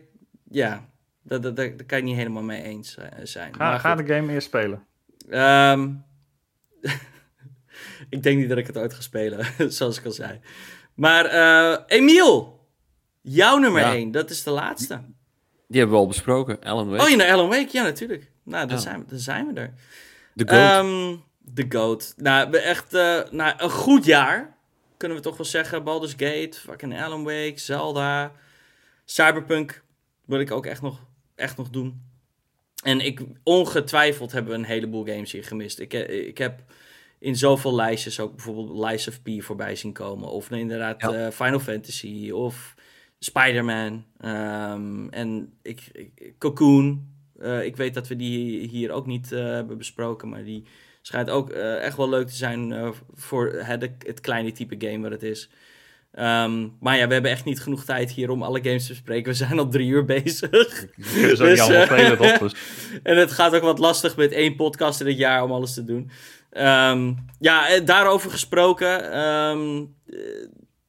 ja, dat, dat, dat, daar kan je niet helemaal mee eens eh, zijn. Ga, Maar ga de game eerst spelen. Ehm, ik denk niet dat ik het ooit ga spelen, zoals ik al zei. Maar eh, Emiel, jouw nummer Ja. 1, dat is de laatste. Die hebben we al besproken. Alan Wake. Oh, je naar Alan Wake? Ja, natuurlijk. Nou, dan, Ja. zijn, dan zijn we er. The Goat. Ehm, De GOAT. Nou, we echt eh, nou, een goed jaar, kunnen we toch wel zeggen. Baldur's Gate, fucking Alan Wake, Zelda, Cyberpunk wil ik ook echt nog, echt nog doen. En ik, ongetwijfeld hebben we een heleboel games hier gemist. Ik, eh, ik heb in zoveel lijstjes ook bijvoorbeeld Lies of P voorbij zien komen. Of inderdaad Ja. eh, Final Fantasy of Spider-Man. Ehm, en ik, ik- Cocoon. Eh, ik weet dat we die hier ook niet eh, hebben besproken, maar die schijnt ook eh, echt wel leuk te zijn voor het, het kleine type game wat het is. Ehm, maar ja, we hebben echt niet genoeg tijd hier om alle games te bespreken. We zijn al drie uur bezig. Dus, allemaal spelen, toch? Dus, En het gaat ook wat lastig met één podcast in het jaar om alles te doen. Ehm, ja, daarover gesproken.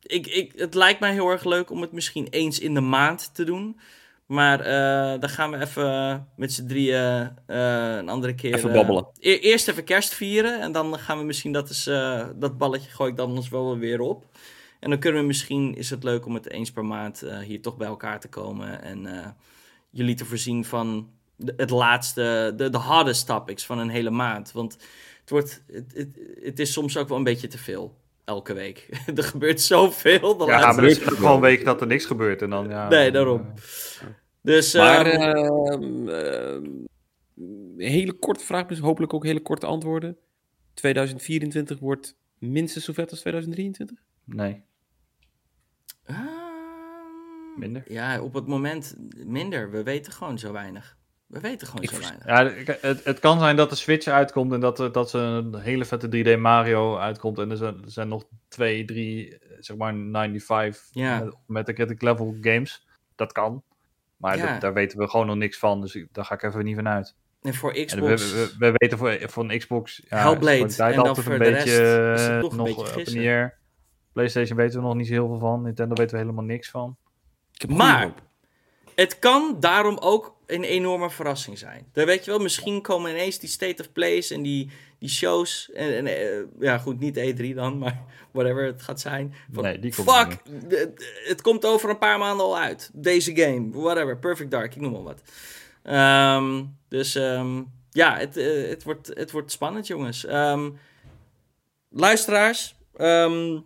Ik, ik, het lijkt mij heel erg leuk om het misschien eens in de maand te doen. Maar eh, dan gaan we even met z'n drieën eh, een andere keer... Even eh, babbelen. e- eerst even kerst vieren. En dan gaan we misschien dat, eh, dat balletje gooi ik dan ons wel weer op. En dan kunnen we misschien, is het leuk om het eens per maand hier toch bij elkaar te komen. En jullie te voorzien van de- het laatste, de, de hardest topics van een hele maand. Want het, wordt, het, het, het is soms ook wel een beetje te veel. Elke week. er gebeurt zoveel. De ja, laatste... maar er is gewoon een week dat er niks gebeurt. En dan, ja, Nee, daarom. Dus, Maar ehm, ehm, ehm, een hele korte vraag, dus hopelijk ook hele korte antwoorden. 2024 wordt minstens zo vet als 2023? Nee. ehm, Minder? Ja, op het moment minder. We weten gewoon zo weinig. We weten gewoon Ik zo vers- weinig. Ja, het, het kan zijn dat de Switch uitkomt en dat, er- dat ze een hele vette 3D Mario uitkomt. En er zijn, er zijn nog twee, drie, eh, zeg maar 95 Ja. met, met de critic level games. Dat kan. Maar Ja. dat- daar weten we gewoon nog niks van. Dus daar ga ik even niet van uit. En voor En Xbox... we, we, we weten voor, voor een Xbox. Ja, Hellblade. En dan voor een de beetje, rest is het eh, toch een nog beetje gissen. the air. PlayStation weten we nog niet zo heel veel van. Nintendo weten we helemaal niks van. Maar het kan daarom ook een enorme verrassing zijn. Dan weet je wel, misschien komen ineens die state of plays en die, die shows. En, en, eh, ja, goed, niet E3 dan, maar whatever het gaat zijn. Van, Nee, die komt fuck, het komt over een paar maanden al uit. Deze game, whatever, Perfect Dark, ik noem maar wat. Ehm, dus ehm, ja, het, eh, het, wordt, het wordt spannend, jongens. Ehm, luisteraars,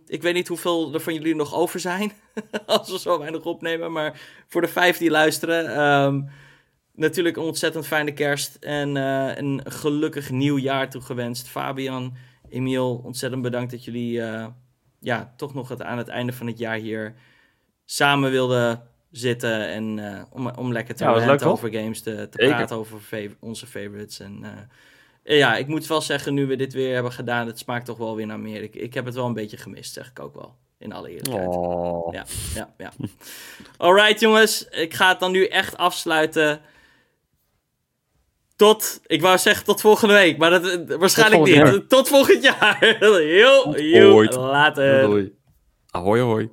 ik weet niet hoeveel er van jullie nog over zijn. als we zo weinig opnemen. Maar voor de vijf die luisteren. Natuurlijk een ontzettend fijne kerst. En eh, een gelukkig nieuw jaar toegewenst. Fabian, Emiel, ontzettend bedankt dat jullie. eh, ja, toch nog het, aan het einde van het jaar hier samen wilden zitten. En eh, om, om lekker te Ja, leuk, over games. Te, te praten over onze favorites. En. ja, ik moet wel zeggen, nu we dit weer hebben gedaan, het smaakt toch wel weer naar meer. Ik, ik heb het wel een beetje gemist, zeg ik ook wel. In alle eerlijkheid. Oh. Ja, ja, ja. Alright, jongens. Ik ga het dan nu echt afsluiten. Tot, ik wou zeggen tot volgende week, maar dat, eh, waarschijnlijk niet. Tot volgend jaar. Yo, ooit. later. Doei. Ahoy, ahoy.